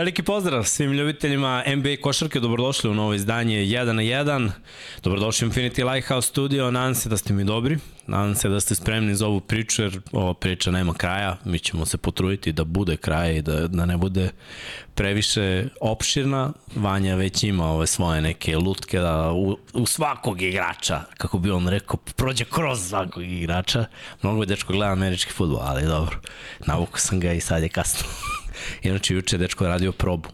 Veliki pozdrav svim ljubiteljima NBA košarke, dobrodošli u novo izdanje 1 na 1. Dobrodošli u Infinity Lighthouse Studio, nadam se da ste mi dobri, nadam se da ste spremni za ovu priču, jer ova priča nema kraja, mi ćemo se potruditi da bude kraja i da, da ne bude previše opširna. Vanja već ima ove svoje neke lutke da u, u svakog igrača, kako bi on rekao, prođe kroz svakog igrača. Mnogo je dečko gleda američki futbol, ali dobro, navuku sam ga i sad je kasno. Inače, juče je dečko radio probu.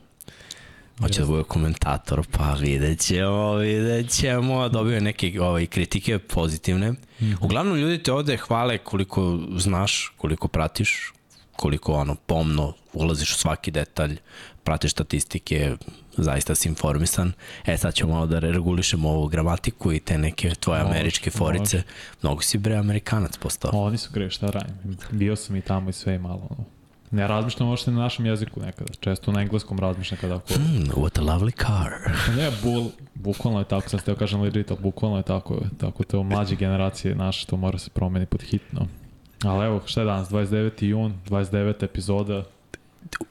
Hoće da bude komentator, pa vidjet ćemo, vidjet ćemo. Dobio je neke ovaj, kritike pozitivne. Uglavnom, ljudi te ovde hvale koliko znaš, koliko pratiš, koliko ono, pomno ulaziš u svaki detalj, pratiš statistike, zaista si informisan. E, sad ćemo malo da regulišemo ovu gramatiku i te neke tvoje Može, američke forice. Mnogo si bre amerikanac postao. Oni su gre, šta radim. Bio sam i tamo i sve i malo. ono. Ne razmišljam uopšte na našem jeziku nekada. Često na engleskom razmišljam kada ako... Hmm, what a lovely car. Ne, bul, bukvalno je tako, sam steo kažem legit, ali bukvalno je tako. Tako to mlađe generacije naše, to mora se promeni pod hitno. Ali evo, šta je danas, 29. jun, 29. epizoda.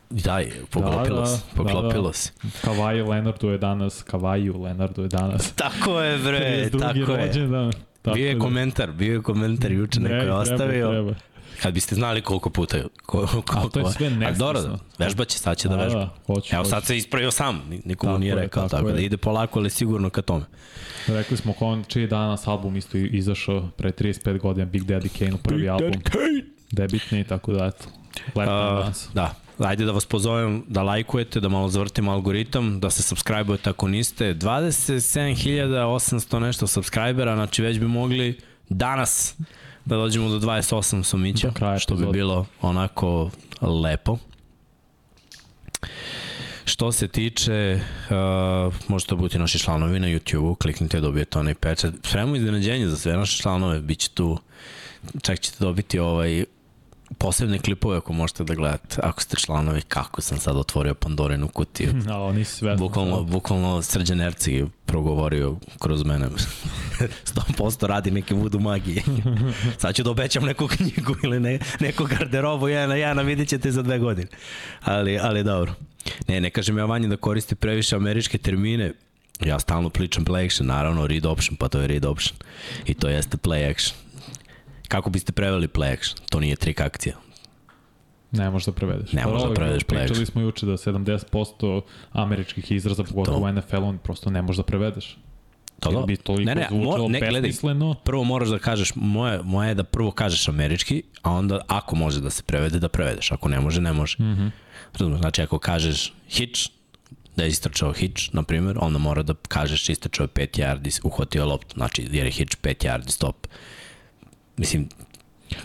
Daj, poklopilo Da, se, da, poklopilo da, da. se. Kavaj Leonardu je danas, Kavaju Leonardu je danas. Tako je bre, 32. tako je. rođendan. Tako Bio je da- komentar, bio je komentar juče neko je Treba, ostavio. Treba, Kad biste znali koliko puta, ko, koliko, A to je sve A dobro, nesvesno. vežba će, sad će da, Da, vežba. da, hoću, Evo hoću. sad se ispravio sam, ni- niko mu Tako nije je, rekao, tako tako, da je. ide polako, ali sigurno ka tome. Rekli smo kon, čiji danas album isto izašao pre 35 godina, Big Daddy Kane, prvi album, debitni, tako da eto. Lepo danas. da, ajde da vas pozovem da lajkujete, da malo zavrtimo algoritam, da se subscribe-ujete ako niste. 27.800 nešto subscribera, znači već bi mogli danas da dođemo do 28 somića, Do kraja što bi bilo onako lepo. Što se tiče, uh, možete budete naši članovi na YouTube-u, kliknite, dobijete onaj pečat. Spremamo iznenađenje za sve naše članove, bit će tu, čak ćete dobiti ovaj posebne klipove ako možete da gledate. Ako ste članovi, kako sam sad otvorio Pandorinu kutiju. A, oni sve. Bukvalno, bukvalno Srđan Ercig je progovorio kroz mene. 100% radi neke vudu magije. Sad ću da obećam neku knjigu ili ne, neku garderobu jedan na jedan, a vidit ćete za dve godine. Ali, ali dobro. Ne, ne kažem ja vanji da koristi previše američke termine. Ja stalno pričam play action, naravno read option, pa to je read option. I to jeste play action. Kako biste preveli play action? To nije trik akcija. Ne možeš da prevedeš. Ne Pa možeš da dobro, prevedeš play Pričali action. smo juče da 70% američkih izraza, pogotovo To. u NFL-u, prosto ne možeš da prevedeš. To da. bi toliko Ne, ne, mo, ne, gledaj, prvo moraš da kažeš, moje, moje je da prvo kažeš američki, a onda ako može da se prevede, da prevedeš. Ako ne može, ne može. Mm. -hmm. Znači, ako kažeš hitch, da je istrčao hitch, na primjer, onda mora da kažeš istrčao je 5 yardi, uhvatio loptu, znači jer je hitch 5 yardi stop. Mislim,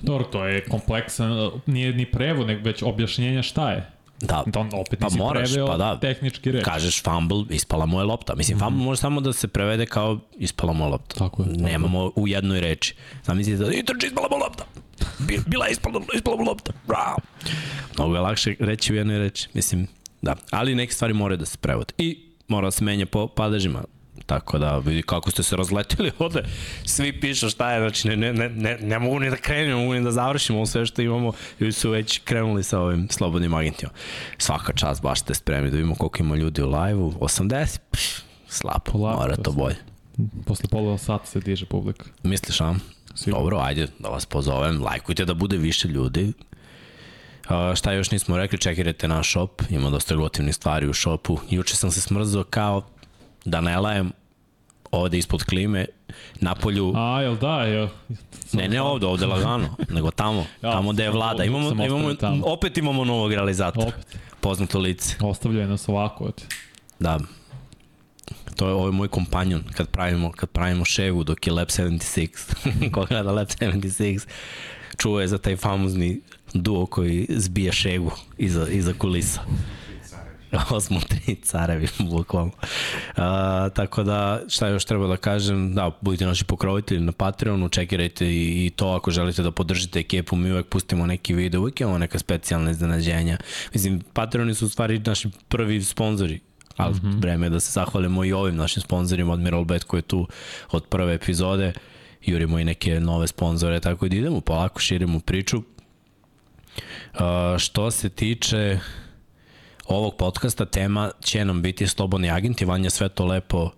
Dobro, to je kompleksan, nije ni prevod, nego već objašnjenja šta je. da, Da on opet Pa nisi moraš, preveo pa da. tehnički reč. kažeš fumble, ispala mu je lopta. Mislim, mm fumble može samo da se prevede kao ispala mu je lopta. Tako je, tako. Nemamo u jednoj reči. Zamislite da i trči ispala mu lopta. Bi- Bila je ispala, ispala mu lopta. Bravo. Mnogo je lakše reći u jednoj reči. Mislim, da. Ali neke stvari moraju da se prevode. I mora da se menja po padežima. Tako da vidi kako ste se razletili ovde. Svi pišu šta je, znači ne, ne, ne, ne, ne mogu ni da krenem, ne mogu ni da završimo ovo sve što imamo. Ljudi su već krenuli sa ovim slobodnim agentima. Svaka čast, baš ste spremni da vidimo koliko ima ljudi u live-u. 80? Pff, slabo, Polako mora to bolje. Posle pola sata se diže publika. Misliš, a? Sigurno. Dobro, ajde da vas pozovem, lajkujte da bude više ljudi. Uh, šta još nismo rekli, čekirajte naš shop, ima dosta gotivnih stvari u shopu. Juče sam se smrzao kao da ne lajem ovde ispod klime, na polju, A, jel da, jel? ne, ne ovde, ovde lagano, nego tamo, Ja, tamo gde je sam vlada. ovde, Imamo, sam imamo, tamo. opet imamo novog realizatora, Opet. poznato lice. Ostavljaju nas ovako. Eto. Da. To je, ovo je moj kompanjon kad pravimo, kad pravimo ševu dok je Lab 76. Ko gleda Lab 76 čuo je za taj famozni duo koji zbija šegu iza, iza kulisa. Ovo smo tri carevi, bukvalno. A, tako da, šta još treba da kažem, da, budite naši pokrovitelji na Patreonu, čekirajte i, i to ako želite da podržite ekipu, mi uvek pustimo neki video, uvek imamo neka specijalna iznenađenja. Mislim, Patreoni su u stvari naši prvi sponzori, ali mm -hmm. vreme je da se zahvalimo i ovim našim sponzorima, Admiral Bet koji je tu od prve epizode, jurimo i neke nove sponzore, tako da idemo polako, širimo priču. Uh, što se tiče ovog podcasta tema će nam biti slobodni agenti, Vanja sve to lepo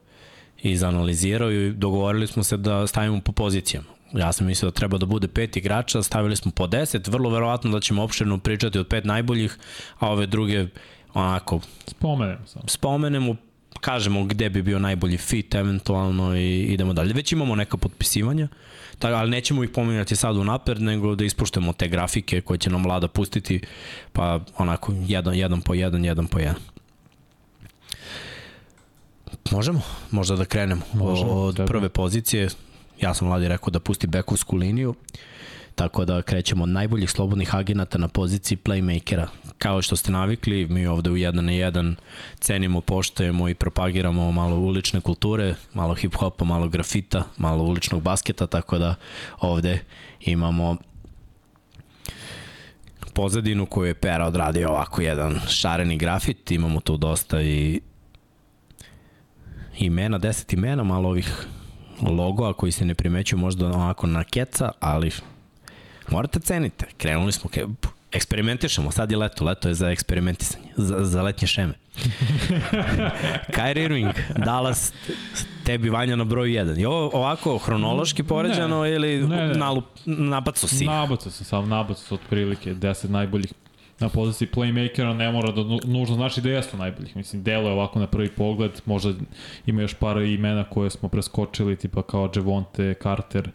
izanalizirao i dogovorili smo se da stavimo po pozicijama. Ja sam mislio da treba da bude pet igrača, stavili smo po deset, vrlo verovatno da ćemo opširno pričati od pet najboljih, a ove druge onako Spomenem samo. spomenemo, kažemo gde bi bio najbolji fit eventualno i idemo dalje. Već imamo neka potpisivanja, tako, ali nećemo ih pominjati sad u napred, nego da ispuštamo te grafike koje će nam vlada pustiti, pa onako jedan, jedan po jedan, jedan po jedan. Možemo, možda da krenemo Možemo, od treba. prve pozicije. Ja sam vladi rekao da pusti bekovsku liniju, tako da krećemo od najboljih slobodnih agenata na poziciji playmakera. Kao što ste navikli, mi ovde u 1 na 1 cenimo, poštojemo i propagiramo malo ulične kulture, malo hip-hopa, malo grafita, malo uličnog basketa, tako da ovde imamo pozadinu koju je Pera odradio ovako jedan šareni grafit, imamo tu dosta i imena, deset imena, malo ovih logoa koji se ne primećuju možda onako na keca, ali morate cenite. Krenuli smo, ke, eksperimentišemo, sad je leto, leto je za eksperimentisanje, za, za letnje šeme. Kyrie Irving, Dallas, tebi Vanja na broju 1. Je ovo ovako hronološki poređano Ne, ili ne, ne. nalup, nabacu si? Nabacu sam, sam nabacu otprilike 10 najboljih na poziciji playmakera ne mora da nu- nužno znači da jesu najboljih. Mislim, delo je ovako na prvi pogled, možda ima još par imena koje smo preskočili, tipa kao Javonte Carter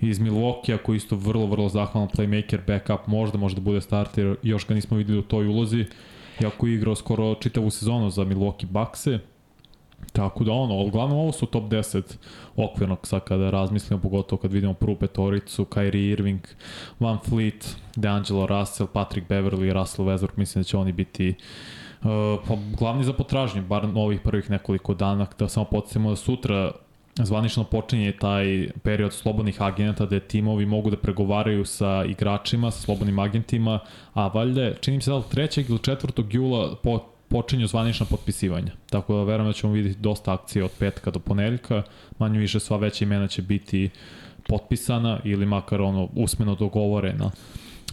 iz Milwaukee, koji isto vrlo, vrlo zahvalan playmaker, backup, možda može da bude starter, još ga nismo videli u toj ulozi, iako je igrao skoro čitavu sezonu za Milwaukee Buckse, Tako da ono, uglavnom ovo su top 10 okvirnog sad kada razmislimo, pogotovo kad vidimo prvu petoricu, Kyrie Irving, Van Fleet, DeAngelo Russell, Patrick Beverly, Russell Westbrook, mislim da će oni biti uh, pa, glavni za potražnju, bar ovih prvih nekoliko dana, da samo podsjetimo da sutra zvanično počinje taj period slobodnih agenta gde timovi mogu da pregovaraju sa igračima, sa slobodnim agentima, a valjda čini se da li 3. ili 4. jula po, počinju zvanična potpisivanja. Tako da verujem da ćemo vidjeti dosta akcije od petka do ponedeljka, manje više sva veća imena će biti potpisana ili makar ono usmeno dogovorena,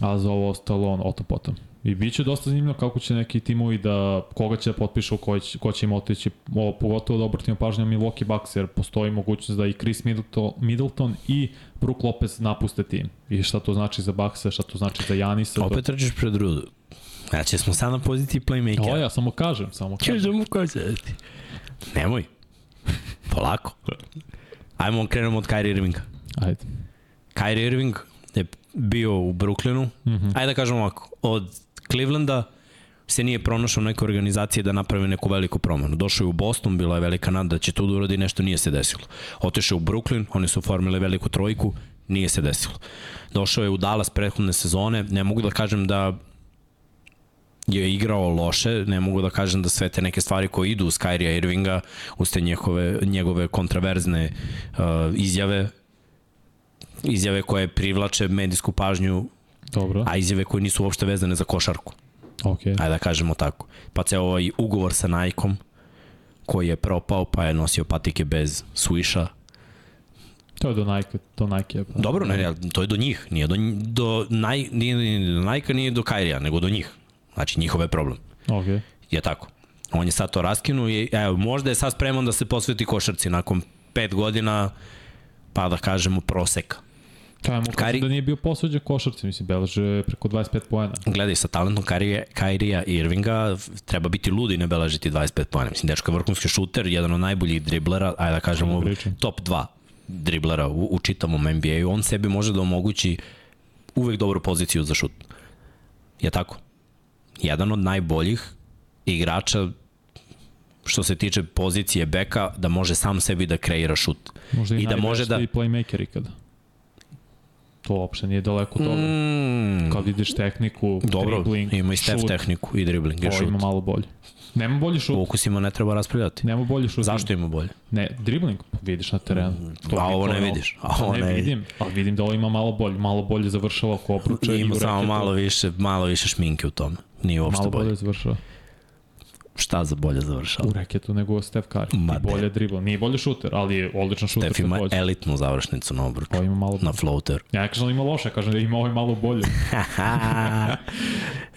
a za ovo ostalo ono, o to potom. I bit će dosta zanimljivo kako će neki timovi da, koga će da potpišu, ko će, ko će im otići, ovo, pogotovo da obratimo pažnju Milwaukee Bucks, jer postoji mogućnost da i Chris Middleton, Middleton i Brook Lopez napuste tim. I šta to znači za Bucks, šta to znači za Janisa. Opet trčiš pred rudu. Znači, smo sad na poziciji playmakera. O, ja samo kažem, samo kažem. Kažem ti. Nemoj. Polako. Ajmo, krenemo od Kyrie Irvinga. Ajde. Kyrie Irving je bio u Brooklynu. Mm. -hmm. Ajde da kažemo ovako, od Clevelanda se nije pronašao neke organizacije da napravi neku veliku promenu. Došao je u Boston, bila je velika nada da će tu da uradi nešto, nije se desilo. Otišao u Brooklyn, oni su formili veliku trojku, nije se desilo. Došao je u Dallas prethodne sezone, ne mogu da kažem da je igrao loše, ne mogu da kažem da sve te neke stvari koje idu uz Kyrie Irvinga, uz te njegove, njegove kontraverzne uh, izjave, izjave koje privlače medijsku pažnju, Dobro, a izjave koje nisu uopšte vezane za košarku, okej. ajde da kažemo tako. Pa ceo ovaj ugovor sa Nike-om, koji je propao, pa je nosio patike bez swisha. To je do Nike, do Nike. Pa. Dobro, ne, ne, to je do njih, nije do, do, naj, nije, nije do Nike, nije do Kyrie-a, nego do njih. Znači, njihov je problem. Okej. Je tako. On je sad to raskinuo i evo, možda je sad spreman da se posveti košarci nakon pet godina, pa da kažemo proseka. Kaj mu Kari- da nije bio posuđen košarci, mislim, beleže preko 25 poena. Gledaj, sa talentom Kairija, Kairija Irvinga treba biti ludi i ne beležiti 25 pojena. Mislim, dečko je vrhunski šuter, jedan od najboljih driblera, ajde da kažemo pričam. top 2 driblera u, u čitavom NBA-u. On sebi može da omogući uvek dobru poziciju za šut. Je tako? Jedan od najboljih igrača što se tiče pozicije beka, da može sam sebi da kreira šut. Možda i, I da može da- I playmaker ikada. To uopšte nije daleko od toga. Mm, Kad vidiš tehniku, dobro, dribbling, ima i Steph šut, tehniku i dribling i Ovo šut. ima malo bolje. Nema bolji šut. U ukusima ne treba raspravljati. Nema bolji šut. Zašto ima bolje? Ne, dribbling pa vidiš na terenu. To A ovo ne vidiš. A ovo ne, ne vidim, ali vidim da ovo ima malo bolje. Malo bolje završava oko obruča i Ima u samo malo više, malo više šminke u tome. Nije uopšte Malo bolje. bolje završava. Šta za bolje završava? U reketu nego Steph Curry. Ma I bolje dribla. Nije bolje šuter, ali je odličan šuter Steph ima takođe. elitnu završnicu na obruču. Ovo ima malo Na floater. Ja ne kažem da ima loše, kažem da ima ovaj malo bolje.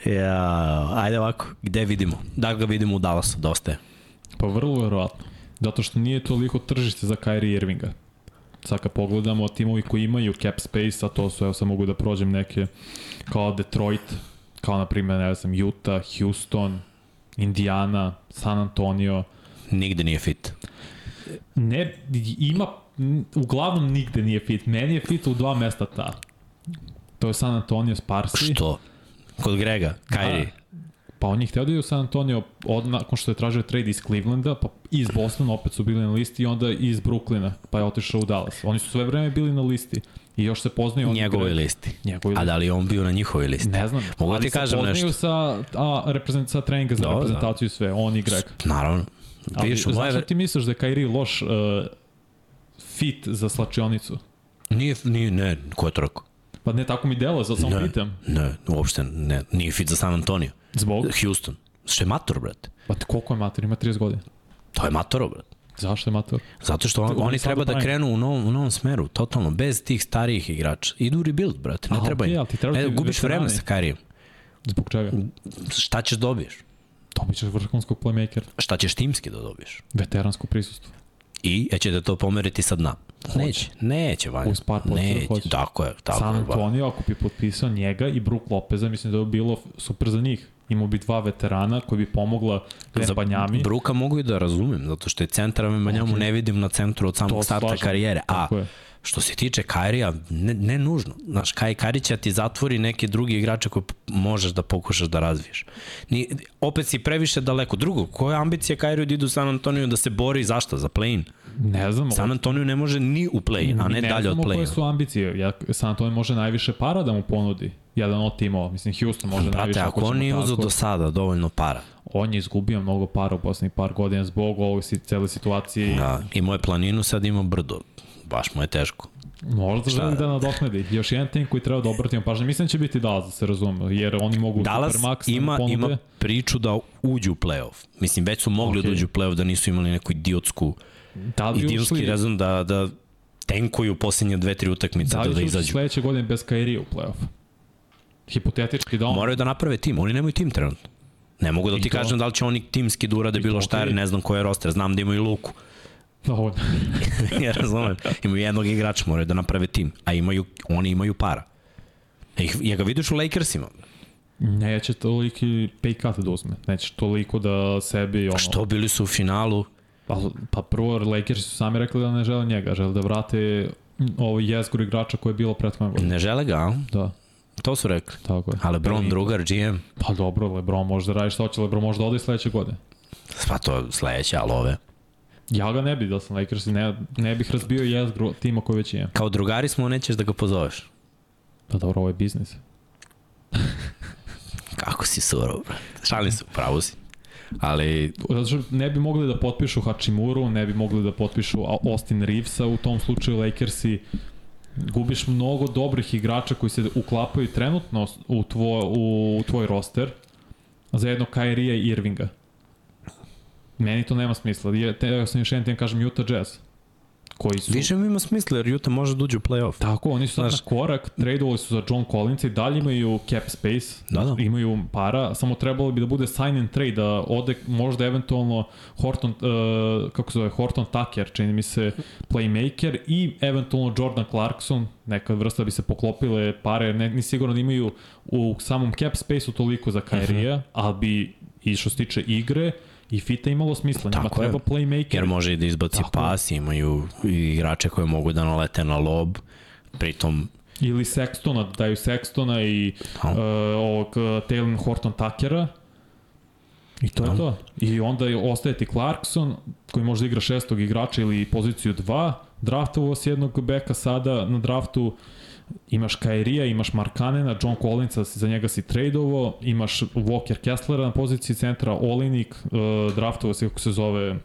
Ja, ajde ovako, gde vidimo? Da ga vidimo u Dallasu, dosta je. Pa vrlo verovatno. Zato što nije toliko tržište za Kyrie Irvinga. Sad kad pogledamo timovi koji imaju cap space, a to su, evo sad mogu da prođem neke kao Detroit, kao na primjer, ne znam, Utah, Houston, Indiana, San Antonio. Nigde nije fit. Ne, ima, uglavnom nigde nije fit. Meni je fit u dva mesta ta. To je San Antonio Sparsi. Što? Kod Grega, Kyrie. Da. Pa on je hteo da je u San Antonio od, nakon što je tražio trade iz Clevelanda, pa iz Bostona opet su bili na listi i onda iz Brooklyna, pa je otišao u Dallas. Oni su sve vreme bili na listi. I još se poznaju... Njegovoj listi. Njegovoj listi. A da li on bio na njihovoj listi? Ne znam. Mogu da ti kažem nešto. Ali se poznaju sa, a, reprezent, sa treninga za da, reprezentaciju i sve, on i Greg. Naravno. Ali, Viš, moje... zašto ti misliš da je Kairi loš uh, fit za slačionicu? Nije, nije, ne, ko je to rekao? Pa ne, tako mi delo, zato samo ne, pitam. Ne, uopšte ne, nije fit za San Antonio. Zbog? Houston. Što je mator, brate. Pa koliko je mator? Ima 30 godina. To je matoro, brate. Zašto je mator? Zato što on, oni treba da krenu u novom, u novom smeru, totalno, bez tih starijih igrača. Idu u rebuild, brate, ne A, treba okay, im. Ti treba ne, gubiš vreme sa Karijem. Zbog čega? Šta ćeš dobiješ? Dobit ćeš vrhunskog playmakera. Šta ćeš timski da dobiješ? Veteransko prisustvo. I, e će da to pomeriti sa dna. Hoće. Neće, neće, Vanja. Uz par neće, hoće. tako je. Tako San Antonio, ako bi potpisao njega i Brook Lopeza, mislim da bi bilo super za njih. Imao bi dva veterana koji bi pomogla Banjami. Bruka mogu i da razumem, zato što je centar Banjamu okay. ne vidim na centru od samog to starta slažem. karijere. A, je. Što se tiče Kairija, ne, ne nužno. Znaš, Kaj Kairi će ti zatvori neke drugi igrače koje možeš da pokušaš da razviješ. Ni, opet si previše daleko. Drugo, koja je ambicija Kairiju da idu u San Antonio da se bori zašto? Za play-in? Ne znam. San Antonio ne može ni u play-in, a ne, ne dalje od play-in. Ne znamo koje su ambicije. Ja, San Antonio može najviše para da mu ponudi. Jedan od timova. Mislim, Houston može Brate, najviše. Brate, ako on nije uzao do sada dovoljno para. On je izgubio mnogo para u poslednjih par godina zbog ovog cele situacije. Da, i moje planinu sad ima brdo baš mu je teško. Možda želi da nadoknadi. Još jedan tim koji treba da obratimo pažnju. Mislim da će biti Dallas, da se razume, jer oni mogu Dallas Supermax ima, ponude. ima priču da uđu u playoff. Mislim, već su mogli okay. da uđu u playoff, da nisu imali neku idiotsku da idiotski razum da, da tenkuju posljednje dve, tri utakmice da, da, da izađu. sledeće godine bez Kairi u playoff? Hipotetički da on... Moraju da naprave tim, oni nemaju tim trenutno. Ne mogu da ti to... kažem da li će oni timski da urade bilo šta, jer ne znam ko je roster, znam da imaju Luku. Dovoljno. ja razumem. Imaju jednog igrača, moraju da naprave tim. A imaju, oni imaju para. E, ja ga vidiš u Lakersima. Neće toliki pay cut da uzme. Neće toliko da sebi... Ono... A što bili su u finalu? Pa, pa prvo Lakers su sami rekli da ne žele njega. Žele da vrate ovo jezgru igrača koje je bilo prethodnog godina. Ne žele ga, a? Da. To su rekli. Tako je. A Lebron, drugar, GM? Pa dobro, Lebron može da radi što hoće. Lebron može da ode sledeće godine. Pa to sledeće, ali ove. Ja ga ne bi da sam Lakers, ne, ne bih razbio jezgru tima koji već imam. Kao drugari smo, nećeš da ga pozoveš. Pa dobro, ovo je biznis. Kako si surov, brate. Šalim se, pravo si. Ali... Zato što ne bi mogli da potpišu Hachimuru, ne bi mogli da potpišu Austin Reevesa, u tom slučaju Lakersi gubiš mnogo dobrih igrača koji se uklapaju trenutno u tvoj, u tvoj roster za jedno Kyrie i Irvinga. Meni to nema smisla. Ja, te, ja sam još jedan tim kažem Utah Jazz koji su... Više mi ima smisla jer Utah može da uđe u play-off. Tako, oni su sad Znaš... na korak, tradeovali su za John Collins i dalje imaju cap space, da, da. imaju para, samo trebalo bi da bude sign and trade, da ode možda eventualno Horton, uh, kako se zove, Horton Tucker, čini mi se playmaker i eventualno Jordan Clarkson, neka vrsta bi se poklopile pare, ne, ni sigurno da imaju u samom cap space-u toliko za Kyrie-a, uh -huh. ali bi i što se tiče igre, I Fita imalo smisla, njima treba je. playmaker. Jer može i da izbaci Tako pas, imaju igrače koje mogu da nalete na lob, pritom Ili Sextona, da daju Sextona i uh, ovog uh, Taylor Horton Tuckera. I to no. je to. I onda ostaje ti Clarkson, koji može da igra šestog igrača ili poziciju 2. Draftovo s jednog beka sada na draftu imaš Kairija, imaš Markanena, John Collinsa, za njega si tradeovo, imaš Walker Kesslera na poziciji centra, Olinik, uh, draftovo se kako se zove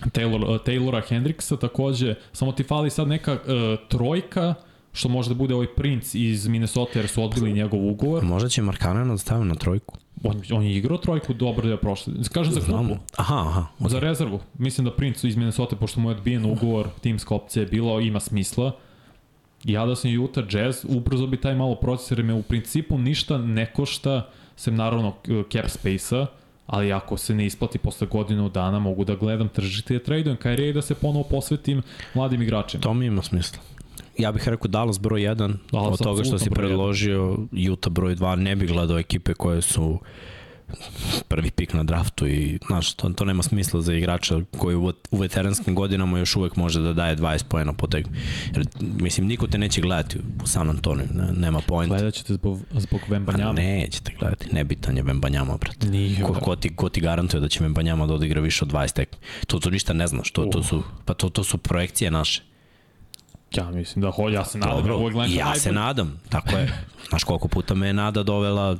Taylor, uh, Taylora Hendricksa takođe, samo ti fali sad neka uh, trojka, što može da bude ovaj princ iz Minnesota jer su odbili njegov ugovor. Možda će Markanen da stavio na trojku. On, on je igrao trojku dobro da je prošle. Kažem za klupu. Aha, aha. Okay. Za rezervu. Mislim da Prince iz Minnesota, pošto mu je odbijen ugovor, timska opcija je bila, ima smisla ja da sam Utah Jazz, ubrzo bi taj malo proces, jer me u principu ništa ne košta sem naravno cap space-a, ali ako se ne isplati posle godinu dana mogu da gledam tržište i tradujem Kyrie i da se ponovo posvetim mladim igračima. To mi ima smisla. Ja bih rekao Dallas broj 1, Dallas od toga što si predložio Utah broj 2, ne bih gledao ekipe koje su prvi pik na draftu i znaš, to, to nema smisla za igrača koji u, u veteranskim godinama još uvek može da daje 20 pojena po tekmi. Jer, mislim, niko te neće gledati u San Antonio, ne, nema pojenta. Gledat ćete zbog, zbog Vembanjama? Pa nećete gledati, nebitan je Vembanjama, brate. Nije, ko, ko, ti, ko ti garantuje da će Vembanjama da odigra više od 20 tekmi? To, to ništa ne znaš, to, to su, pa to, to su projekcije naše. Ja mislim da hoće, ja se nadam. Dobro, ja, ja se nadam, tako je. Znaš koliko puta me je nada dovela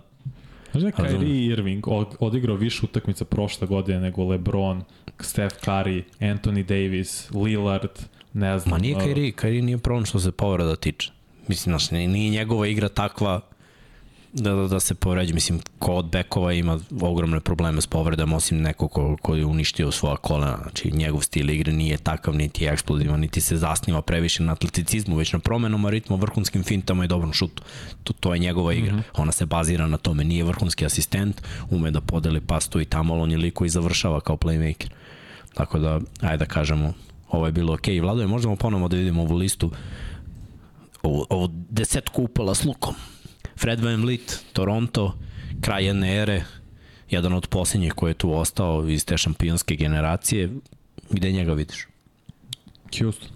Znaš da Kyrie Irving odigrao više utakmica prošle godine nego LeBron, Steph Curry, Anthony Davis, Lillard, ne znam. Ma nije Kyrie, Kyrie nije problem što se povreda tiče. Mislim, znaš, nije njegova igra takva da, da, da se povređe. Mislim, ko od bekova ima ogromne probleme s povredama, osim neko ko, ko je uništio svoja kolena. Znači, njegov stil igre nije takav, niti je eksplozivan, niti se zasniva previše na atleticizmu, već na promenom ritmu, vrhunskim fintama i dobrom šutu. To, to je njegova igra. Mm -hmm. Ona se bazira na tome. Nije vrhunski asistent, ume da podeli pastu i tamo, on je liko i završava kao playmaker. Tako da, ajde da kažemo, ovo je bilo okej. Okay. Vlado, možemo ponovo da vidimo ovu listu, ovu, ovu desetku upala s lukom. Fred Van Vliet, Toronto, kraj jedne ere, jedan od posljednjih koji je tu ostao iz te šampionske generacije. Gde njega vidiš? Houston.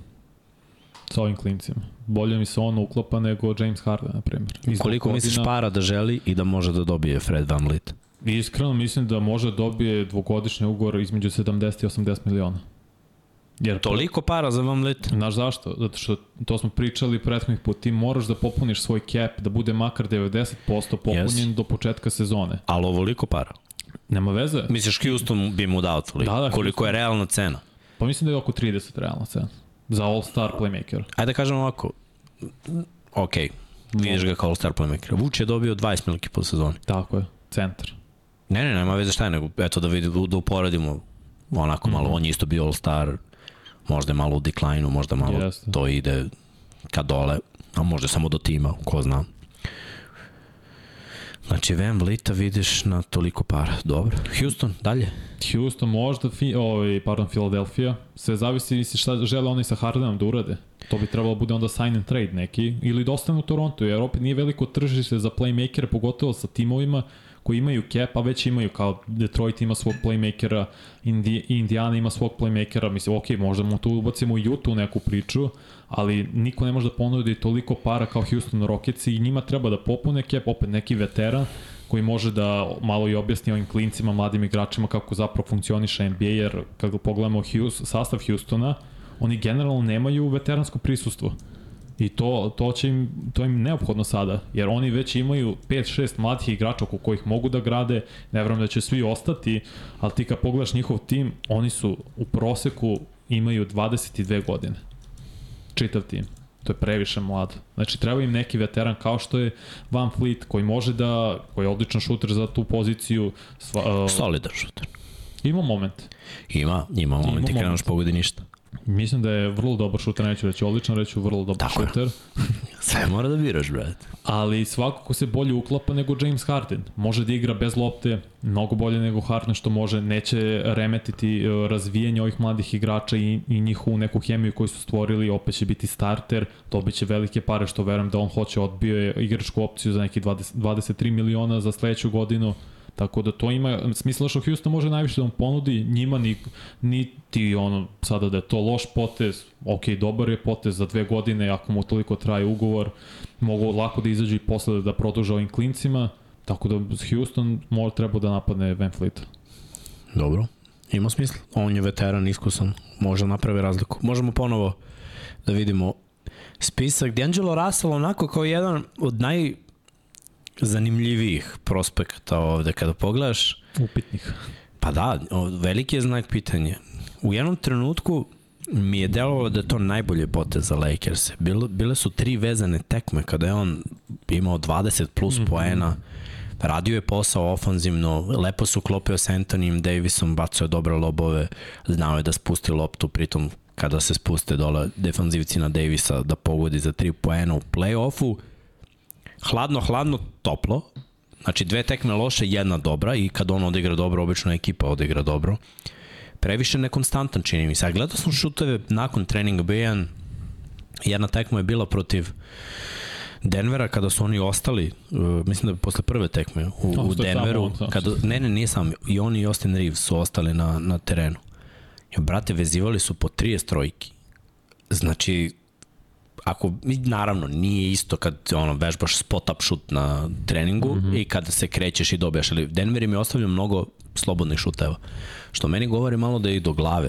Sa ovim klincima. Bolje mi se on uklapa nego James Harden, na primjer. Koliko godina... misliš para da želi i da može da dobije Fred Van Vliet? Iskreno mislim da može da dobije dvogodišnji ugovor između 70 i 80 miliona. Jer Toliko para za vam let? Znaš zašto? Zato što to smo pričali prethodnih put, ti moraš da popuniš svoj cap, da bude makar 90% popunjen yes. do početka sezone. Ali ovoliko para? Nema veze. Misliš Houston bi mu dao toliko? Da, da, Koliko Houston. je realna cena? Pa mislim da je oko 30 realna cena. Za all-star playmaker. Ajde da kažem ovako. Ok, vidiš ga kao all-star playmaker. Vuč je dobio 20 miliki po sezoni. Tako je, centar. Ne, ne, nema veze šta je, nego eto da, vidi, da uporedimo onako malo, mm -hmm. on je isto bio all-star, možda je malo u deklajnu, možda malo Jeste. to ide ka dole, a možda samo do tima, ko zna. Znači, Van Vlita vidiš na toliko para. Dobro. Houston, dalje? Houston, možda, fi, ovaj, pardon, Philadelphia. Sve zavisi misli šta žele oni sa Hardenom da urade. To bi trebalo da bude onda sign and trade neki. Ili da ostane u Toronto, jer opet nije veliko tržište za playmakere, pogotovo sa timovima koji imaju cap, a već imaju kao Detroit ima svog playmakera, Indi, Indiana ima svog playmakera, mislim, ok, možda mu tu ubacimo i Utah u neku priču, ali niko ne može da ponudi toliko para kao Houston Rockets i njima treba da popune cap, opet neki veteran koji može da malo i objasni ovim klincima, mladim igračima kako zapravo funkcioniše NBA, jer kad pogledamo Houston, sastav Houstona, oni generalno nemaju veteransko prisustvo. I to, to, će im, to im neophodno sada, jer oni već imaju 5-6 mladih igrača oko kojih mogu da grade, ne vjerujem da će svi ostati, ali ti kad pogledaš njihov tim, oni su u proseku imaju 22 godine. Čitav tim. To je previše mlado. Znači, treba im neki veteran kao što je Van Fleet, koji može da, koji je odličan šuter za tu poziciju. Sva, uh, Solidan šuter. Ima moment. Ima, ima moment i krenuš pogodi ništa. Mislim da je vrlo dobar šuter, neću reći odličan, reću vrlo dobar Tako šuter. Sve mora da biraš, brate. Ali svakako se bolje uklapa nego James Harden. Može da igra bez lopte, mnogo bolje nego Harden što može, neće remetiti e, razvijanje ovih mladih igrača i, i njihovu neku hemiju koju su stvorili, opet će biti starter, dobit će velike pare što verujem da on hoće, odbio je igračku opciju za neki 20, 23 miliona za sledeću godinu Tako da to ima smisla što Houston može najviše da mu ponudi, njima ni, ni ti ono sada da je to loš potez, ok, dobar je potez za dve godine, ako mu toliko traje ugovor, mogu lako da izađu i posle da produže ovim klincima, tako da Houston mora treba da napadne Van Fleet. Dobro, ima smisla. On je veteran, iskusan, može napravi razliku. Možemo ponovo da vidimo spisak. D'Angelo Russell onako kao jedan od naj zanimljivijih prospekta ovde kada pogledaš. Upitnih. Pa da, veliki je znak pitanja. U jednom trenutku mi je delovalo da je to najbolje potez za Lakers. Bile, bile su tri vezane tekme kada je on imao 20 plus mm -hmm. poena, radio je posao ofanzivno, lepo su klopio sa Anthonyem Davisom, bacio je dobre lobove, znao je da spusti loptu, pritom kada se spuste dole defanzivci na Davisa da pogodi za 3 poena u play-offu, hladno, hladno, toplo, Znači dve tekme loše, jedna dobra i kad on odigra dobro, obično ekipa odigra dobro. Previše nekonstantan čini mi se. A gledao sam šuteve nakon treninga B1, jedna tekma je bila protiv Denvera kada su oni ostali, uh, mislim da je posle prve tekme u, To, u Denveru, on, kada, ne, ne, nije sam, i oni i Austin Reeves su ostali na, na terenu. I, brate, vezivali su po 30 trojki. Znači, ako, naravno, nije isto kad ono, vežbaš spot-up šut na treningu mm -hmm. i kada se krećeš i dobijaš, ali Denver im je ostavljao mnogo slobodnih šuteva, što meni govori malo da je i do glave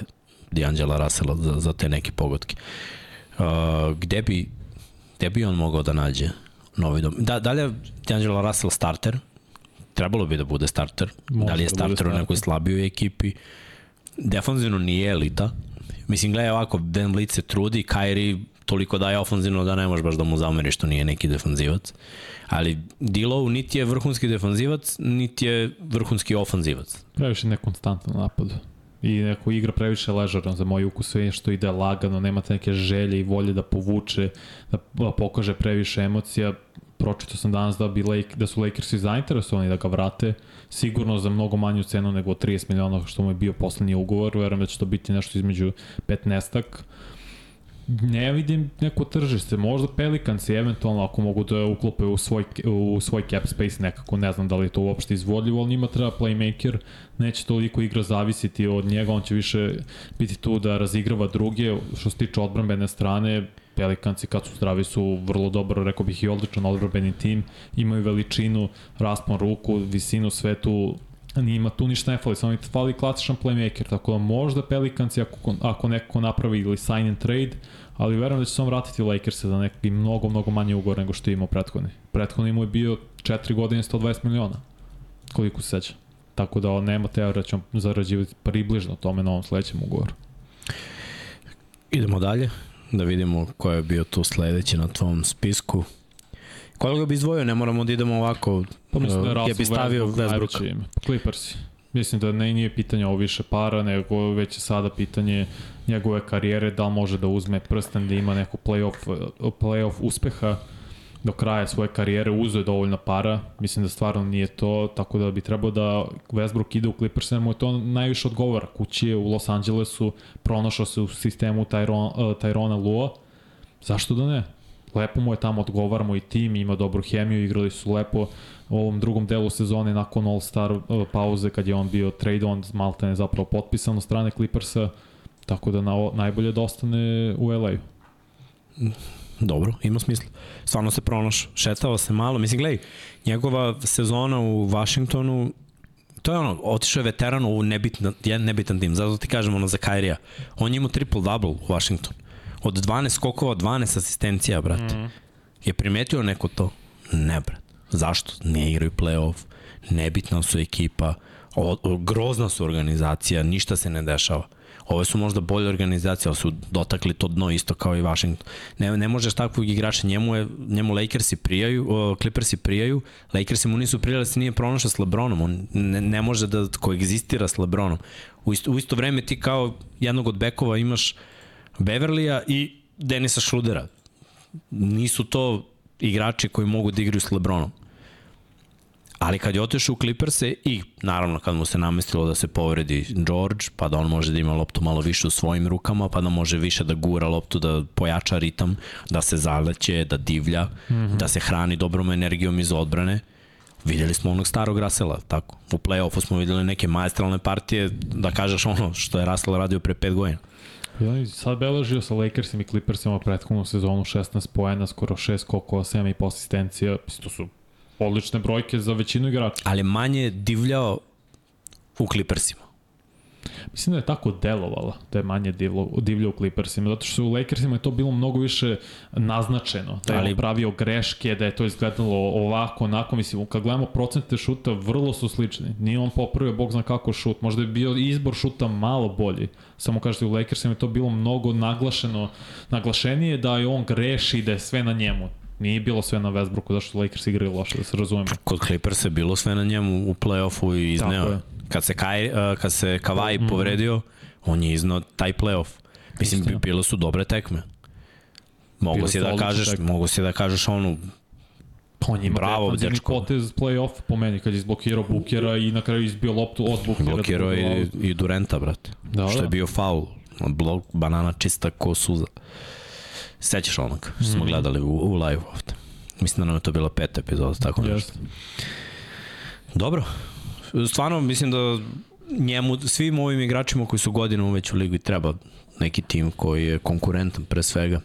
D'Angela Russella za, za te neke pogodke. Uh, gde bi gde bi on mogao da nađe novi dom? Da, da li je D'Angelo Russell starter? Trebalo bi da bude starter. Može da li je da bude starter u starter. nekoj slabijoj ekipi? Defanzivno nije elita. Mislim, gledaj ovako, Ben Blitz se trudi, Kyrie toliko daje ofanzivno da ne možeš baš da mu zameri što nije neki defanzivac. Ali Dillow niti je vrhunski defanzivac, niti je vrhunski ofanzivac. Previše nekonstantan napad. I neko igra previše ležaran za moj ukus, sve što ide lagano, nema te neke želje i volje da povuče, da da pokaže previše emocija. Pročito sam danas da, bi Lake, da su Lakersi zainteresovani da ga vrate, sigurno za mnogo manju cenu nego 30 miliona što mu je bio poslednji ugovor, verujem da će to biti nešto između 15-ak. Ne vidim neko tržište, možda Pelicans eventualno ako mogu da uklope u svoj, u svoj cap space nekako, ne znam da li je to uopšte izvodljivo, ali njima treba playmaker, neće toliko igra zavisiti od njega, on će više biti tu da razigrava druge, što se tiče odbrambene strane, Pelikanci kad su zdravi su vrlo dobro, rekao bih i odličan odbrambeni tim, imaju veličinu, raspon ruku, visinu, sve tu Nima tu ništa ne fali, samo mi fali klasičan playmaker, tako da možda Pelikanci ako, ako neko napravi ili sign and trade, ali verujem da će se on vratiti Lakers za neki mnogo, mnogo manje ugovor nego što je imao prethodni. Prethodni mu je bio 4 godine 120 miliona, koliko se seća. Tako da on nema teorija da će on zarađivati približno tome na ovom sledećem ugovoru. Idemo dalje, da vidimo ko je bio tu sledeći na tvom spisku. Koga bi izdvojio, ne moramo da idemo ovako. Pa mislim da je ja bi Russell stavio Westbrook najveće ime. Clippersi. Mislim da ne nije pitanje ovo više para, nego već je sada pitanje njegove karijere, da li može da uzme prsten, da ima neko playoff, playoff uspeha do kraja svoje karijere, uzeo je dovoljno para, mislim da stvarno nije to, tako da bi trebao da Westbrook ide u Clippers, jer mu je to najviše odgovara. Kući je u Los Angelesu, pronašao se u sistemu Tyron, uh, Tyrona Lua, zašto da ne? Lepo mu je tamo, odgovara mu i tim, ima dobru hemiju, igrali su lepo u ovom drugom delu sezone nakon All-Star uh, pauze kad je on bio trade on, Malta je zapravo potpisan od strane Clippersa, tako da na, najbolje da ostane u LA-u. Dobro, ima smisla. Stvarno se pronašao, šetao se malo. Mislim, gledaj, njegova sezona u Washingtonu, to je ono, otišao je veteran u nebitan, jedan nebitan tim, zato ti kažemo ono za Kairija. On je imao triple-double u Washingtonu. Od 12 skokova, 12 asistencija, brate. Mm. Je primetio neko to? Ne, brate. Zašto? Ne igraju play-off, nebitna su ekipa, o, o, grozna su organizacija, ništa se ne dešava. Ove su možda bolje organizacije, ali su dotakli to dno isto kao i Washington. Ne, ne možeš takvog igrača, njemu, je, njemu Lakersi prijaju, o, Clippersi prijaju, Lakersi mu nisu prijali da se nije pronašao s Lebronom, on ne, ne može da koegzistira s Lebronom. U isto, u isto vreme ti kao jednog od bekova imaš Beverlija i Denisa Šrudera. Nisu to igrači koji mogu da igraju s Lebronom. Ali kad je otišao u Clippers-e i naravno kad mu se namestilo da se povredi George, pa da on može da ima loptu malo više u svojim rukama, pa da može više da gura loptu, da pojača ritam, da se zaleće, da divlja, mm -hmm. da se hrani dobrom energijom iz odbrane. Videli smo onog starog Rasela, tako. U play-offu smo videli neke maestralne partije, da kažeš ono što je Russell radio pre 5 godina. Ja, sad beležio sa Lakersima i Clippersima prethodnu sezonu 16 poena, skoro 6 skokova, 7 i po asistencija. To su odlične brojke za većinu igrača. Ali manje je divljao u Clippersima. Mislim da je tako delovala, da je manje divlo, divlja u Clippersima, zato što u Lakersima je to bilo mnogo više naznačeno, da je Ali... pravio greške, da je to izgledalo ovako, onako, mislim, kad gledamo procente šuta, vrlo su slični. Nije on popravio, bog zna kako šut, možda je bio izbor šuta malo bolji, samo kažete u Lakersima je to bilo mnogo naglašeno, naglašenije da je on greši, da je sve na njemu. Nije bilo sve na Westbrooku, zašto Lakers igraju loše, da se razumemo. Kod Clippers je bilo sve na njemu u play-offu i izneo. Kad se, Kaj, uh, kad se Kavaj mm -hmm. povredio, on je iznao taj play-off. Mislim, Istina. bilo su dobre tekme. Mogu si da kažeš, tekme. mogu si da kažeš onu On ima Bravo, dečko. potez play-off po meni, kad je izblokirao Bukera i na kraju izbio loptu od Bukera. Blokirao i, i Durenta, brate. Da, što da. je bio faul. Blok, banana čista ko suza. Sećaš onog što smo Mhm. gledali u, u live ovde. Mislim da nam je to bila peta epizoda, tako nešto. Jeste. Dobro. Stvarno, mislim da njemu, svim ovim igračima koji su godinama već u ligi treba neki tim koji je konkurentan pre svega.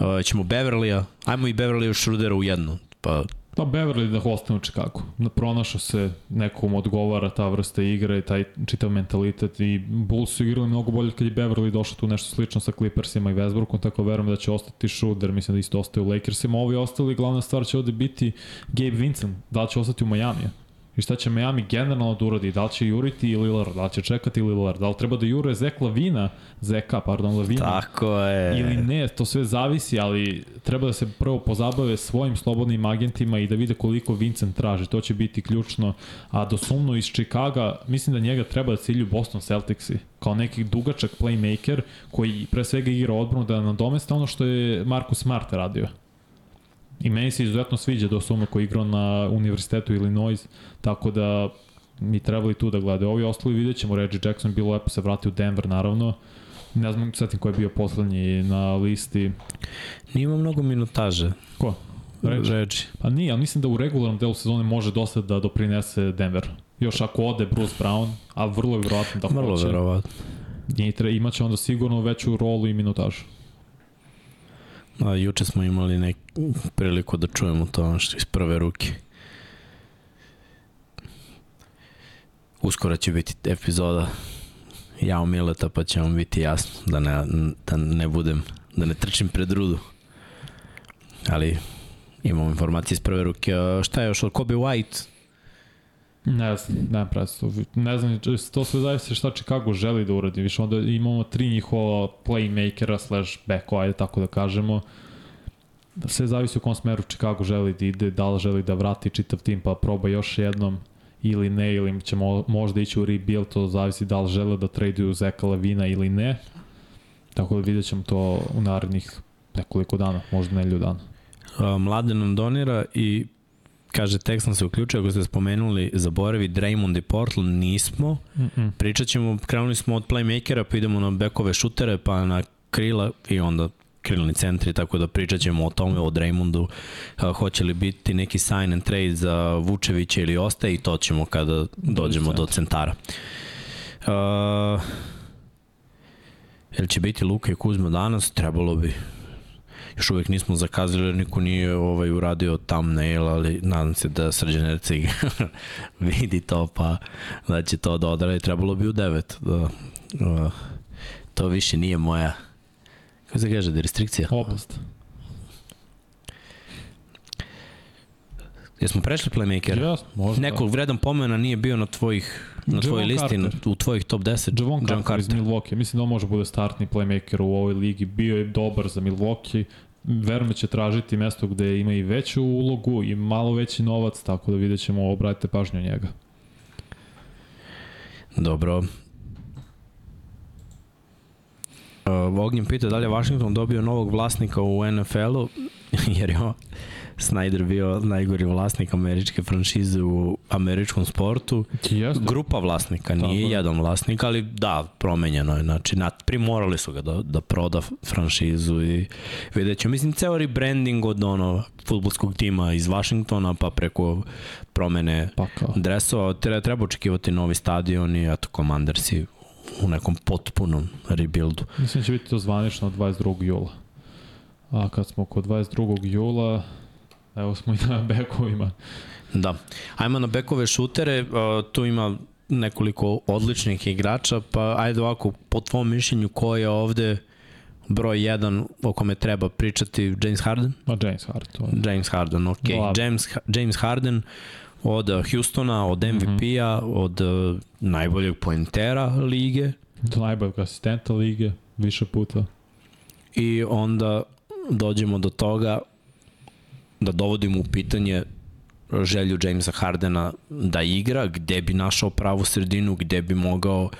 Uh, ćemo Beverlija, ajmo i Beverlija Schrudera u jednu. Pa Pa Beverly da ostane u Chicago. Pronašao se nekom odgovara ta vrsta igre taj čitav mentalitet i Bulls su igrali mnogo bolje kad je Beverly došao tu nešto slično sa Clippersima i Westbrookom, tako verujem da će ostati Schroeder, mislim da isto ostaje u Lakersima. Ovi ostali, glavna stvar će ovde biti Gabe Vincent, da će ostati u Majamiju. I šta će Miami generalno da uradi? Da li će juriti i Lillard? Da li će čekati Lillard? Da li treba da jure Zek Lavina, Zeka, pardon, Lavina? tako je. ili ne, to sve zavisi, ali treba da se prvo pozabave svojim slobodnim agentima i da vide koliko Vincent traži, to će biti ključno. A do sumno iz Chicaga, mislim da njega treba da cilju Boston Celticsi, kao neki dugačak playmaker koji pre svega igra odbranu da nadomeste ono što je Marcus Smart radio. I meni se izuzetno sviđa do sumno koji igrao na Univerzitetu Illinois, tako da mi trebali tu da gledaju. Ovi ostali vidjet ćemo, Reggie Jackson bilo lepo se vrati u Denver naravno, ne znam setim ko je bio poslednji na listi. Nije imao mnogo minutaže. Ko? Reći. Ređi. Pa nije, ali mislim da u regularnom delu sezone može dosta da doprinese Denver. Još ako ode Bruce Brown, a vrlo je vjerojatno da Vrlo hoće. verovatno. I tre, imaće onda sigurno veću rolu i minutažu. A, juče smo imali nek priliku da čujemo to što iz prve ruke. Uskoro će biti epizoda Jao Mileta pa će vam biti jasno da ne, da ne budem, da ne trčim pred rudu. Ali imamo informacije iz prve ruke. A, šta je još od Kobe White? Ne znam, ne predstav. Ne znam, to sve zavisi šta Chicago želi da uradi. Više onda imamo tri njihova playmakera slash backo, ajde tako da kažemo. Sve zavisi u kom smeru Chicago želi da ide, da li želi da vrati čitav tim pa proba još jednom ili ne, ili će mo, možda ići u rebuild, to zavisi da li žele da traduju Zeka Lavina ili ne. Tako da vidjet ćemo to u narednih nekoliko dana, možda nelju dana. Mladen nam donira i kaže tekst nam se uključuje, ako ste spomenuli zaboravi Draymond i Portland, nismo. Mm -mm. Pričat ćemo, krenuli smo od playmakera, pa idemo na bekove šutere, pa na krila i onda krilni centri, tako da pričat ćemo o tome, o Draymondu, a, hoće li biti neki sign and trade za Vučevića ili ostaje i to ćemo kada dođemo do centara. Uh, jel će biti Luka i Kuzma danas? Trebalo bi. Još uvek nismo zakazali, jer niko nije ovaj, uradio thumbnail, ali nadam se da Srđan Erceg vidi to, pa da će to da odradi. Trebalo bi u 9. Da, uh, to više nije moja kako se kaže, da restrikcija. Oblast. Jesmo prešli playmaker? Yes, možda. Nekog vredan pomena nije bio na tvojih na tvojoj listi, Carter. u tvojih top 10. Javon Carter, Carter iz Milwaukee. Mislim da on može bude startni playmaker u ovoj ligi. Bio je dobar za Milwaukee. Verujem da će tražiti mesto gde ima i veću ulogu i malo veći novac, tako da vidjet ćemo, obratite pažnju njega. Dobro. Uh, Ognjen pita da li je Washington dobio novog vlasnika u NFL-u, jer je on, Snyder bio najgori vlasnik američke franšize u američkom sportu. Jeste. Grupa vlasnika, nije Tako je. jedan vlasnik, ali da, promenjeno je. Znači, na, primorali su ga da, da proda franšizu i vidjet ću. Mislim, ceo rebranding od ono, futbolskog tima iz Washingtona, pa preko promene Pa kao. dresova, treba, treba očekivati novi stadion i eto, Commandersi u nekom potpunom rebuildu. Mislim da će biti to zvanično 22. jula. A kad smo kod 22. jula, evo smo i na bekovima. Da. Ajmo na bekove šutere, tu ima nekoliko odličnih igrača, pa ajde ovako, po tvom mišljenju, ko je ovde broj 1 o kome treba pričati, James Harden? Ma James Harden. To je. James Harden, ok. Glav. James, James Harden od Houstona, od MVP-a, od uh, najboljeg pointera lige Do najboljeg asistenta lige, više puta. i onda dođemo do toga da dovodimo u pitanje želju Jamesa Hardena da igra, gde bi našao pravu sredinu, gde bi mogao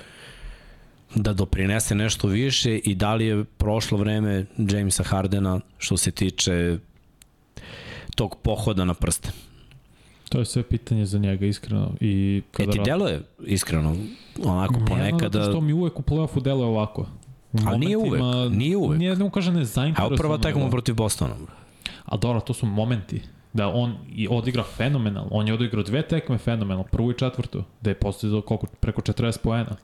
da doprinese nešto više i da li je prošlo vreme Jamesa Hardena što se tiče tog pohoda na prste. To je sve pitanje za njega, iskreno. I kada e ti deluje, iskreno, onako ponekada... Ne, što mi uvek u play-offu deluje ovako. U Ali nije uvek, nije uvek. Nije, ne kaže ne zainteresovan. A prva tekma protiv Bostona. A dobro, to su momenti da on i odigra fenomenalno. On je odigrao dve tekme fenomenalno, prvu i četvrtu, da je postizao koliko, preko 40 poena.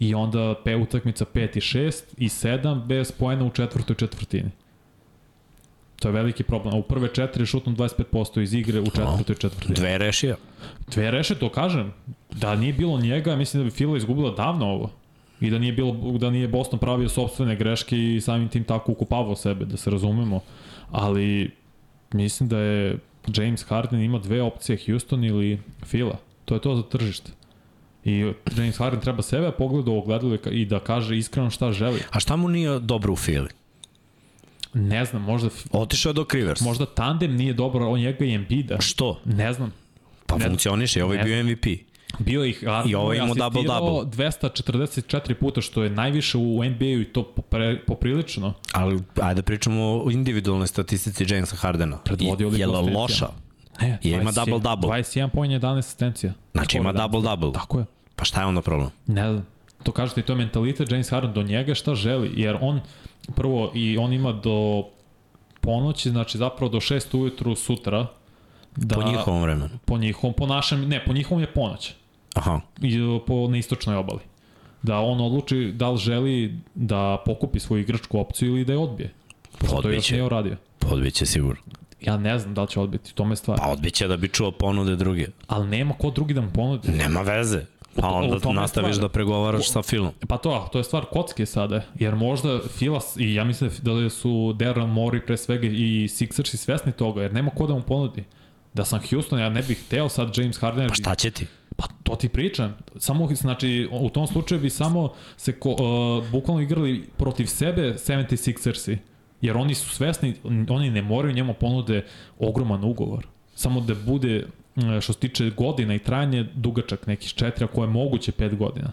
I onda pe utakmica 5 i 6 i 7 bez poena u četvrtoj četvrtini. To je veliki problem. A u prve četiri šutnom 25% iz igre u četvrtoj četvrtini. Dve rešija. Dve reše, to kažem. Da nije bilo njega, mislim da bi Fila izgubila davno ovo. I da nije, bilo, da nije Boston pravio sobstvene greške i samim tim tako ukupavao sebe, da se razumemo. Ali mislim da je James Harden ima dve opcije, Houston ili Fila. To je to za tržište. I James Harden treba sebe pogleda u ogledalu i da kaže iskreno šta želi. A šta mu nije dobro u Fili? Ne znam, možda... Otišao do Rivers. Možda tandem nije dobro, on njega i Embiida. Što? Ne znam. Pa ne funkcioniše, ovo je bio MVP. Bio ih I ovo imao double-double. 244 puta, što je najviše u NBA-u i to popre, poprilično. Ali, ajde da pričamo o individualnoj statistici Jamesa Hardena. Predvodio Je li loša? Ne, je ima double-double. 21 poen 11 asistencija. Znači ima double-double. Tako je. Pa šta je onda problem? Ne znam. To kažete i to je mentalitet James Harden do njega šta želi, jer on prvo i on ima do ponoći, znači zapravo do 6 ujutru sutra Da, po njihovom vremenu. Po njihovom, po našem, ne, po njihovom je ponoć. Aha. I po na istočnoj obali. Da on odluči da li želi da pokupi svoju igračku opciju ili da je odbije. Pošto to još nije uradio. Odbiće sigurno. Ja ne znam da li će odbiti, to me stvar. Pa odbiće da bi čuo ponude druge. Ali nema ko drugi da mu ponudi. Nema veze. Pa onda nastaviš stvar. da pregovaraš sa Filom. Pa to, to je stvar kocke sada, jer možda Fila, i ja mislim da su Daryl Mori pre svega i Sixers i svesni toga, jer nema ko da mu ponudi. Da sam Houston, ja ne bih hteo sad James Harden. Pa šta će ti? Pa to ti pričam. Samo, znači, u tom slučaju bi samo se ko, uh, bukvalno igrali protiv sebe 76ersi. Jer oni su svesni, oni ne moraju njemu ponude ogroman ugovor. Samo da bude, što se tiče godina i trajanje, dugačak nekih četiri, ako je moguće pet godina.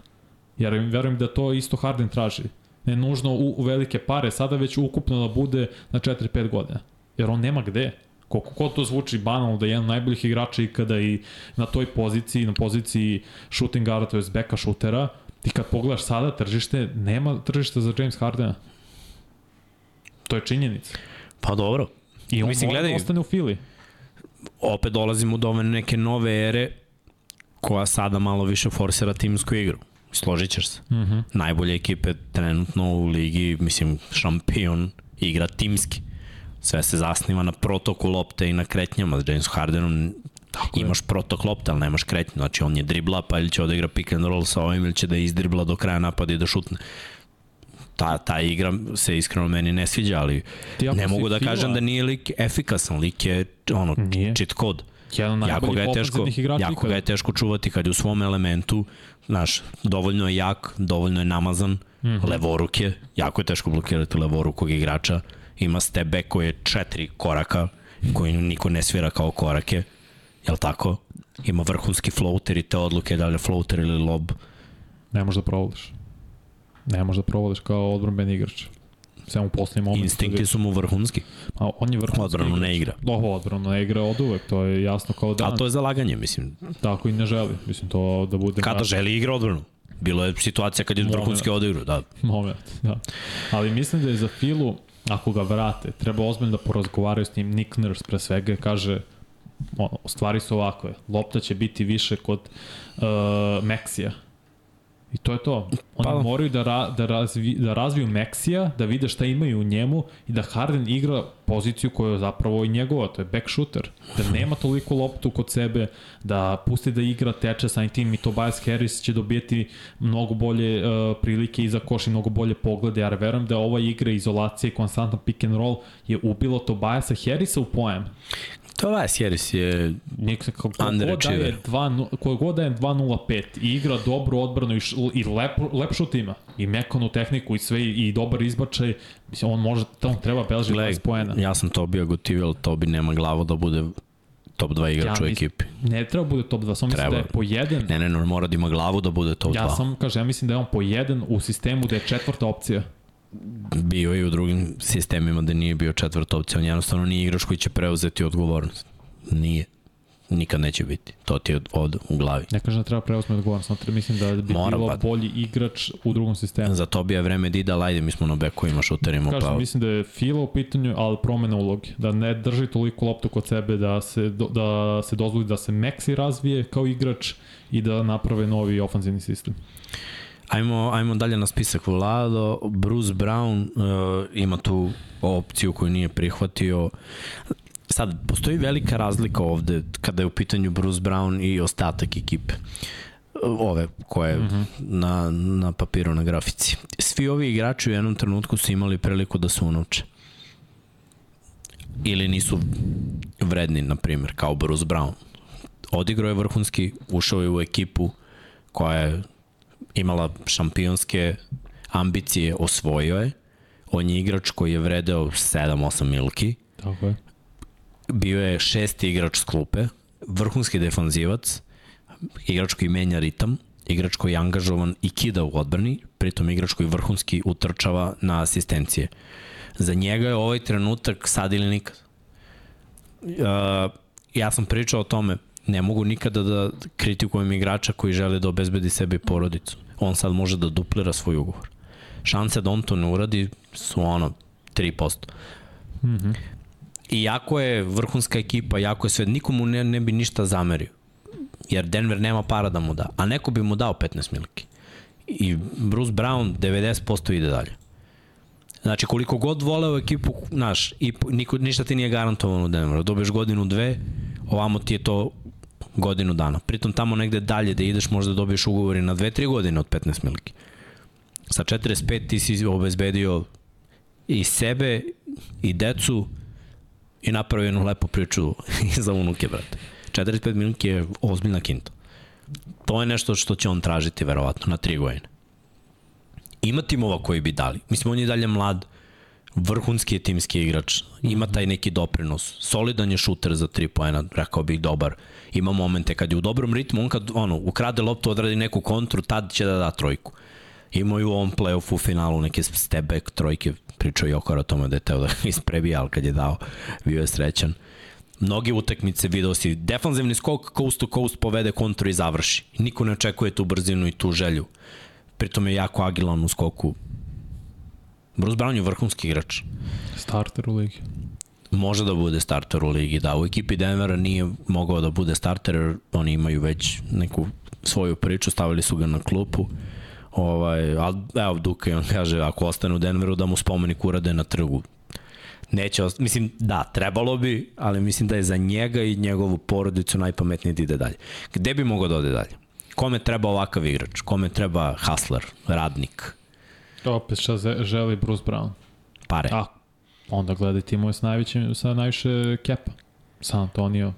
Jer verujem da to isto Harden traži. Ne nužno u, u velike pare, sada već ukupno da bude na 4-5 godina. Jer on nema gde. Koliko god to zvuči banalno da je jedan od najboljih igrača ikada i na toj poziciji, na poziciji shooting guarda, to je beka šutera, ti kad pogledaš sada tržište, nema tržišta za James Hardena. To je činjenica. Pa dobro. I on Mislim, gledaj, ostane u Fili. Opet dolazimo do ove neke nove ere koja sada malo više forsira timsku igru. Složit ćeš se. Mm -hmm. Najbolje ekipe trenutno u ligi, mislim, šampion igra timski. Sve se zasniva na protoku lopte i na kretnjama. S James Hardenom Tako imaš je. protok lopte, ali nemaš kretnju. Znači on je dribla, pa ili će odigra pick and roll sa ovim, ili će da izdribla do kraja napada i da šutne. Ta, ta igra se iskreno meni ne sviđa, ali ne mogu da fila... kažem da nije lik efikasan. Lik je ono, nije. cheat code. Jedan jako ga je teško, jako ga je teško čuvati kad je u svom elementu, znaš, dovoljno je jak, dovoljno je namazan, mm -hmm. levoruke, jako je teško blokirati levorukog igrača ima step back koji je četiri koraka, koji niko ne svira kao korake, jel tako? Ima vrhunski floater i te odluke da li je floater ili lob. Ne možeš da provodiš. Ne možeš da provodiš kao odbranbeni igrač. Samo u posljednjem momentu. Instinkti su mu vrhunski. A on je vrhunski Odbranu ne igra. Ovo odbranu ne igra od uvek, to je jasno kao dan. A to je zalaganje, mislim. Tako i ne želi. Mislim, to da bude... Kada želi igra odbranu. Bilo je situacija kad je vrhunski odigru, da. Moment, da. Ali mislim da je za Filu ako ga vrate, treba ozbiljno da porazgovaraju s njim. Nick Nurse pre svega kaže, ono, stvari su ovakve, lopta će biti više kod uh, Meksija, I to je to. Oni pa. moraju da, ra, da, razvi, da razviju Meksija, da vide šta imaju u njemu i da Harden igra poziciju koja je zapravo i njegova, to je back shooter. Da nema toliko loptu kod sebe, da pusti da igra teče sa tim i Tobias Harris će dobijeti mnogo bolje uh, prilike iza koš i mnogo bolje poglede, jer verujem da ova igra izolacije i konstantan pick and roll je ubilo Tobiasa Harrisa u poem. Tobias Harris je underachiever. Koje god da je 2.05 i igra dobru odbranu i, i lep, lep šut ima. I mekanu tehniku i sve i, i dobar izbačaj. Mislim, on može, on treba beleži 20 poena. Ja sam to bio gotivio, ali to bi nema glavo da bude top 2 igrač ja, u ekipi. Ne treba bude top 2, samo mislim da je po jedan. Ne, ne, ne, mora da ima glavu da bude top 2. Ja sam, kaže, ja mislim da je on po jedan u sistemu da je četvrta opcija. Bio i u drugim sistemima da nije bio četvrta opcija. On jednostavno nije igrač koji će preuzeti odgovornost. Nije. Nikad neće biti. To ti je od, od u glavi. Ne kažem da treba preuzme odgovornost, treba mislim da bi Mora, bilo pa- bolji igrač u drugom sistemu. Za to bi je vreme Dida, ajde, mi smo na bekovima šuterima. Kažem, Pa, mislim da je Fila u pitanju, ali promena uloge. Da ne drži toliko loptu kod sebe, da se, do- da se dozvoli da se Maxi razvije kao igrač i da naprave novi ofanzivni sistem. Ajmo, ajmo dalje na spisak Vlado. Bruce Brown uh, ima tu opciju koju nije prihvatio. Sad, postoji velika razlika ovde kada je u pitanju Bruce Brown i ostatak ekipe. Ove koje mm -hmm. na, na papiru na grafici. Svi ovi igrači u jednom trenutku su imali priliku da se unuče. Ili nisu vredni, na primjer, kao Bruce Brown. Odigrao je vrhunski, ušao je u ekipu koja je imala šampionske ambicije, osvojio je. On je igrač koji je vredeo 7-8 milki. Tako je. Bio je šesti igrač s klupe, vrhunski defanzivac, igrač koji menja ritam, igrač koji je angažovan i kida u odbrani, pritom igrač koji vrhunski utrčava na asistencije. Za njega je ovaj trenutak sad ili nikad. Uh, ja sam pričao o tome, ne mogu nikada da kritikujem igrača koji žele da obezbedi sebi porodicu. On sad može da duplira svoj ugovor. Šanse da on to ne uradi su ono 3%. Mm -hmm. Iako je vrhunska ekipa, jako je sve, nikomu ne, ne bi ništa zamerio. Jer Denver nema para da mu da. A neko bi mu dao 15 miliki. I Bruce Brown 90% ide dalje. Znači, koliko god voleo ekipu, znaš, i niko, ništa ti nije garantovano u Denveru. Dobiješ godinu, dve, ovamo ti je to godinu dana. Pritom tamo negde dalje da ideš možda dobiješ ugovori na 2-3 godine od 15 miliki. Sa 45 ti si obezbedio i sebe, i decu, i napravio jednu lepu priču za unuke, brate. 45 miliki je ozbiljna kinta. To je nešto što će on tražiti, verovatno, na 3 godine. Ima timova koji bi dali. Mislim, on je dalje mlad, vrhunski je timski igrač, ima taj neki doprinos, solidan je šuter za 3 poena, rekao bih dobar, ima momente kad je u dobrom ritmu, on kad ono, ukrade loptu, odradi neku kontru, tad će da da trojku. Imao je u ovom play-offu u finalu neke step back trojke, pričao Jokar o tome da je teo da isprebija, ali kad je dao, bio je srećan. Mnoge utakmice video si, defanzivni skok coast to coast povede kontru i završi. Niko ne očekuje tu brzinu i tu želju. Pritom je jako agilan u skoku. Bruce Brown je vrhunski igrač. Starter u ligi. Može da bude starter u ligi, da. U ekipi Denvera nije mogao da bude starter, jer oni imaju već neku svoju priču, stavili su ga na klupu. Ovaj, ali evo Duka on kaže, ako ostane u Denveru da mu spomenik urade na trgu. Neće, ost... mislim, da, trebalo bi, ali mislim da je za njega i njegovu porodicu najpametnije da ide dalje. Gde bi mogao da ode dalje? Kome treba ovakav igrač? Kome treba hustler, radnik, Opet šta želi Bruce Brown. pare? A, onda gledaj timove sa, najvećim, sa najviše kepa. San Antonio,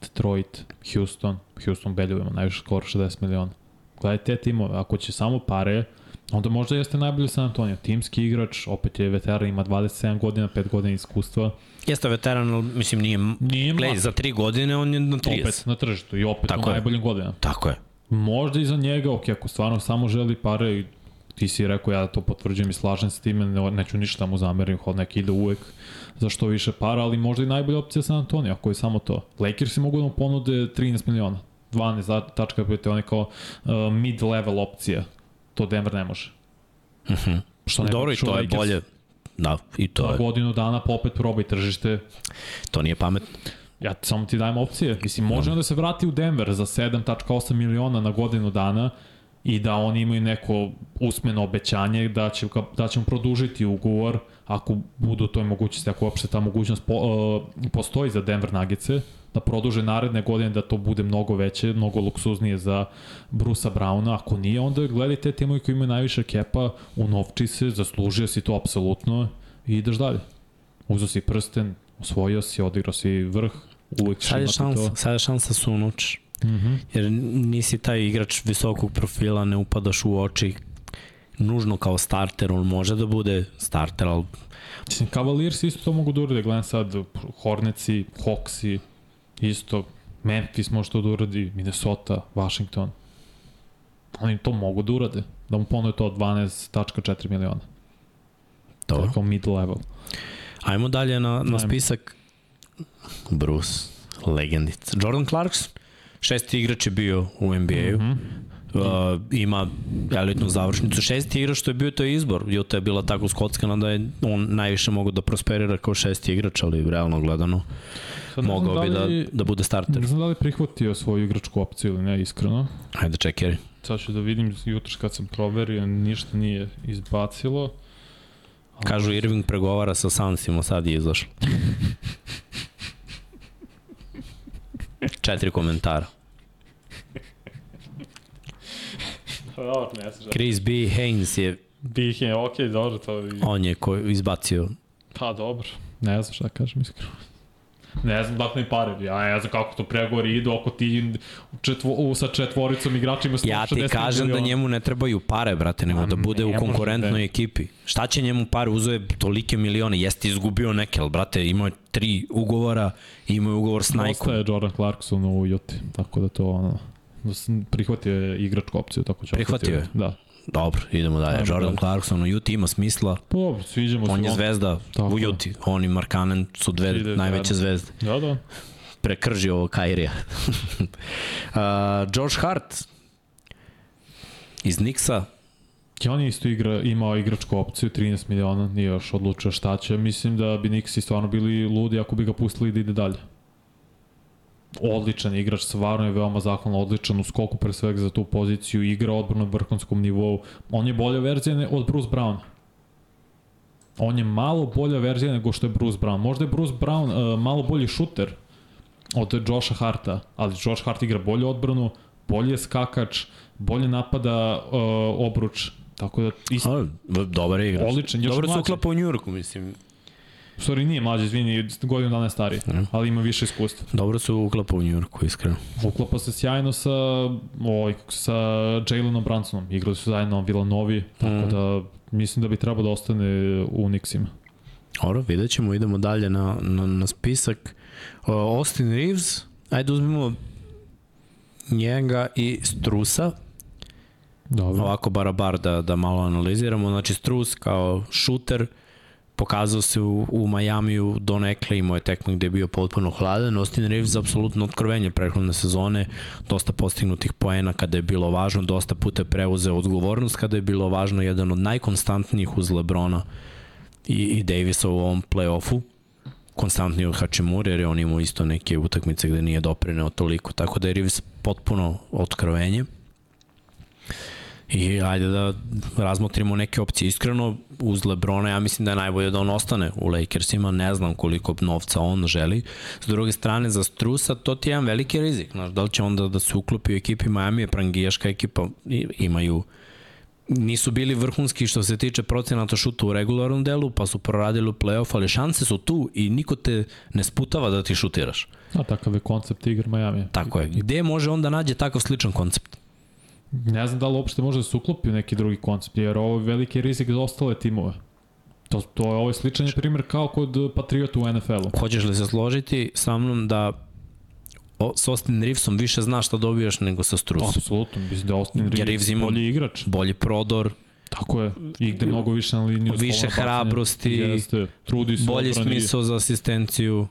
Detroit, Houston. Houston beljujemo, najviše skoro 60 miliona. Gledaj te timove, ako će samo pare, onda možda jeste najbolji San Antonio. Timski igrač, opet je veteran, ima 27 godina, 5 godina iskustva. Jeste veteran, ali mislim nije... Nije Gledaj, za tri godine on je na 30. Opet na tržištu i opet Tako u je. najboljim godinama. Tako je. Možda i za njega, ok, ako stvarno samo želi pare i ti si rekao ja to potvrđujem i slažem se time, ne, neću ništa mu zamerim, hod neki ide uvek za što više para, ali možda i najbolja opcija San Antonio, ako je samo to. Lakersi mogu da mu ponude 13 miliona, 12.5, on je kao uh, mid-level opcija, to Denver ne može. Uh -huh. Što ne Dobro, i to je Lakers. bolje. Da, i to Na je. godinu dana pa opet probaj tržište, To nije pametno. Ja samo ti dajem opcije. Mislim, može onda se vrati u Denver za 7.8 miliona na godinu dana i da oni imaju neko usmeno obećanje da će, da će mu produžiti ugovor ako budu toj mogućnosti, ako uopšte ta mogućnost po, uh, postoji za Denver Nuggetse, da produže naredne godine da to bude mnogo veće, mnogo luksuznije za Brusa Browna. Ako nije, onda gledaj te timovi koji imaju najviše kepa, unovči se, zaslužio si to apsolutno i ideš dalje. Uzo si prsten, osvojio si, odigrao si vrh, uvek ćeš imati šansa, to. sad je šansa su unuč. Mm -hmm. Jer nisi taj igrač visokog profila, ne upadaš u oči nužno kao starter, on može da bude starter, ali Mislim, Cavaliers isto to mogu da urade, gledam sad Hornetsi, Hawksi, isto, Memphis može to da uradi, Minnesota, Washington. Oni to mogu da urade, da mu ponude to 12.4 miliona. To je kao mid level. Ajmo dalje na, na Ajmo. spisak. Bruce, legendica. Jordan Clarkson, šesti igrač je bio u NBA-u. Mm. -hmm. uh, ima elitnu završnicu. Šesti igrač što je bio to je izbor. Jota je bila tako skockana da je on najviše mogu da prosperira kao šesti igrač, ali realno gledano Sad ne znam mogao bi da, li- da bude starter. Ne znam da li prihvatio svoju igračku opciju ili ne, iskreno. Ajde, čekaj. Sad ću da vidim jutros kad sam proverio, ništa nije izbacilo. Kažu Irving pregovara sa Sunsima, sad je izašlo. Četiri komentara. Dobro, ne znam. Chris B. Haynes je, Bih je, okej, dobro, to je... on je ko izbacio Pa dobro, ne znam šta kažem iskreno. Ne znam dakle mi pare, ja ne znam kako to pregovori idu ako ti četvo, u, sa četvoricom igračima 160 Ja ti kažem da miliona. njemu ne trebaju pare, brate, nego da bude u ne može konkurentnoj da- ekipi. Šta će njemu pare? Uzeo je tolike milione, jeste izgubio neke, ali brate, imao je tri ugovora, imao je ugovor s Nike. Ostaje Jordan Clarkson u Juti, tako da to ono, da sam prihvatio je igračku opciju, tako će Prihvatio je? Da. Dobro, idemo dalje. Ajmo Jordan. Clarkson u Juti ima smisla. Dobro, sviđamo se. On je zvezda Tako u. Juti. On i Markanen su dve Ide najveće zajedno. zvezde. Da, da. Prekrži ovo Kairija. uh, Josh Hart iz Nixa. I on je isto igra, imao igračku opciju, 13 miliona, nije još odlučio šta će. Mislim da bi Nixi stvarno bili ludi ako bi ga pustili da ide dalje. Odličan igrač, stvarno je veoma zahvalno odličan u skoku pre svega za tu poziciju, igra odbrano na vrhunskom nivou. On je bolja verzija od Bruce Browna. On je malo bolja verzija nego što je Bruce Brown. Možda je Bruce Brown uh, malo bolji šuter od Josha Harta, ali Josh Hart igra bolju odbranu, bolje je skakač, bolje napada uh, obruč, tako da isto, A, dobar je igrač. Odličan, još Dobro se uklapa u Njurku, mislim. U stvari nije mlađi, izvini, godinu dana je stariji, Mhm. ali ima više iskustva. Dobro se uklapa u Njurku, iskreno. Uklapa se sjajno sa, se, sa Jalenom Bransonom, igrali su zajedno Villanovi, tako Mhm. da mislim da bi trebao da ostane u Nixima. Dobro, vidjet ćemo, idemo dalje na, na, na spisak. Uh, Austin Reeves, ajde uzmimo njega i Strusa, Dobro. ovako barabar da, da malo analiziramo. Znači Strus kao šuter, pokazao se u, u Majamiju do nekle, imao je tekmu gde je bio potpuno hladan. Austin Reeves apsolutno otkrovenje prethodne sezone, dosta postignutih poena kada je bilo važno, dosta puta preuzeo odgovornost kada je bilo važno, jedan od najkonstantnijih uz Lebrona i, i Davisa u ovom play-offu konstantniji od Hačimura, jer je on imao isto neke utakmice gde nije doprineo toliko, tako da je Reeves potpuno otkrovenje. I ajde da razmotrimo neke opcije. Iskreno, uz Lebrona ja mislim da je najbolje da on ostane u Lakersima, ne znam koliko novca on želi. S druge strane, za Strusa to ti je jedan veliki rizik. Znaš, da li će onda da se uklopi u ekipi Miami, je prangijaška ekipa, imaju nisu bili vrhunski što se tiče procenata šuta u regularnom delu, pa su proradili u play-off, ali šanse su tu i niko te ne sputava da ti šutiraš. A takav je koncept igre Miami. Tako je. Gde može onda nađe takav sličan koncept? Ne znam da li uopšte može da se uklopi u neki drugi koncept, jer ovo je veliki rizik za ostale timove. To, to je ovaj sličan je primjer kao kod Patriota u NFL-u. Hoćeš li se složiti sa mnom da o, s Austin Reevesom više znaš šta dobijaš nego sa Strusom? Apsolutno, mislim da Austin Reeves Reeves ima- bolji igrač. Bolji prodor, Tako je. I gde mnogo više na liniju. Više hrabrosti, Jeste. Trudi se bolji odbrani. smisao za asistenciju.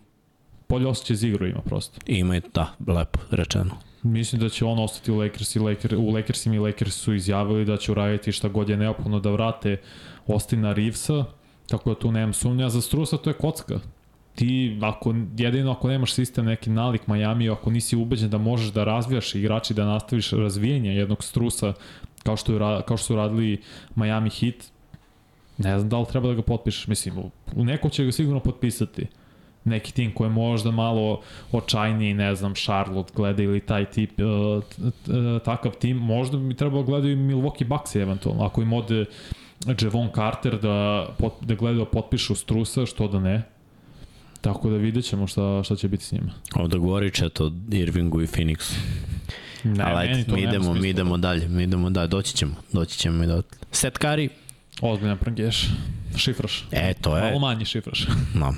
Bolje osjećaj za igru ima prosto. Ima je, da, lepo rečeno. Mislim da će on ostati u Lakers i Laker, u Lakersima i Lakers su izjavili da će uraditi šta god je neophodno da vrate Ostina Reevesa, tako da tu nemam sumnja. Za Strusa to je kocka. Ti, ako, jedino ako nemaš sistem neki nalik Miami, ako nisi ubeđen da možeš da razvijaš igrači, da nastaviš razvijenje jednog Strusa, kao što, je, kao što su radili Miami Heat, ne znam da li treba da ga potpišeš. Mislim, u neko će ga sigurno potpisati neki tim koji je možda malo očajniji, ne znam, Charlotte gleda ili taj tip, uh, takav tim, možda bi trebalo gledaju i Milwaukee Bucks eventualno, ako im ode Javon Carter da, pot, da gledaju da potpišu Strusa, što da ne. Tako da vidjet ćemo šta, šta će biti s njima. Ovde govori čet o Irvingu i Phoenixu. Ne, Ali ajde, to mi idemo, mi idemo dalje, mi idemo dalje, doći ćemo, doći ćemo i do... Set Kari, Ozbiljan prangeš. Šifraš. e, to je, Malo manji šifraš. no.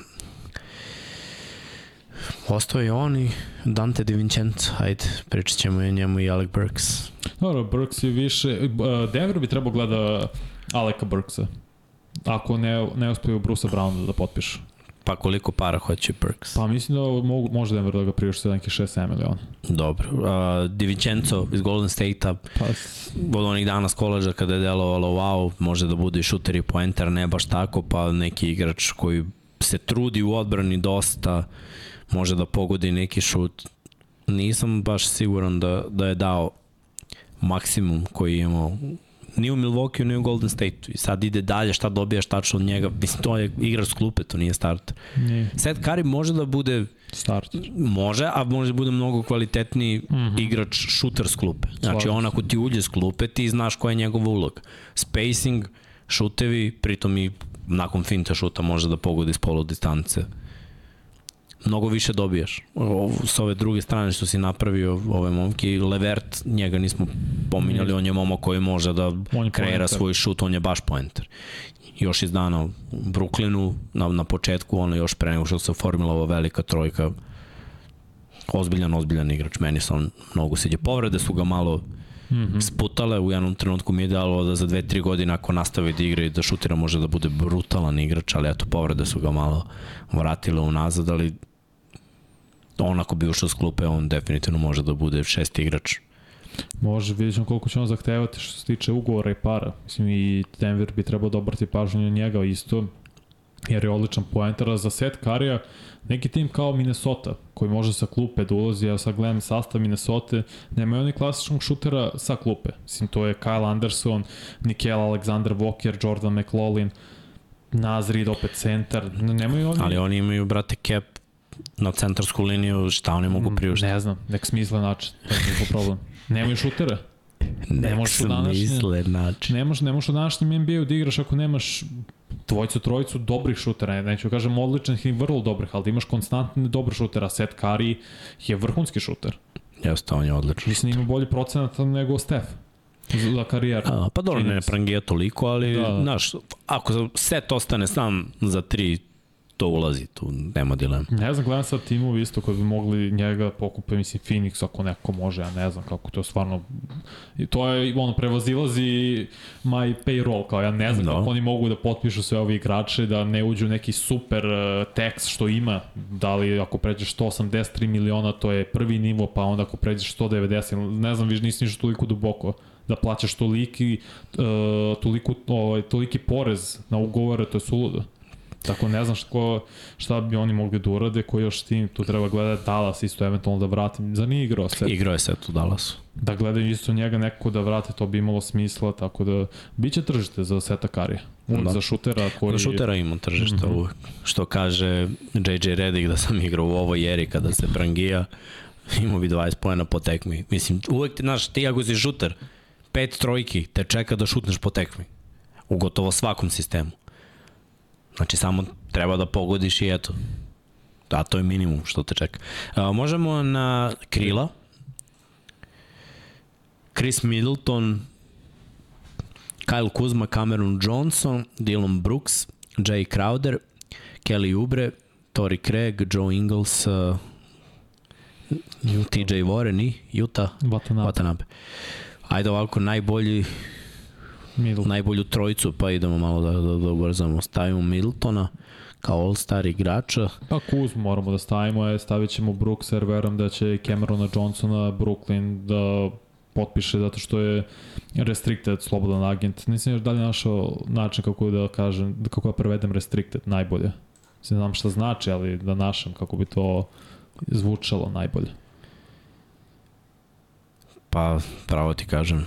Ostao je on i Dante Di Vincenzo, ajde, pričat ćemo i o njemu i Alec Burks. Dobro, Burks je više... uh, Denver bi trebao gleda Aleka Burksa. Ako ne, ne uspeju Brusa Browna da potpišu. Pa koliko para hoće Perks? Pa mislim da mogu, može Denver da ga priušte neki 6-7 miliona. Dobro. Uh, Divincenzo iz Golden State-a Pa, od onih dana s koleđa kada je delovalo wow, može da bude i šuter i poenter, ne baš tako, pa neki igrač koji se trudi u odbrani dosta, može da pogodi neki šut. Nisam baš siguran da, da je dao maksimum koji je imao ni u Milwaukee, ni u Golden State. I sad ide dalje, šta dobijaš tačno od njega. Mislim, to je igrač s klupe, to nije starter. nije Seth Curry može da bude start. Može, a može da bude mnogo kvalitetniji mm. -hmm. igrač šuter s klupe. Znači, Slažem on ako ti uđe s klupe, ti znaš koja je njegova uloga. Spacing, šutevi, pritom i nakon finta šuta može da pogodi s polu distance. Mnogo više dobijaš. O, s ove druge strane što si napravio ove momke, Levert, njega nismo pominjali, on je momak koji može da kreira poenter. svoj šut, on je baš poenter. Još iz dana u Brooklynu, na, na početku, ono još pre nego što se formila ova velika trojka, ozbiljan, ozbiljan igrač. Meni se on mnogo sviđa. Povrede su ga malo mm -hmm. sputale, u jednom trenutku mi je dalo da za dve, tri godine ako nastavi da igra i da šutira može da bude brutalan igrač, ali eto, povrede su ga malo vratile unazad, ali on ako bi ušao s klupe, on definitivno može da bude šesti igrač. Može, vidjet ćemo koliko će on zahtevati što se tiče ugovora i para. Mislim, i Denver bi trebao da obrati pažnju na njega isto, jer je odličan poenter, a za set Karija neki tim kao Minnesota, koji može sa klupe da ulazi, ja sad gledam sastav Minnesota, nemaju oni klasičnog šutera sa klupe. Mislim, to je Kyle Anderson, Nikel Alexander Walker, Jordan McLaughlin, Naz Reid opet centar, nemaju oni... Ali oni imaju, brate, cap na centarsku liniju, šta oni mogu priuštiti? Ne znam, nek smisle način, to je njihov problem. Nemaju šutera. Ne možeš u današnje- misle način. Ne možeš, ne možeš u današnjem NBA-u da igraš ako nemaš dvojicu, trojicu dobrih šutera, neću da kažem odličnih i vrlo dobrih, ali da imaš konstantne dobre šutera. Seth Curry je vrhunski šuter. Jeste, on je odličan. Mislim da ima bolji procenat nego Steph za karijeru. A, pa dobro, ne prangija toliko, ali, da, da. znaš, ako set ostane sam za tri, to ulazi, tu nema dilema. Ne znam, gledam sad timovi isto koji bi mogli njega pokupe, mislim Phoenix ako neko može, ja ne znam kako to stvarno i to je ono prevazilazi my payroll, kao ja ne znam Da. kako oni mogu da potpišu sve ovi igrače da ne uđu neki super uh, tax što ima, da li ako pređeš 183 miliona to je prvi nivo, pa onda ako pređeš 190, ne znam, više nisi ništa toliko duboko da plaćaš toliki, uh, toliko, ovaj, toliki porez na ugovore, to je suludo. Tako ne znam šta, šta bi oni mogli da urade, koji još tim, tu treba gledati Dallas isto eventualno da vratim, za nije igrao se. Igrao je set u Dallasu. Da gledaju isto njega neko da vrate, to bi imalo smisla, tako da biće tržište za Seta Karija. Uvijek Da. za šutera koji... Za šutera ima tržište mm -hmm. uvek. Što kaže JJ Redick da sam igrao u ovoj eri kada se prangija, imao bi 20 pojena po tekmi. Mislim, uvek ti, znaš, ti ako si šuter, pet trojki te čeka da šutneš po tekmi. U gotovo svakom sistemu. Znači, samo treba da pogodiš i eto. Da, to je minimum što te čeka. A, možemo na krila. Chris Middleton, Kyle Kuzma, Cameron Johnson, Dylan Brooks, Jay Crowder, Kelly Oubre, Tori Craig, Joe Ingles, uh, TJ Warren i Utah Watanabe. Watanabe. Ajde ovako, najbolji, Middle. najbolju trojicu, pa idemo malo da, da, da ubrzamo. Stavimo Middletona kao all-star igrača. Pa Kuzmu moramo da stavimo, je, stavit ćemo Brooks, jer verujem da će Camerona Johnsona, Brooklyn da potpiše zato što je restricted, slobodan agent. Nisam još dalje našao način kako da kažem, kako da prevedem restricted najbolje. Ne znam šta znači, ali da našem kako bi to zvučalo najbolje. Pa, pravo ti kažem,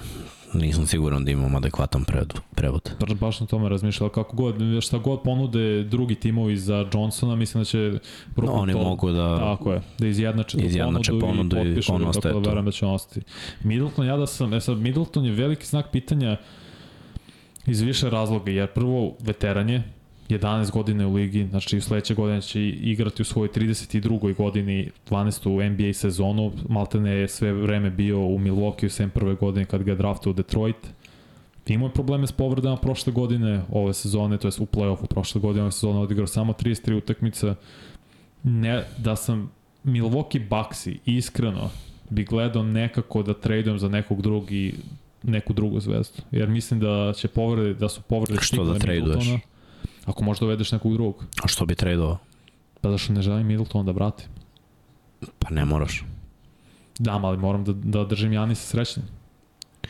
nisam siguran da imam adekvatan prevod. prevod. Baš, baš na tome razmišljala kako god, šta god ponude drugi timovi za Johnsona, mislim da će No, oni to, mogu da... Tako je, da izjednače, Izjednače ponudu, ponudu i i on ostaje tako da verujem da će ostati. Middleton, ja da sam, e sad, Middleton je veliki znak pitanja iz više razloga, jer prvo veteran je, 11 godina u ligi, znači sledeće godine će igrati u svojoj 32. godini 12. NBA sezonu, Maltene je sve vreme bio u Milwaukee sem prve godine kad ga je draftao u Detroit. Imao je probleme s povredama prošle godine, ove sezone, to je u play-offu prošle godine, ove sezone odigrao samo 33 utakmice. Ne, da sam Milwaukee Bucksi, iskreno, bi gledao nekako da tradujem za nekog drugi neku drugu zvezdu. Jer mislim da će povrede, da su povrede Što da traduješ? Middletona. Ako možda uvedeš nekog drugog. A što bi tradovao? Pa zašto ne želim Middleton da vratim? Pa ne moraš. Da, ali moram da, da držim Janisa srećnim.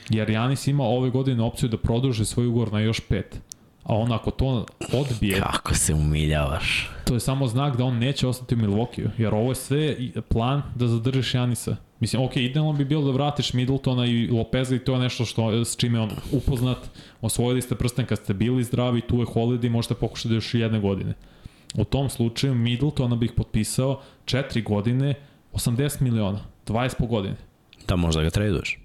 Jer Janis ima ove godine opciju da produži svoj ugovor na još pet. A on ako to odbije, Kako se umiljavaš. to je samo znak da on neće ostati u Milwaukee. Jer ovo je sve plan da zadržiš Janisa. Mislim, ok, idealno bi bilo da vratiš Middletona i Lopeza i to je nešto što, s čime on upoznat. Osvojili ste prsten kad ste bili zdravi, tu je Holiday, možete pokušati još jedne godine. U tom slučaju Middletona bih potpisao 4 godine, 80 miliona, 20 po godine. Da možda ga traduješ.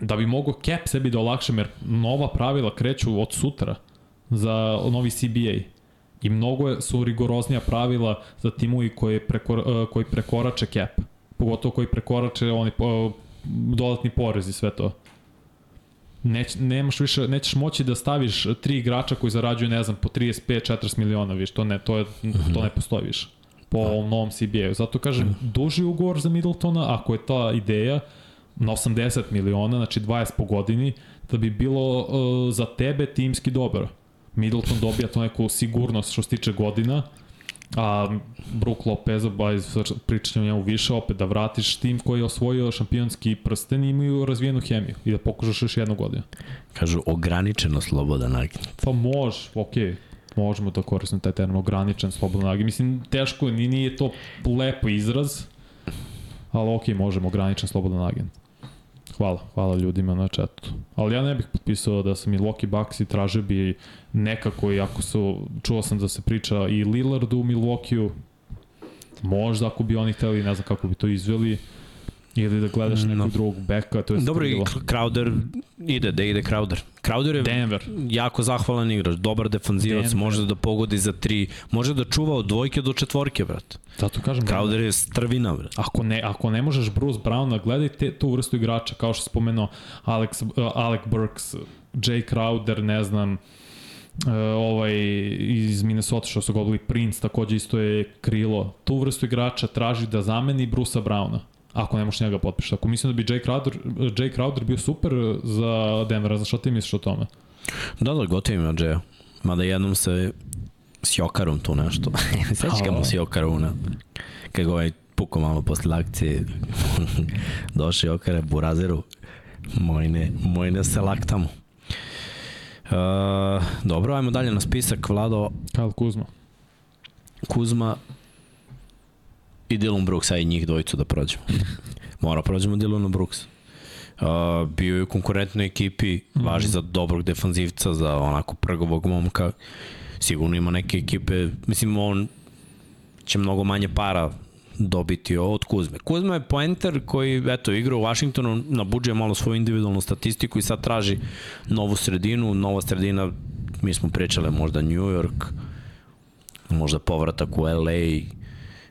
Da bi mogao cap sebi da olakšam, jer nova pravila kreću od sutra za novi CBA. I mnogo su rigoroznija pravila za timovi koji, prekor, uh, koji prekorače cap. Pogotovo koji prekorače oni uh, dodatni porez i sve to. Neć, nemaš više, nećeš moći da staviš tri igrača koji zarađuju, ne znam, po 35-40 miliona, viš, to ne, to, je, to ne postoji više po ovom novom CBA-u. Zato kažem, duži ugovor za Middletona, ako je ta ideja, na 80 miliona, znači 20 po godini, da bi bilo uh, za tebe timski dobro. Middleton dobija to neku sigurnost što se tiče godina, a Brook Lopez, ba, pričam o njemu više, opet da vratiš tim koji je osvojio šampionski prsten i imaju razvijenu hemiju i da pokušaš još jednu godinu. Kažu ograničeno slobodan agent. Pa može, okej. Okay možemo da koristimo taj termin ograničen slobodno nagi. Mislim, teško je, ni- nije to lepo izraz, ali okej, možemo ograničen slobodan agent. Hvala, hvala ljudima na chatu. Ali ja ne bih potpisao da sam i Milwaukee Bucks i tražio bi nekako, iako su, čuo sam da se priča i Lillardu u Milwaukee-u, možda ako bi oni hteli, ne znam kako bi to izveli, ili da gledaš nekog No. drugog beka, to je Dobro i. Crowder ide, da ide Crowder. Crowder je Denver. jako zahvalan igrač, dobar defanzivac, Denver. može da pogodi za tri, može da čuva od dvojke do četvorke, brat. Zato kažem, Crowder je strvina, brat. Ako ne, ako ne možeš Bruce Browna, gledaj te, tu vrstu igrača, kao što spomenuo Alex, uh, Alec Burks, Jay Crowder, ne znam, uh, ovaj iz Minnesota što su govorili Prince, takođe isto je krilo. Tu vrstu igrača traži da zameni Brusa Browna. Ako ne možeš njega potpišati. Ako mislim da bi Jay Crowder, Jay Crowder bio super za Denver, znaš šta ti misliš o tome? Da, da, gotovo ima Jaya. Mada jednom se s Jokarom tu nešto. Sveći ga mu s Jokarom, ne? Kako ovaj puko malo posle akcije. Došao Jokare Burazeru. Mojne, mojne se laktamo. Uh, dobro, ajmo dalje na spisak. Vlado, Kyle Kuzma. Kuzma i Dylan Brooks, aj njih dvojicu da prođemo. Mora prođemo Dylana Brooks. Uh, bio je u konkurentnoj ekipi, važi za dobrog defanzivca, za onako prgovog momka. Sigurno ima neke ekipe, mislim on će mnogo manje para dobiti od Kuzme. Kuzma je poenter koji, eto, igra u Washingtonu, nabuđuje malo svoju individualnu statistiku i sad traži novu sredinu, nova sredina, mi smo pričali možda New York, možda povratak u LA,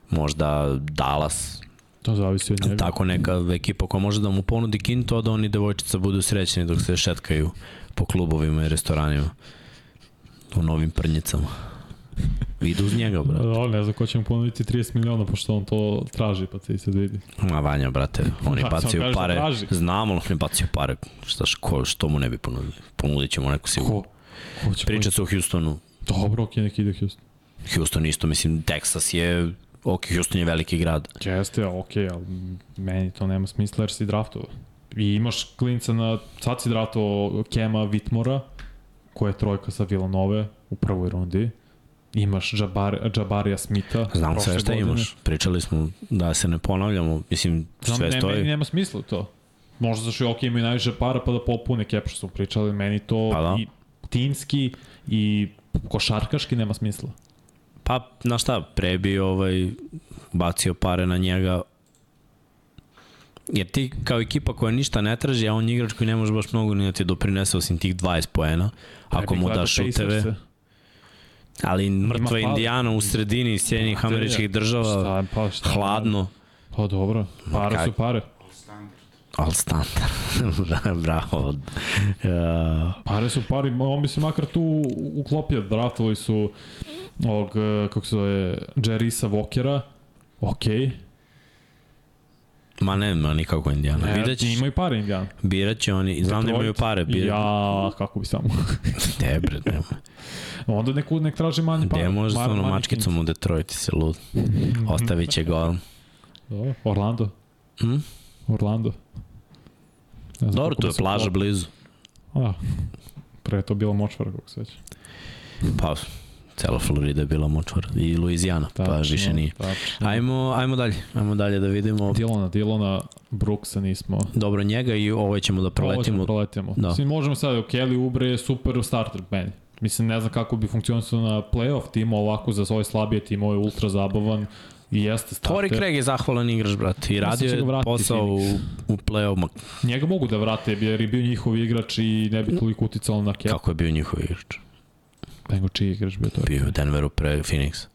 možda Dallas, To zavisi od njega. tako neka ekipa koja može da mu ponudi kinto, a da oni devojčica budu srećni dok se šetkaju po klubovima i restoranima u novim prnjicama. Vidu uz njega, brate. Da, ne znam ko će mu ponuditi 30 miliona, pošto on to traži, pa se i sad vidi. Ma Vanja, brate, oni Da, samo bacaju kažeš da pare. traži. Znamo, ali oni bacaju pare. Šta, ško, što mu ne bi ponudili? Ponudit ćemo neku sigurno. Ko? Ko će Priča se o Houstonu. Dobro, ok, neki ide Houston. Houston isto, mislim, Texas je... Ok, Houston je veliki grad. Jeste, ok, ali meni to nema smisla jer si draftovao. I imaš klinca na, sad si draftovao Kema Vitmora, koja je trojka sa Villanove u prvoj rundi. Imaš Jabar, Jabarija Smitha. Znam sve šta godine. imaš. Pričali smo da se ne ponavljamo. Mislim, Znam, sve ne, meni stoji. nema smisla to. Možda zašto je ok, imaju najviše para pa da popune kep što smo pričali, meni to Pa da. i timski i košarkaški nema smisla. Pa, na šta, pre bi ovaj, bacio pare na njega Jer ti kao ekipa koja ništa ne traži, a on je igrač koji ne može baš mnogo ni da ti doprinese osim tih 20 poena, ako mu daš šuteve. Ali mrtva. Indijana u sredini Sjedinjenih američkih država, Šta, pa šta? hladno, Pa dobro, pare su pare. ali standard. Bravo. Uh, Pare su pari, on bi se makar tu uklopio, draftovali su ovog, eh, kako se zove, Jerisa Walkera, okej, Ma ne, ma nikako Indijana. Ne, ćeš, imaju pare Indijana. birat će oni, znam da imaju pare, birat. Ja, kako bi samo. Ne, bre, nema. Onda neku, nek traže manje pare. Gde može manje mačkicom u Detroit, se lud. Ostavit će. Dobro, Orlando. Hm? Orlando. Ne znam Dobro, tu je se plaža blizu. A, pre je to bila močvara, kako se već. Pa, cela Florida je bila močvar. I Louisiana, pa više nije. Tačno. Ajmo, ajmo dalje, ajmo dalje da vidimo. Dilona, Dilona, Brooksa nismo. Dobro, njega i ovo ćemo da Ovo ćemo proletimo. proletimo. Da. Da. Mislim, možemo sad, Kelly Ubre je super starter meni. Mislim, ne znam kako bi funkcionisao na playoff timu, ovako za svoje slabije timove, ultra zabavan i jeste starter. Tori Craig je zahvalan igrač, brate, i radio će je posao u, u play-off. Ma, Njega mogu da vrate, jer je bio njihov igrač i ne bi toliko uticalo na Kelly. Kako je bio njihov igrač? Nego čiji igrač bio to? Bio je u Denveru pre Phoenix.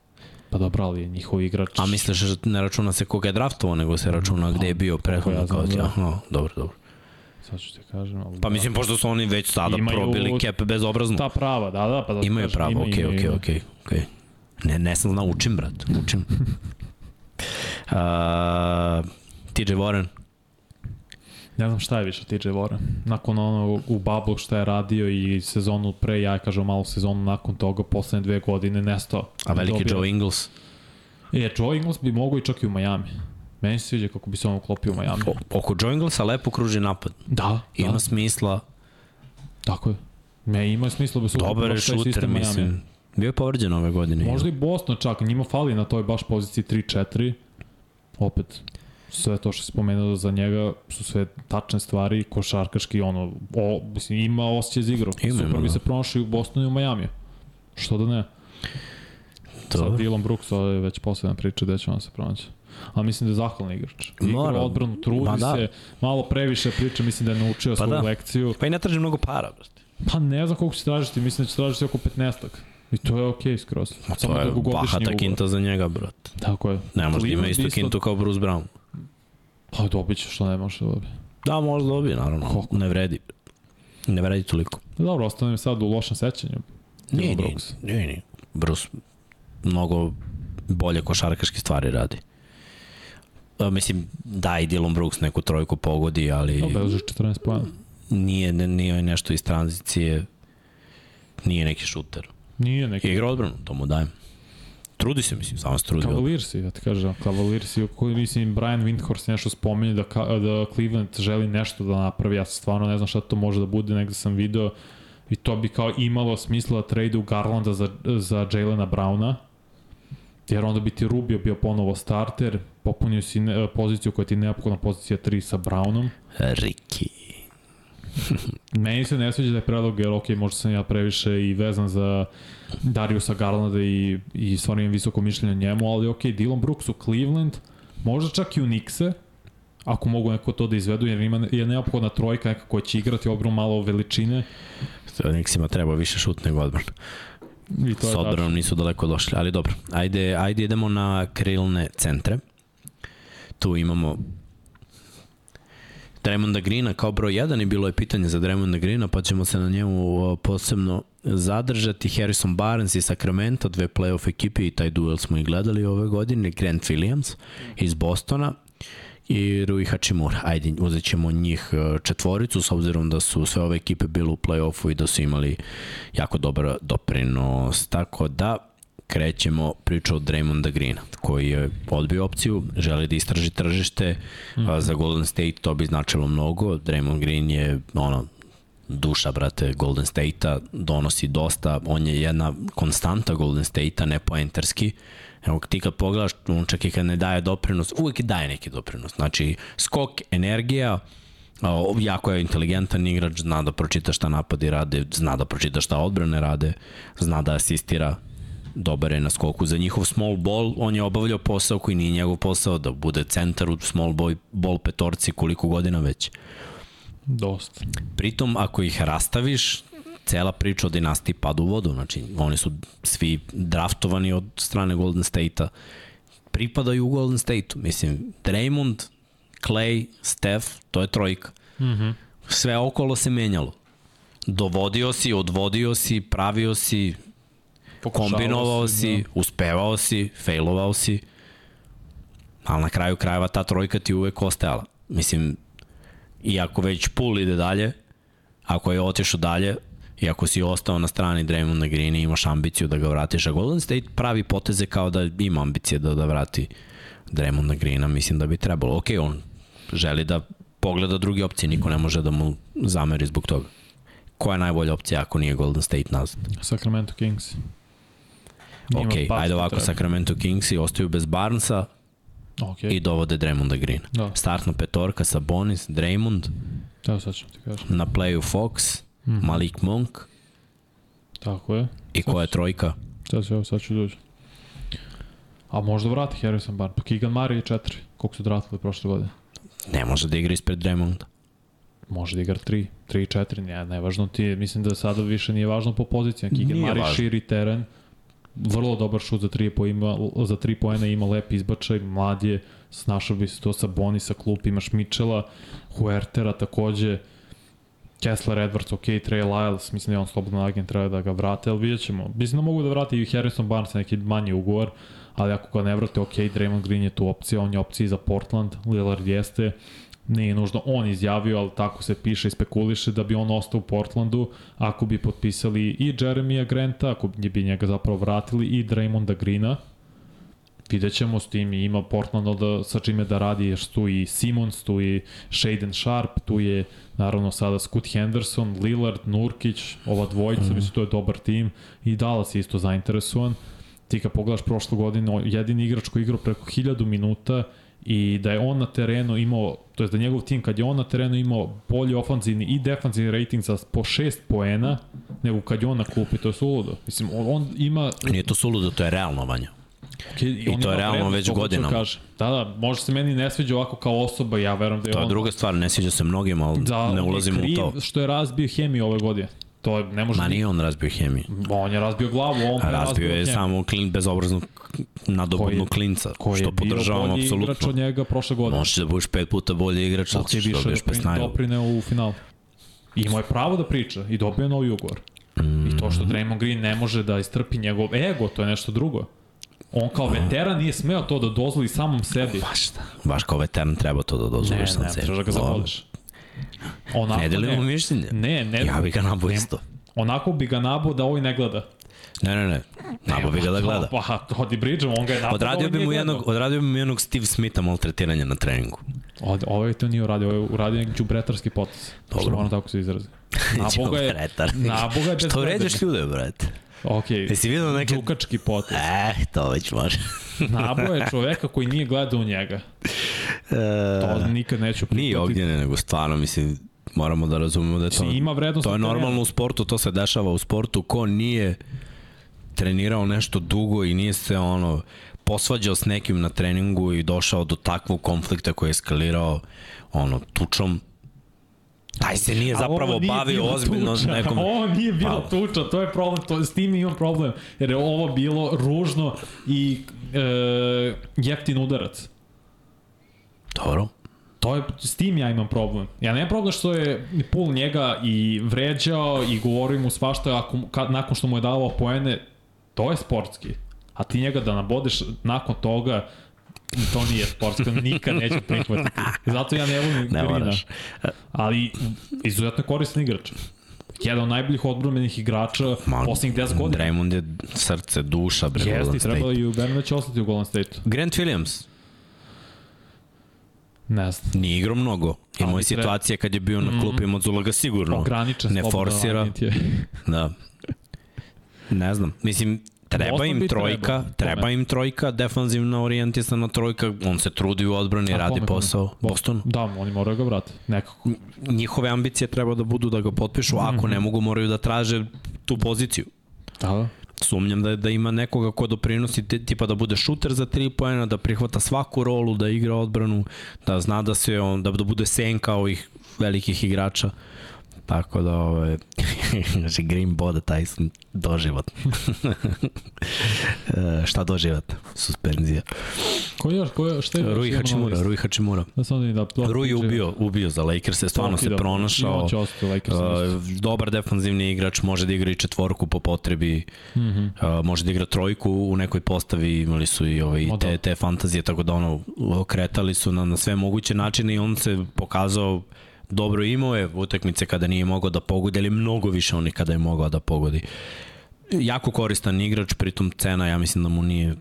Pa dobro, ali je njihov igrač. A misliš da ne računa se koga je draftovao, nego se računa gde je bio prethodno ja kao ti. da. Aha, dobro, dobro. Sad ću ti kažem. Ali Pa mislim, pošto su oni već sada Imaju probili cap bezobrazno. Ta prava, da, da. Pa da Imaju kažem, pravo, okej, okej, okej. Ne, ne sam znao, učim, brat, učim. uh, TJ Warren, Ne znam šta je više TJ Warren. Nakon ono u Bubble šta je radio i sezonu pre, ja kažem malu sezonu nakon toga, poslednje dve godine nestao. a veliki Dobio- Joe Ingles. E, Joe Ingles bi mogao i čak i u Miami. Meni se sviđa kako bi se on uklopio u Miami. O, oko Joe Inglesa lepo kruži napad. Da, Ima da, smisla, tako je. Me ima smisla da se dobar je šuter, mislim. Bio je povređen ove godine. Možda i Boston čak, njima fali na toj baš poziciji 3-4. Opet, sve to što se spomenuo za njega su sve tačne stvari, košarkaški, ono, o, mislim, ima osjećaj za igru. Ima, Super ima, bi da. se pronašao i u Bostonu i u Majamiju. Što da ne? Sad Dobro. Dylan Brooks, ovo je već posledna priča gde će on se pronaći. A mislim da je zahvalni igrač. Igra Mora. odbranu, trudi da. se, malo previše priča, mislim da je naučio Pa svoju da. lekciju. Pa i ne traži mnogo para, brate. Pa ne znam koliko će tražiti, mislim da će tražiti oko 15-ak. I to je okej okay, skroz. Ma Samo to je bahata ugovor. kinta za njega, brate. Tako je. Ne može da ima istu kintu kao Bruce Brown. Pa dobit će što ne može da dobije. Da, možda dobije, naravno. Koliko? Ne vredi. Ne vredi toliko. Dobro, ostanem sad u lošem sećanju. Nije, nije, nije, nije. Bruce mnogo bolje košarkaške stvari radi. A, mislim, da i Dylan Brooks neku trojku pogodi, ali je 14 pojena. nije, ne, nije nešto iz tranzicije, nije neki šuter. Nije neki. Igra odbranu, to mu dajem. Trudi se, mislim, samo se trudi. Cavaliersi, ja ti kažem, Cavaliersi, koji mislim, Brian Windhorst nešto spominje da, da Cleveland želi nešto da napravi, ja stvarno ne znam šta to može da bude, negde sam video i to bi kao imalo smisla da trade u Garlanda za, za Jalena Browna, jer onda bi ti Rubio bio ponovo starter, popunio si ne, poziciju koja ti je neophodna pozicija 3 sa Brownom, Riki. Meni se ne sviđa da je predlog, jer ok, možda sam ja previše i vezan za Dariusa Garlanda i, i stvarno imam visoko mišljenje o njemu, ali ok, Dylan Brooks u Cleveland, možda čak i u Nixe, ako mogu neko to da izvedu, jer ima je neophodna trojka neka koja će igrati obrom malo veličine. Nixima treba više šut nego odbran. I to S odbranom nisu daleko došli, ali dobro. Ajde, ajde idemo na krilne centre. Tu imamo Draymonda Greena kao broj 1 i bilo je pitanje za Draymonda Greena, pa ćemo se na njemu posebno zadržati. Harrison Barnes iz Sacramento, dve playoff ekipe i taj duel smo i gledali ove godine. Grant Williams iz Bostona i Rui Hachimura. Ajde, uzet ćemo njih e, četvoricu s obzirom da su sve ove ekipe bile u play-offu i da su imali jako dobar doprinos. Tako da krećemo priču od Draymonda Greena, koji je odbio opciju, želi da istraži tržište, mm -hmm. za Golden State to bi značilo mnogo. Draymond Green je ono, duša, brate, Golden State-a, donosi dosta, on je jedna konstanta Golden State-a, ne poenterski. Evo, ti kad pogledaš, on čak i kad ne daje doprinos, uvek daje neki doprinos. Znači, skok, energija, jako je inteligentan igrač, zna da pročita šta napadi rade, zna da pročita šta odbrane rade, zna da asistira, dobar je na skoku za njihov small ball, on je obavljao posao koji nije njegov posao, da bude centar u small ball, ball petorci koliko godina već. Dosta. Pritom, ako ih rastaviš, cela priča o dinastiji pada u vodu. Znači, oni su svi draftovani od strane Golden State-a. Pripadaju u Golden State-u. Mislim, Draymond, Clay, Steph, to je trojka. Mm -hmm. Sve okolo se menjalo. Dovodio si, odvodio si, pravio si, kombinovao si, da. uspevao si, failovao si. Ali na kraju krajeva ta trojka ti uvek ostajala. Mislim, i ako već Poole ide dalje, ako je otišao dalje, i ako si ostao na strani Draymonda Green i imaš ambiciju da ga vratiš, a Golden State pravi poteze kao da ima ambicije da, da vrati Draymonda Greena, mislim da bi trebalo. Ok, on želi da pogleda druge opcije, niko ne može da mu zameri zbog toga. Koja je najbolja opcija ako nije Golden State nazad? Sacramento Kings. Ok, ajde ovako, treba. Sacramento Kingsi ostaju bez Barnesa okay. i dovode Draymonda Greena. Da. Startna petorka sa Bonis, Draymond, Da, sad ću ti kažem. na playu Fox, mm. Malik Monk Tako je. i Sad koja je trojka? Sad ću, sad ću dođi. A možda vrati Harrison Barnes. Pa Keegan Murray je četiri. Koliko su draftili prošle godine? Ne može da igra ispred Draymonda. Može da igra 3, 3 4, ne, nevažno ti je, mislim da sada više nije važno po pozicijama. Keegan Murray širi teren, vrlo dobar šut za 3 po ima, za 3 poena, ima lep izbačaj, mlad je, snašao bi se to sa Boni sa klup, imaš Mitchella, Huertera takođe, Kessler Edwards, ok, Trey Lyles, mislim da je on slobodno agent, treba da ga vrate, ali vidjet ćemo. Mislim da mogu da vrati i Harrison Barnes neki manji ugovor, ali ako ga ne vrate, ok, Draymond Green je tu opcija, on je opcija za Portland, Lillard jeste, nije nužno on izjavio, ali tako se piše i spekuliše da bi on ostao u Portlandu ako bi potpisali i Jeremija Granta, ako bi njega zapravo vratili i Draymonda Greena. Vidjet ćemo s tim ima Portland da, sa čime da radi, jer tu i Simons, tu i Shaden Sharp, tu je naravno sada Scoot Henderson, Lillard, Nurkić, ova dvojica, mm -hmm. mislim to je dobar tim i Dallas je isto zainteresovan. Ti kad pogledaš prošlu godinu, jedini igrač koji igrao preko 1000 minuta i da je on na terenu imao, to je da njegov tim kad je on na terenu imao bolji ofanzivni i defanzivni rating za po 6 poena nego kad je on na klupi, to je suludo. Mislim, on, ima... Nije to suludo, to je realno vanje. Okay, I to je realno već godinama. Kaže. Da, da, možda se meni ne sviđa ovako kao osoba, ja verujem da je To je on... druga stvar, ne sviđa se mnogima, ali da, ne ulazimo je u to. kriv što je razbio hemiju ove godine. To je, ne može... Ma nije on razbio hemiju. On je razbio glavu, on A razbio je hemiju. samo klin bezobraznog nadobudnog klinca, Koji što je bio podržavam bolji igrač apsolutno. od njega prošle godine. Možeš da budeš pet puta bolji igrač, da više dobiješ doprin, pesnaju. doprineo u finalu. I imao je pravo da priča i dobio je novi ugovor. Mm. I to što Draymond Green ne može da istrpi njegov ego, to je nešto drugo. On kao veteran nije smeo to da dozvoli samom sebi. Baš da. Baš kao veteran treba to da Ne, dozvoliš ne, sam ne, sebi. trebaš da ga Dobro. Onako Ne delimo mišljenje. Ne, ne. Ja bi ga nabao ne- isto. Onako bi ga nabao da ovaj ne gleda. Ne, ne, ne. Nabao bi ga da gleda. Pa, Odi Bridgem, on ga je nabao da Odradio ovaj bi mu jednog, odradio bi mu jednog Steve Smitha maltretiranja na treningu. Od, ovaj to nije uradio, ovaj je uradio neki džubretarski potez. Dobro. Što moram tako se izrazi. Naboga je, Đubretar. naboga je Što vređaš ljude, brate? Ok, Jesi vidio neke... džukački potez. Eh, to već može. Nabo je čoveka koji nije gledao u njega. To nikad neću prihvatiti. E, Nije ognjene, nego stvarno, mislim, moramo da razumemo da je to... Ima vrednost To je normalno u sportu, to se dešava u sportu. Ko nije trenirao nešto dugo i nije se ono posvađao s nekim na treningu i došao do takvog konflikta koji je eskalirao ono tučom taj se nije zapravo nije bavio ozbiljno tuča. nekom Ovo nije bila Pa- tuča, to je problem, to, s tim imam problem. Jer je ovo bilo ružno i e, jeftin udarac. dobro To je, s tim ja imam problem. Ja nemam problem što je Pul njega i vređao i govorio mu svašta ako, kad, nakon što mu je davao poene, to je sportski. A ti njega da nabodeš nakon toga, to nije sportski, nikad neću prihvatiti. Zato ja ne volim ne Grina. moraš Ali izuzetno koristan igrač. Jedan od najboljih odbromenih igrača poslednjih 10 godina. Draymond je srce, duša bre Jeste, Golden State. i uvereno da će ostati u Golden State. Grant Williams Ne znam. nije igrao mnogo. Imao je situacije kad je bio na klupi Mazula ga sigurno Ograničen ne forsira. Da. Ne znam. Mislim, treba im trojka, treba kome? im trojka, defanzivna orijentisana trojka, on se trudi u odbrani, A radi kome, posao. Bo- Boston. Da, oni moraju ga vrati. Nekako. Njihove ambicije treba da budu da ga potpišu, ako ne mogu moraju da traže tu poziciju. Da, da. Sumnjam da, da ima nekoga ko doprinosi ti- tipa da bude šuter za 3 poena, da prihvata svaku rolu, da igra odbranu, da zna da se on da, da bude senka ovih velikih igrača. Tako da, ove, znači Green Boda Tyson doživot. E, šta doživot? Suspenzija. Ko još? Ko je, šta je? Rui Hachimura, Rui Hachimura. Da sam da, Rui je ubio, ubio za Lakers, je stvarno se pronašao. Lakers. Uh, dobar defanzivni igrač, može da igra i četvorku po potrebi, mm -hmm. uh, može da igra trojku u nekoj postavi, imali su i ovaj, te, da. te fantazije, tako da ono, okretali su na, na sve moguće načine i on se pokazao dobro imao je utakmice kada nije mogao da pogodi, ali mnogo više oni kada je mogao da pogodi. Jako koristan igrač, pritom cena, ja mislim da mu nije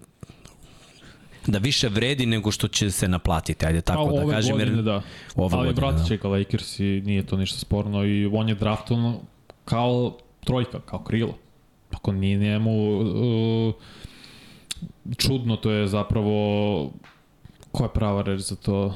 da više vredi nego što će se naplatiti, ajde tako A, da kažem. Godine, jer, da. Ove Ali godine, vratit će da. Lakers i nije to ništa sporno i on je draftovan kao trojka, kao krilo. Ako nije njemu uh, čudno, to je zapravo koja je prava reč za to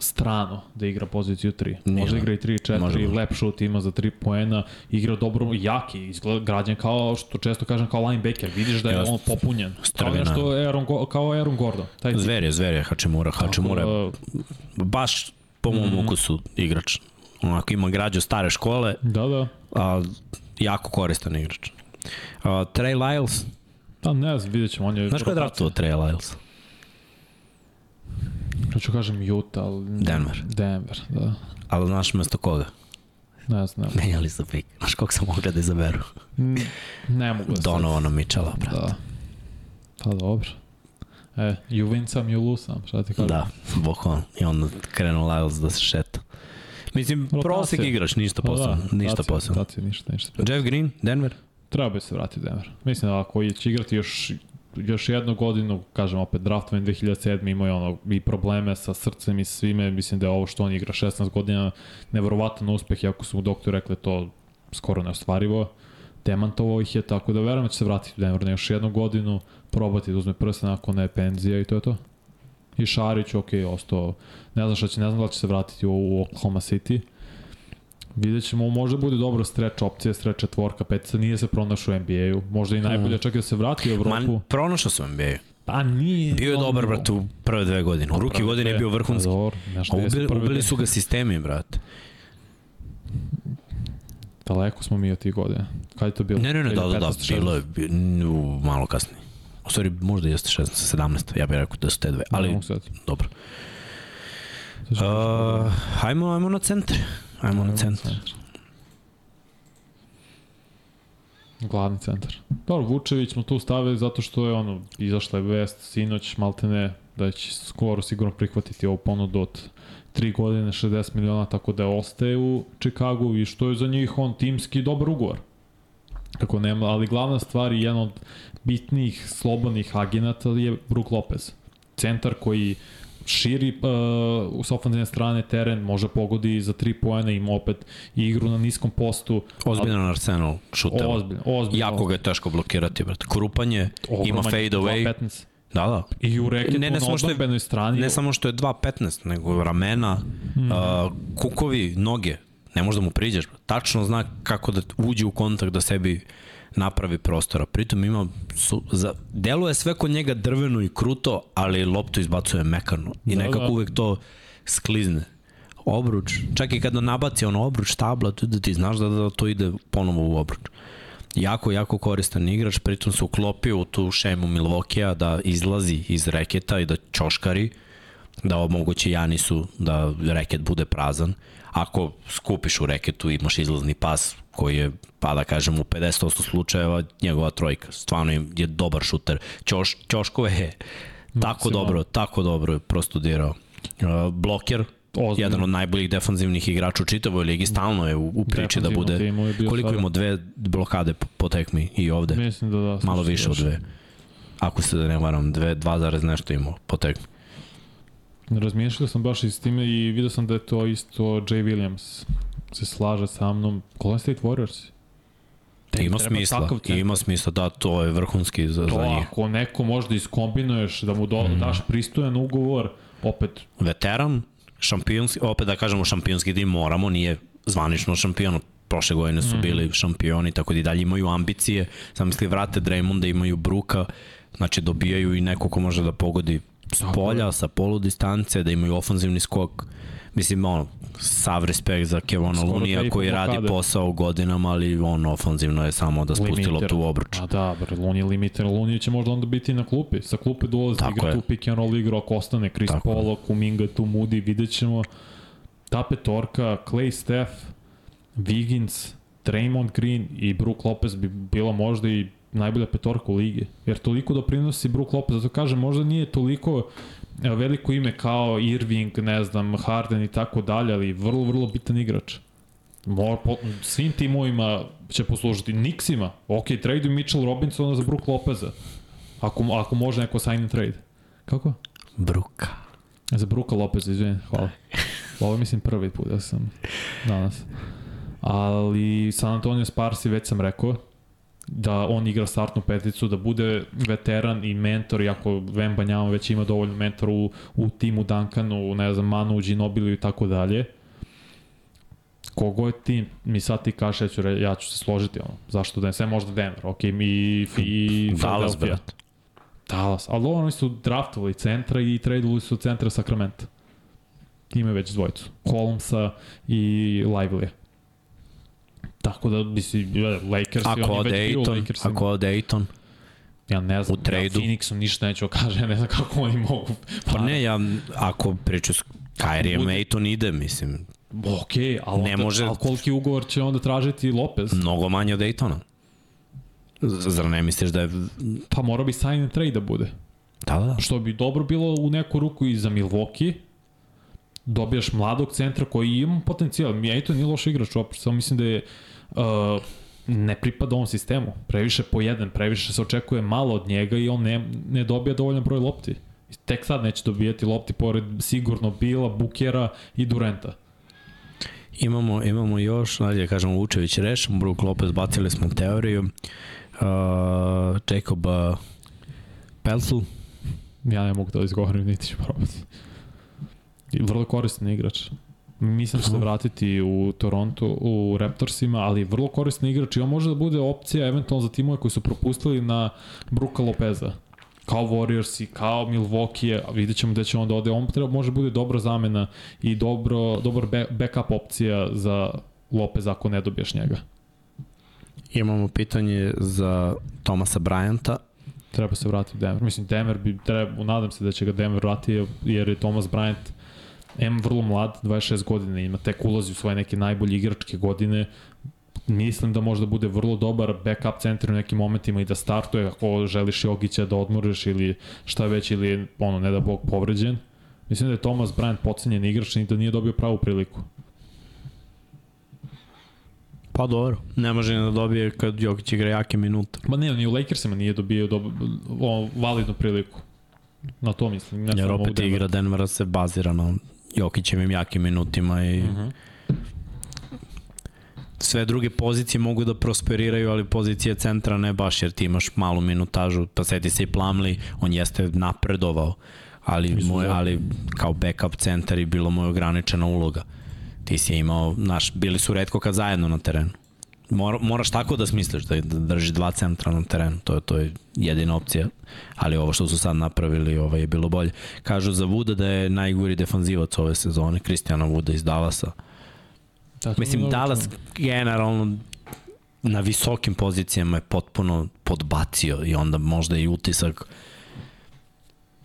strano da igra poziciju 3. Može da igra i 3 4, lep šut ima za 3 poena, igra dobro, jaki, izgleda građan kao što često kažem kao linebacker, vidiš da je Just, on popunjen. Strvina. Kao nešto Aaron, kao Aaron Gordon. Taj zver je, zver je Hačemura. Hačemura je baš po mom mm -hmm. ukusu igrač. Onako ima građu stare škole, da, da. a jako koristan igrač. Uh, Trey Lyles, Pa ne znam, vidjet ćemo. On je Znaš ko je draftovao Trey Lyles? Hoću kažem Utah, ali... Denver. Denver, da. Ali znaš mesto koga? Ne znam. Menjali su pik. Znaš kog sam mogao da izaberu? Ne, mogu da Donovano Mitchella, brate. Da. Pa dobro. E, some, you lose some, šta ti kažem? Da, bokon. I onda krenuo Lyles da se šeta. Mislim, prosek igrač, ništa posebno. Da, ništa posebno. Rotacija, ništa, ništa. Jeff Green, Denver? Treba bi se vratiti Denver. Mislim da ako će igrati još još jednu godinu, kažem opet, draftman 2007. imao je ono i probleme sa srcem i svime, mislim da je ovo što on igra 16 godina nevjerovatan uspeh, iako su mu doktor rekli to skoro neostvarivo, demantovao ih je, tako da verujem da će se vratiti u Denver na još jednu godinu, probati da uzme prste nakon ne penzija i to je to. I Šarić, ok, ostao, ne znam šta će, ne znam da će se vratiti u, u Oklahoma City, Vidjet ćemo, možda bude dobro streč opcija, streč četvorka, petica, nije se pronašao u NBA-u. Možda i najbolje hmm. čak da se vrati u Evropu. Man, pronašao se u NBA-u. Pa nije. Bio je dobar, brate, u prve dve godine. U ruki godine je bio vrhunski. A ubili, ubili su ga sistemi, brate. Daleko smo mi od tih godina. Kada je to bilo? Ne, ne, ne, da, da, da, bilo je bilo, malo kasnije. U stvari, možda jeste 16, 17, ja bih rekao da su te dve, ali dobro. Uh, hajmo, hajmo na centre. Ajmo na centar. Glavni centar. Dobro, Vučević smo tu stavili zato što je ono, izašla je vest sinoć, maltene, da će skoro sigurno prihvatiti ovu ponudu od 3 godine, 60 miliona, tako da ostaje u Čikagu i što je za njih on timski dobar ugovor. Kako nema, ali glavna stvar i jedan od bitnijih slobodnih agenata je Brook Lopez. Centar koji širi uh, s ofenzivne strane teren, može pogodi za 3 poena, ima opet igru na niskom postu. Ozbiljan ali... Arsenal šuteva. Ozbiljno, ozbiljno. Jako ga je teško blokirati, brate. Krupanje, ima fade away. 15. Da, da. I u reketu ne, ne na odbrbenoj strani. Ne samo što je 2.15, nego ramena, mm. uh, kukovi, noge. Ne možda mu priđeš. Tačno zna kako da uđe u kontakt da sebi napravi prostora. Pritom ima, su, za, deluje sve kod njega drveno i kruto, ali loptu izbacuje mekano. I da, nekako da. uvek to sklizne. Obruč, čak i kada nabaci ono obruč tabla, tu da ti znaš da, da to ide ponovo u obruč. Jako, jako koristan igrač, pritom se uklopio u tu šemu Milvokija da izlazi iz reketa i da čoškari, da omogući Janisu da reket bude prazan. Ako skupiš u reketu, imaš izlazni pas, koji je, pa da kažem, u 50% slučajeva njegova trojka. Stvarno je dobar šuter. Ćoš, Ćoškove je tako dobro, tako dobro prostudirao. Uh, bloker, Ozbiljno. jedan od najboljih defanzivnih igrača u čitavoj ligi, stalno je u, u priči da bude, koliko ima dve blokade po, po tekmi i ovde? Mislim da da. Malo više od dve. Ako se da ne varam, dve, dva zarez nešto imao po tekmi. Razmišljao sam baš i s time i vidio sam da je to isto Jay Williams se slaže sa mnom. Golden State Warriors. Da ima smisla, ima smisla, da, to je vrhunski za, to, za njih. Ako neko možda iskombinuješ, da mu do, mm. daš pristojan ugovor, opet... Veteran, šampionski, opet da kažemo šampionski tim moramo, nije zvanično šampion, prošle godine su mm. bili šampioni, tako da i dalje imaju ambicije, sam misli vrate Draymonda, imaju Bruka, znači dobijaju i neko ko može da pogodi s polja, sa polu distance, da imaju ofanzivni skok, mislim, ono, sav respekt za Kevona Lunija koji radi blokade. posao godinama, ali on ofanzivno je samo da spusti Limiter. loptu u obruč. A da, bre, Luni je limiter, Luni će možda onda biti na klupi. Sa klupe dolazi Tako igra je. tu pick and roll igru, ako ostane Chris Tako. Paul, Kuminga tu Moody, vidjet ćemo. Ta petorka, Clay Steph, Wiggins, Draymond Green i Brook Lopez bi bila možda i najbolja petorka u ligi. Jer toliko doprinosi Brook Lopez, zato kažem, možda nije toliko veliko ime kao Irving, ne znam, Harden i tako dalje, ali vrlo, vrlo bitan igrač. Mor, po, svim timovima će poslužiti. Nixima, ok, trade Mitchell Robinsona za Brook Lopeza. Ako, ako može neko sign and trade. Kako? Bruka. Za Bruka Lopeza, izvijem, hvala. Ovo je, mislim prvi put da sam danas. Ali San Antonio Sparsi, već sam rekao, da on igra startnu peticu, da bude veteran i mentor, iako Vem Banjama već ima dovoljno mentora u, u timu Duncanu, ne znam, Manu, Ginobili i tako dalje. Kogo je tim, mi sad ti kažeš, ja ću, re, ja ću se složiti, ono, zašto da ne, sve možda Denver, ok, mi i Dallas, brat. Dallas, ali oni su draftovali centra i tradovali su centra Sacramento. Ima već dvojicu. Holmesa i Lively. Tako da, misli, Lakers i Ako on je ode već bio u Ayton, Lakersima. ako ode Ayton, Ja ne znam, u tradu. ja Phoenixom ništa neću kaže, ja ne znam kako oni mogu. pa ne, ja, ako priču s Kyrie Bude. Ayton ide, mislim, Ok, ali, Ne onda, može- ali koliki ugovor će onda tražiti Lopez? mnogo manje od Aytona. Z- Zar ne misliš da je... Pa mora bi sign and trade da bude. Da, da. Što bi dobro bilo u neku ruku i za Milwaukee, dobijaš mladog centra koji ima potencijal. Mi to nije loš igrač uopšte, samo mislim da je uh, ne pripada ovom sistemu. Previše po jedan, previše se očekuje malo od njega i on ne, ne dobija dovoljan broj lopti. Tek sad neće dobijati lopti pored sigurno Bila, Bukera i Durenta. Imamo, imamo još, da kažemo Vučević rešen, Brook Lopez bacili smo teoriju, uh, Jacob uh, Peltl, Ja ne mogu da izgovorim, niti ću probati. I vrlo koristan igrač. Mislim da će se vratiti u Toronto, u Raptorsima, ali vrlo koristan igrač i on može da bude opcija eventualno za timove koji su propustili na Bruka Lopeza. Kao Warriors i kao Milwaukee, a vidjet ćemo gde će on da ode. On treba, može bude dobra zamena i dobro, dobar be, backup opcija za Lopez ako ne dobiješ njega. imamo pitanje za Tomasa Bryanta, Treba se vratiti u Denver. Mislim, Denver bi, treba, nadam se da će ga Denver vratiti, jer je Thomas Bryant M vrlo mlad, 26 godina, ima tek ulazi u svoje neke najbolje igračke godine, mislim da može da bude vrlo dobar backup centar u nekim momentima i da startuje ako želiš Jogića da odmoriš ili šta već ili je, ono, ne da bog povređen. Mislim da je Thomas Bryant pocenjen igrač i da nije dobio pravu priliku. pa dobro, ne može ni da dobije kad Jokić igra jake minute. Ma ne, ni u Lakersima nije dobio dob, o, validnu priliku. Na to mislim. Ne Jer opet Denveru. igra Denvera se bazira na Jokićevim jakim minutima i Mhm. sve druge pozicije mogu da prosperiraju, ali pozicije centra ne baš, jer ti imaš malu minutažu, pa seti se i Plamli, on jeste napredovao, ali, moj, Izuzetno. ali kao backup centar je bilo moja ograničena uloga. Ti si imao, znaš, bili su redko kad zajedno na terenu. Mor, moraš tako da smisliš, da, da držiš dva centra na terenu, to je, to je jedina opcija, ali ovo što su sad napravili ovaj, je bilo bolje. Kažu za Vuda da je najgori defanzivac ove sezone, Kristijana Vuda iz Dallasa. Da, Mislim, čuo. generalno na visokim pozicijama je potpuno podbacio i onda možda i utisak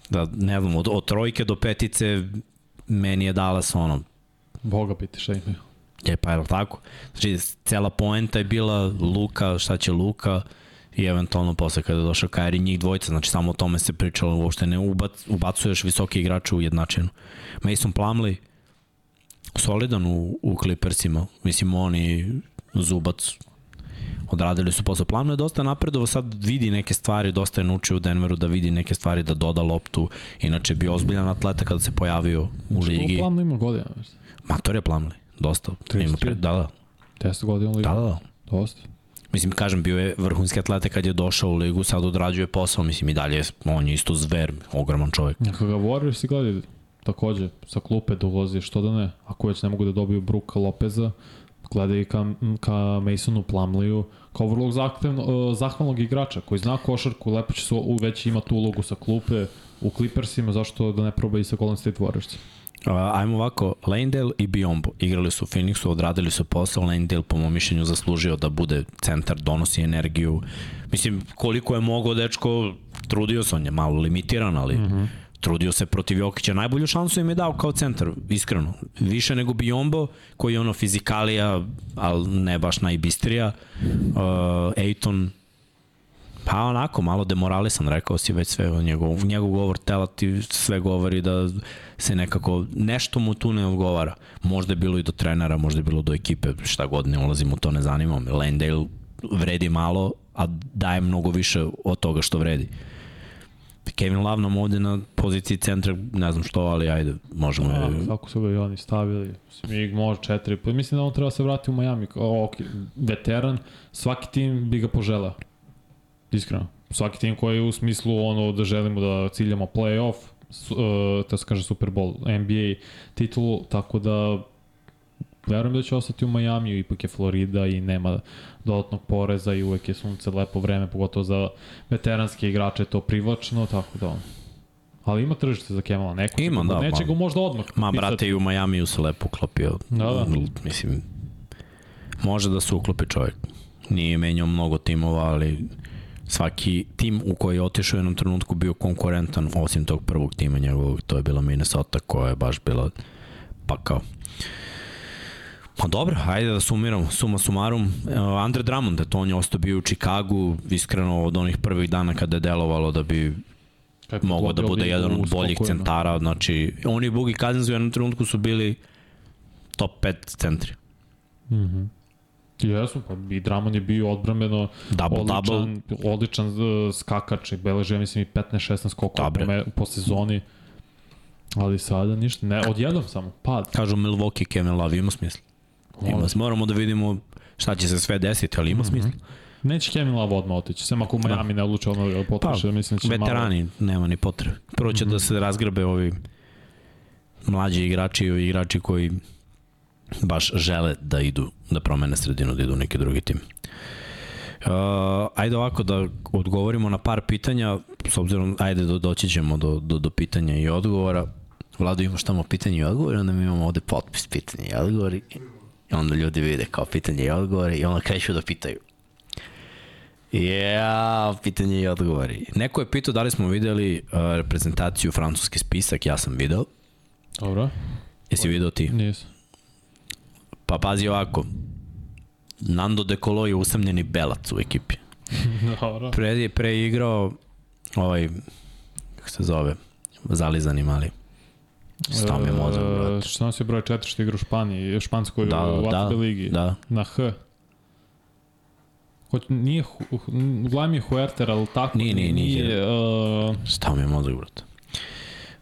da, ne znam, od, od trojke do petice meni je Dallas ono, Boga biti šta imaju. Je pa je li tako? Znači, cela poenta je bila Luka, šta će Luka i eventualno posle kada je došao Kairi, njih dvojica, znači samo o tome se pričalo, uopšte ne ubac, ubacuješ visoki igrače u jednačinu. Mason Plumlee, solidan u, u Clippersima, mislim oni Zubac odradili su posao. Plumlee je dosta napredovo, sad vidi neke stvari, dosta je naučio u Denveru da vidi neke stvari, da doda loptu, inače je bio ozbiljan atleta kada se pojavio u ligi. Što plan ima godina? Mator je Plumlee, dosta. Ima pre, 33. da, da, 10 godina u ligu. da, da, da. Dosta. Mislim, kažem, bio je vrhunski atleta kad je došao u ligu, sad odrađuje posao, mislim i dalje, je- on je isto zver, ogroman čovjek. Neka ga Warriors i gledaju takođe sa klupe dolazi, što da ne. Ako već ne mogu da dobiju Bruka Lopeza, gledaju ka, ka Masonu Plumleyu kao vrlo zahtevno, uh, zahvalnog igrača koji zna košarku, lepo će se u, već ima tu ulogu sa klupe, u Clippersima, zašto da ne proba i sa Golden State Warriors? Uh, ajmo ovako, Landale i Biombo igrali su u Phoenixu, odradili su posao, Landale po mom mišljenju zaslužio da bude centar, donosi energiju. Mislim, koliko je mogao dečko, trudio se, on je malo limitiran, ali mm -hmm. trudio se protiv Jokića. Najbolju šansu im je dao kao centar, iskreno. Više nego Biombo, koji je ono fizikalija, ali ne baš najbistrija. Uh, Ejton, Pa onako, malo demoralisan, rekao si već sve, njegov, njegov govor tela ti sve govori da se nekako, nešto mu tu ne odgovara. Možda je bilo i do trenera, možda je bilo do ekipe, šta god ne ulazim u to, ne zanima me. Landale vredi malo, a daje mnogo više od toga što vredi. Kevin Love nam ovde na poziciji centra, ne znam što, ali ajde, možemo... Ja, kako su ga i oni stavili, Smig može četiri, pa mislim da on treba se vratiti u Miami, o, ok, veteran, svaki tim bi ga poželao Iskreno. Svaki tim koji je u smislu ono da želimo da ciljamo playoff, uh, to se kaže Super Bowl, NBA titulu, tako da verujem da će ostati u Majamiju, ipak je Florida i nema dodatnog poreza i uvek je sunce lepo vreme, pogotovo za veteranske igrače to privlačno, tako da. Ali ima tržište za Kemala, neko ima, da, neće ga možda odmah. Ma, brate, i u Majamiju se lepo uklopio. Da, da. Mislim, može da se uklopi čovjek. Nije menjao mnogo timova, ali svaki tim u koji je otišao u jednom trenutku bio konkurentan, osim tog prvog tima njegovog, to je bila Minnesota koja je baš bila pa kao Pa dobro, ajde da sumiramo, suma sumarum. Uh, Andre Drummond, to on je ostao bio u Čikagu, iskreno od onih prvih dana kada je delovalo da bi mogao da bude jedan od boljih centara, znači oni Bugi Cousins u jednom trenutku su bili top 5 centri. Mhm. Mm Jesu, pa i Dramon je bio odbrameno double, odličan, double. odličan uh, skakač i beleže, mislim, i 15-16 skokova po, me, po sezoni. Ali sada ništa, ne, odjednom samo, pad. Kažu Milwaukee, Kevin Love, ima smisla. Ima, moramo da vidimo šta će se sve desiti, ali ima mm -hmm. smisla. Neće Kevin Love odmah otići, sem ako Miami da. ne odluče ono potroše, pa, mislim da će veterani, malo... nema ni potrebe. Prvo će mm -hmm. da se razgrabe ovi mlađi igrači i igrači koji baš žele da idu, da promene sredinu, da idu neki drugi tim. Uh, ajde ovako da odgovorimo na par pitanja, s obzirom, ajde do, doći ćemo do, do, do pitanja i odgovora. Vlado, imaš tamo pitanje i odgovore, onda mi imamo ovde potpis pitanja i odgovori. I onda ljudi vide kao pitanje i odgovore i onda kreću da pitaju. Ja, pitanje i odgovori. Neko je pitao da li smo videli uh, reprezentaciju francuski spisak, ja sam video. Dobro. Jesi video ti? Nisam. Pa pazi ovako, Nando De Colo je usamljeni belac u ekipi. Dobro. Pre je pre igrao ovaj, kako se zove, zalizani mali. Stao mi mozak, e, brate. Šta nas je broj 4 što igra u Španiji, Španskoj da, u da, ligi? Da. Na H. Hoć, nije, uglavnom je Huerter, ali tako? Nije, nije, nije. nije uh... Stao mi je mozak, brate.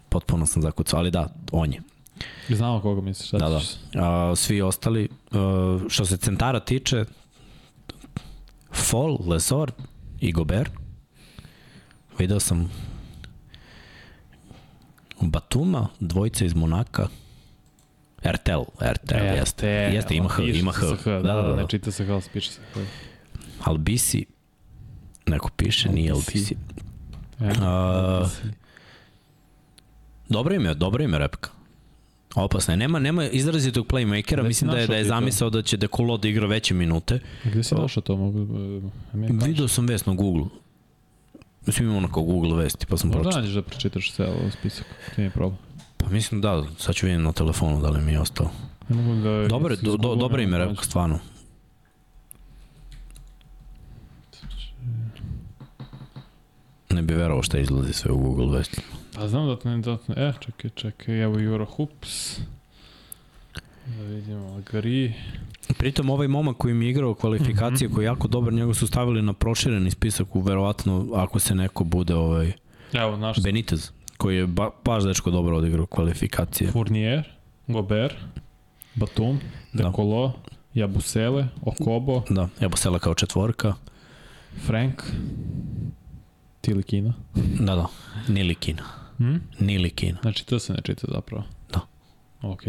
Potpuno sam zakucao, ali da, on je. Znamo koga misliš. Da, da. A, svi ostali, a, što se centara tiče, Fall, Lesor i Gobert. Video sam Batuma, dvojica iz Monaka, RTL, RTL, e, jeste. Jeste, ima H, ima H. Da, da, da, da. Ne čita se H, piše se H. Albisi, neko piše, Albisi. nije Albisi. E, Albisi. dobro ime, dobro ime repka. Opasna je. Nema, nema izrazitog playmakera, mislim da je, da je zamisao da će Dekolo da igra veće minute. Gde si došao to? Mogu, da Video sam vest na Google. Mislim imamo kao Google vesti, pa sam Možda pročitao. Možda nađeš da pročitaš sve ovo spisak, to nije problem. Pa mislim da, sad ću vidim na telefonu da li mi je ostalo. Ne mogu da... Dobre, do, do, dobro ime rekao, stvarno. Ne bi verovao šta izlazi sve u Google vestima. Pa znam da ne, da ne, e, čekaj, čekaj, evo Eurohoops. Da vidimo, Agri. Pritom ovaj momak koji mi je igrao kvalifikacije, mm -hmm. koji je jako dobar, njega su stavili na prošireni spisak, u verovatno ako se neko bude ovaj Evo, naš Benitez, koji je ba, baš dečko dobro odigrao kvalifikacije. Fournier, Gobert, Batum, Dekolo, da. Jabusele, Okobo. Da, Jabusele kao četvorka. Frank, Tilikina. Da, da, Nilikina. Hmm? Nilikina. Znači to se ne čita zapravo? Da. Ok.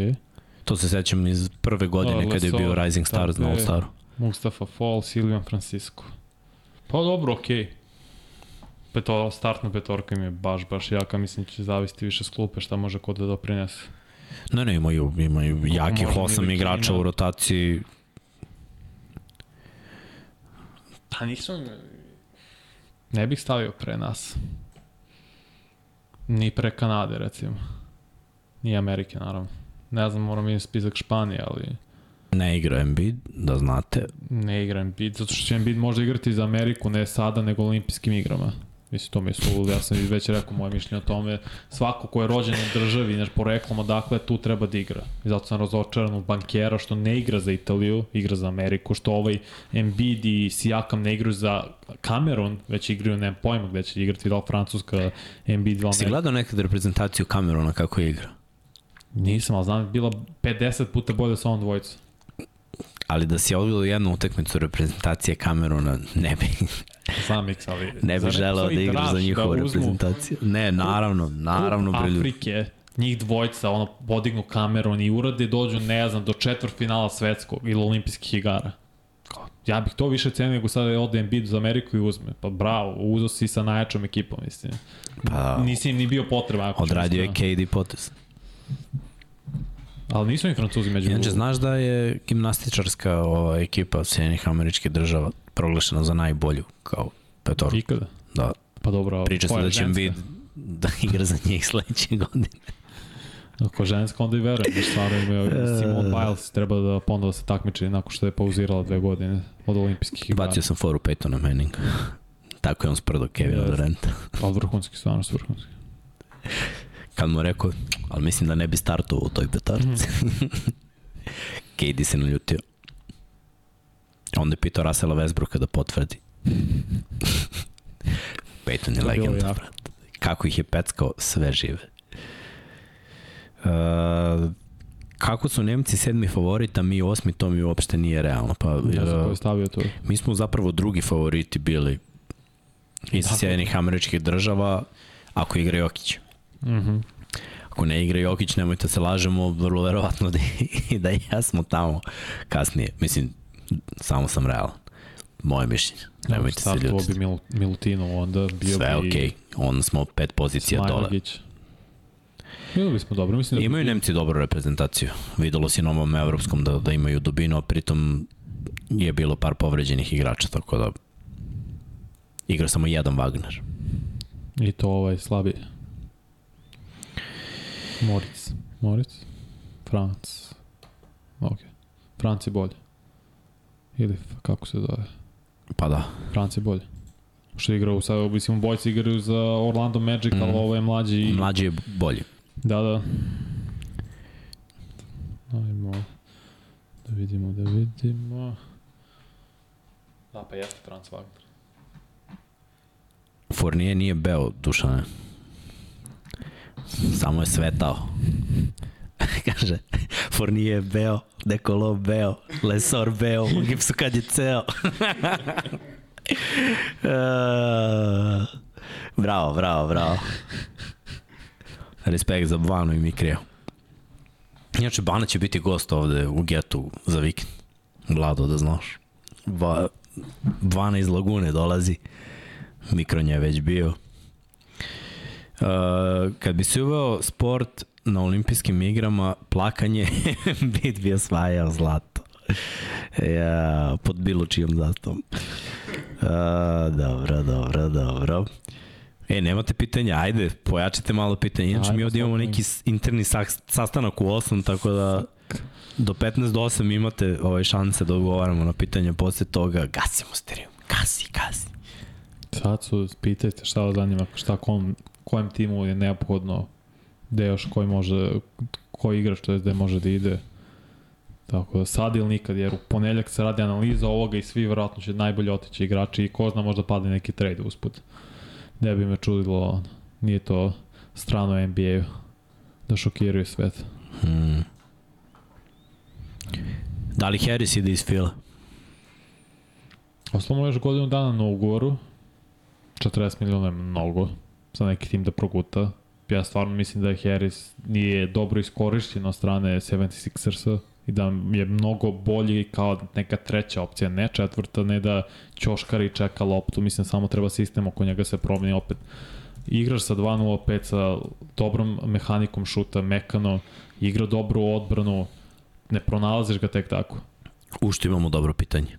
To se sećam iz prve godine kada je bio Rising Stars na All Staru. Mustafa Fall, Silvian Francisco. Pa dobro, okej. Okay. peto, startna petorka im je baš, baš jaka, mislim će zavisiti više s klupe šta može kod da doprinese. Ne, ne, imaju, imaju jakih možda osam igrača u rotaciji. Pa nisu... Ne bih stavio pre nas. Ni pre Kanade, recimo. Ni Amerike, naravno. Ne znam, moram vidjeti spisak Španije, ali Ne igra Embiid, da znate. ne igra Embiid, zato što će Embiid možda igrati za Ameriku, ne sada, nego olimpijskim igrama. Mislim, to mi je suludo, ja sam već rekao moje mišljenje o tome. Svako ko je rođen u državi, znaš, poreklom odakle, tu treba da igra. I zato sam razočaran u bankera što ne igra za Italiju, igra za Ameriku, što ovaj Embiid i Sijakam ne igraju za Kamerun, već igraju, nemam pojma gde će igrati, da li Francuska, Embiid, da li Si gledao nekad reprezentaciju Camerona kako igra? Nisam, ali znam, bila 50 puta bolje sa ovom dvojicom. Ali da si odgledao jednu utakmicu reprezentacije Camerona, ne bi, Znam X, ali... ne bi želeo da igraš za draž njihovu da reprezentaciju. Ne, naravno, naravno, Kup. Afrike, njih dvojica, ono, podignu Cameron i urade, dođu, ne znam, do četvrt finala svetskog ili olimpijskih igara. Ja bih to više cenio nego sada ode Embiid za Ameriku i uzme. Pa bravo, uzo si sa najjačom ekipom, mislim. Pa, Nisi im ni bio potreban. Odradio je. KD potez. Ali nisu im francuzi među Inače, znaš da je gimnastičarska ova ekipa Sjedinjenih američkih država proglašena za najbolju kao petorku. Ikada. Da, Pa dobro, priča se da će? Embiid da igra za njih sledeće godine. Ako ženska, onda i verujem, da stvarno imaju E. Simone Biles treba da ponovo se takmiči nakon što je pauzirala dve godine od olimpijskih igara. Bacio sam foru Peytona Manning. Tako je on sprdo Kevina Jeste. Duranta. Pa vrhunski, stvarno su vrhunski. Kad mu rekao, ali mislim da ne bi startovao u toj petarci. Mhm. KD se naljutio. Onda je pitao Russella Westbrooka da potvrdi. Peyton je legenda, jako. brat. Kako ih je peckao, sve žive. Uh, kako su Nemci sedmi favorit, a mi osmi, to mi uopšte nije realno. Pa, Ja sam uh, stavio to. Mi smo zapravo drugi favoriti bili iz Tako. Sjedinih američkih država ako igra Jokić. Mhm. Ako ne igra Jokić, nemojte se lažemo, vrlo verovatno da, i da ja smo tamo kasnije. Mislim, samo sam realan. Moje mišljenje. Nemojte se ljutiti. bi Mil, Milutinov, onda bio Sve bi okej. Okay. Onda smo pet pozicija dole. Smajlagić. Bili bismo dobro, mislim da... Imaju Nemci dobru reprezentaciju. Videlo se na ovom evropskom da, da imaju dubinu, a pritom je bilo par povređenih igrača, tako da igra samo jedan Wagner. I to ovaj slabije. Moritz. Moritz? Franc. Ok. Franc je bolje. Ili kako se zove? Pa da. Franc je bolje. Što je igrao, sad, mislim, bojci igraju za Orlando Magic, mm. ali Mm. ovo je mlađi. i- Mlađi je bolji. Da, da. Ajmo. Da vidimo, da vidimo. Da, pa jeste Franz Wagner. Fournier nije beo, Dušane. Samo je svetao. Kaže, Fournier je beo, Dekolo beo, Lesor beo, u gipsu kad je ceo. Uh, bravo, bravo, bravo. Respekt za Banu i Mikrija. Inače, Bana će biti gost ovde u Getu za vikend. Vlado, da znaš. Ba, Bana iz Lagune dolazi. Mikronja je već bio. Uh, kad bi se uveo sport na olimpijskim igrama, plakanje bit bi osvajao zlato. Ja, pod bilo čijom zastavom. Uh, dobro, dobro, dobro. E, nemate pitanja, ajde, pojačite malo pitanja. Inače, Ajde, mi ovdje imamo neki interni sastanak u 8, tako da do 15 do 8 imate ovaj šanse da odgovaramo na pitanja posle toga. Gasimo stereo. Gasi, gasi. Sad su, pitajte šta vas zanima, šta kom, kojem timu je neophodno, gde još koji može, koji igrač to je gde može da ide. Tako da sad ili nikad, jer u ponedljak se radi analiza ovoga i svi verovatno će najbolje otići igrači i ko zna možda padne neki trade usput. Ne bi me čudilo, nije to strano NBA-u da šokiraju svet. Hmm. Da li Harris ide iz Fila? Ostalo mu još godinu dana na ugovoru. 40 miliona je mnogo za neki tim da proguta. Ja stvarno mislim da Harris nije dobro iskorišćen od strane 76ersa i da je mnogo bolji kao neka treća opcija, ne četvrta, ne da ćoškari čeka loptu, mislim samo treba sistem oko njega se promeni opet. Igraš sa 2.05 sa dobrom mehanikom šuta, mekano, igra dobru odbranu, ne pronalaziš ga tek tako. U što imamo dobro pitanje.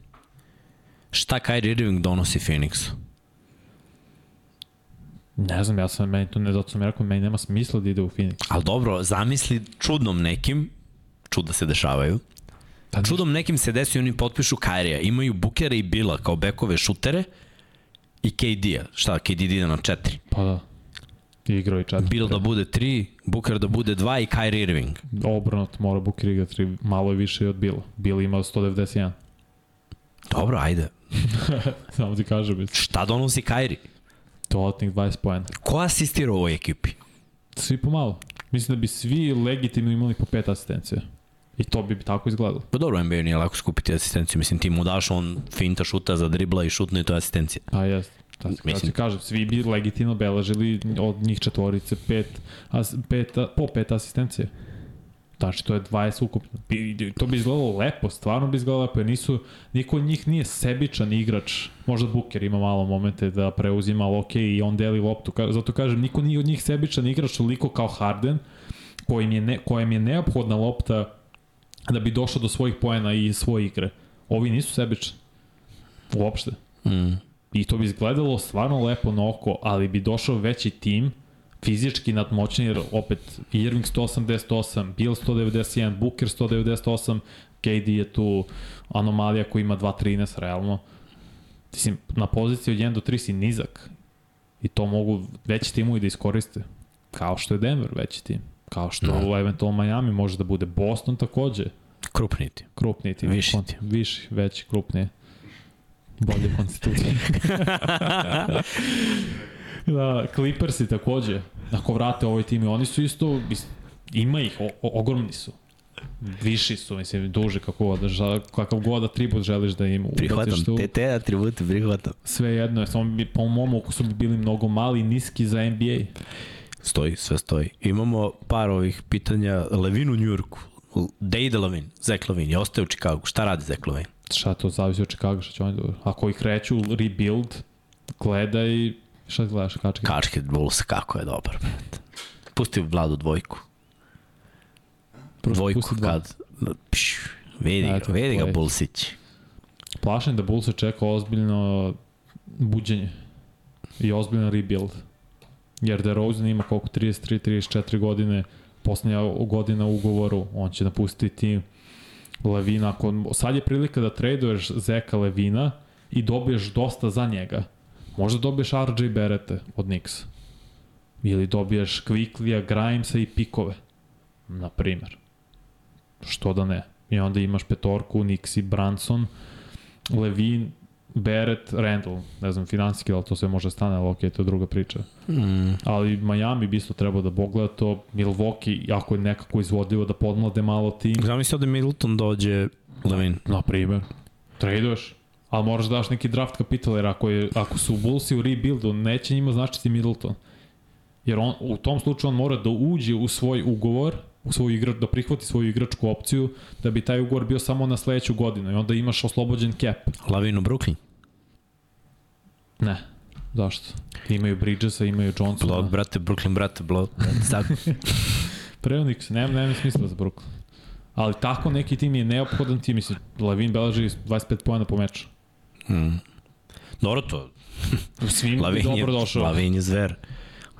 Šta Kyrie Irving donosi Phoenixu? Ne znam, ja sam, meni to ne, zato sam ja rekao, meni nema smisla da ide u Phoenix. Ali dobro, zamisli čudnom nekim, čuda se dešavaju, Pa čudom nekim se desi i oni potpišu Kyrija. Imaju Bukera i Bila kao bekove šutere i KD-a. Šta, KD ide na četiri. Pa da. Igrao i četiri. Bill da bude 3, Booker da bude 2 i Kyrie Irving. Obranot mora Booker igrati malo je više od Bila. Bill ima 191. Dobro, ajde. Samo ti kažem, Šta donosi Kyrie? Dodatnih 20 pojena. Ko asistira u ovoj ekipi? Svi pomalo. Mislim da bi svi legitimno imali po pet asistencija. I to bi tako izgledalo. Pa dobro, NBA nije lako skupiti asistenciju. Mislim, ti mu daš on finta šuta za dribla i šutne i to je asistencija. Pa jest. Da, Mislim... Ti kažem, svi bi legitimno beležili od njih četvorice pet, as, pet, po pet asistencije. Znači, to je 20 ukupno. To bi izgledalo lepo, stvarno bi izgledalo lepo, jer nisu, niko od njih nije sebičan igrač. Možda Booker ima malo momente da preuzima, ali okej, i on deli loptu. Zato kažem, niko nije od njih sebičan igrač toliko kao Harden, kojim je, ne, kojem je neophodna lopta da bi došao do svojih poena i svoje igre. Ovi nisu sebični. Uopšte. Mm. I to bi izgledalo stvarno lepo na oko, ali bi došao veći tim, fizički nadmoćni, jer opet Irving 188, Bill 191, Booker 198, KD je tu anomalija koja ima 2.13 realno. Mislim, na poziciji od 1 do 3 si nizak. I to mogu veći timovi da iskoriste. Kao što je Denver veći tim. Kao što Da. no. eventualno Miami može da bude. Boston takođe. Krupni ti. Krupniji tim. Viši tim. Viši, veći, krupniji. Bolje konstitucije. da, Clippersi takođe, ako vrate tim, i oni su isto, ima ih, o, o, ogromni su. Viši su, mislim, duže kako god, da ža, kakav god atribut želiš da im Prihvatam, ubaciš tu. te, te atribute prihvatam. Sve jedno je, samo bi, po mom okusu bi bili mnogo mali i niski za NBA. Stoji, sve stoji. Imamo par ovih pitanja. Levin u Njurku. Gde ide Levin? Zach Levin. Je ostaje u Čikagu. Šta radi Zach Levin? Šta to zavisi od Chicago, šta će oni dobro. Ako ih kreću rebuild, gledaj, šta gledaš, kačke? Kačke Bulls, kako je dobar. brate. Pusti Vladu dvojku. Prosto dvojku kad... Pš, vidi ga, vidi ga play. Bullsić. Plašen da Bulls čeka ozbiljno buđenje i ozbiljan rebuild. Jer DeRozan ima koliko 33-34 godine, poslednja godina u ugovoru, on će napustiti tim. Levina, ako, sad je prilika da traduješ Zeka Levina i dobiješ dosta za njega. Možda dobiješ RJ Berete od Knicks. Ili dobiješ Quicklija, Grimesa i pikove. Na primer. Što da ne. I onda imaš petorku, Knicks i Branson, Levin, Beret, Randall, ne znam, finansijski, ali to sve može stane, ali okej, to je druga priča. Mm. Ali Miami bi isto trebao da pogleda to, Milwaukee, ako je nekako izvodljivo da podmlade malo tim, Zamisli da Middleton dođe Levin. na primer, traduješ, ali moraš da daš neki draft kapital, jer ako, je, ako su Bullsi u rebuildu, neće njima značiti Middleton. Jer on, u tom slučaju on mora da uđe u svoj ugovor, u svoj igrač, da prihvati svoju igračku opciju, da bi taj ugovor bio samo na sledeću godinu i onda imaš oslobođen cap. Levin u Brooklyn. Ne. Zašto? Imaju Bridgesa, imaju Johnsona. Blog, brate, Brooklyn, brate. Tako. Preonik se, nema, nema smisla za Brooklyn. Ali tako neki tim je neophodan tim, mislim, Lavin beleži 25 pojena po meču. Mm. Dobro to. Svim bi Lavin je, dobro došao. Lavin je zver.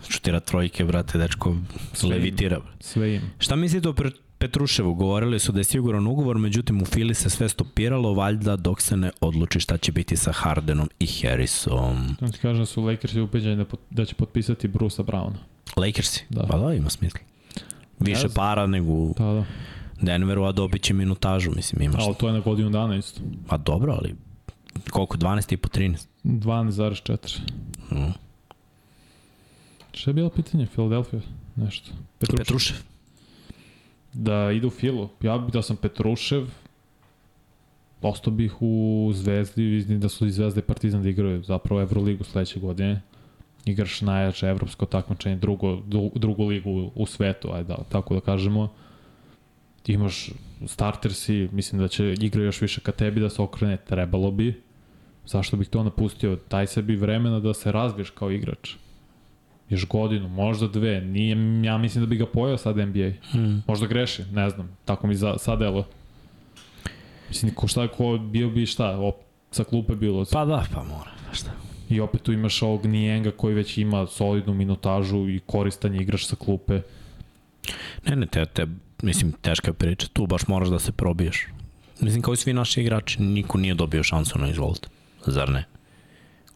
Šutira trojke, brate, dečko Sve levitira. brate. Sve im. Šta mislite o Pet- Petruševu? Govorili su da je siguran ugovor, međutim u Fili se sve stopiralo, valjda dok se ne odluči šta će biti sa Hardenom i Harrisom. Ti kažem da su Lakersi ubeđeni da, pot, da će potpisati Brusa Browna. Lakersi? Da. Pa da, ima smisla. Više znam. para nego Da, da. Denveru, a dobit će minutažu, mislim, imaš. Ali to je na godinu dana isto. Pa dobro, ali koliko, 12 i po 13? 12,4. Mm. Šta je bilo pitanje? Philadelphia? Nešto. Petrušev. Petrušev. Da ide u Filu. Ja bih da sam Petrušev, ostao bih u Zvezdi, vidim da su i Zvezda i Partizan da igraju zapravo Euroligu sledeće godine. Igraš najjače evropsko takmičenje, drugo, dru- drugu ligu u, svetu, ajde da, tako da kažemo. imaš starter si, mislim da će igra još više ka tebi da se okrene, trebalo bi. Zašto bih to napustio? Daj sebi vremena da se razviješ kao igrač. Još godinu, možda dve. Nije, ja mislim da bi ga pojao sad NBA. Hmm. Možda greši, ne znam. Tako mi za, sad delo. Mislim, ko šta, ko bio bi šta, op, sa klupe bilo. Pa da, pa mora, pa šta. I opet tu imaš ovog Nijenga koji već ima solidnu minutažu i koristan je igrač sa klupe. Ne, ne, te, te, mislim, teška je priča. Tu baš moraš da se probiješ. Mislim, kao i svi naši igrači, niko nije dobio šansu na izvolt. Zar ne?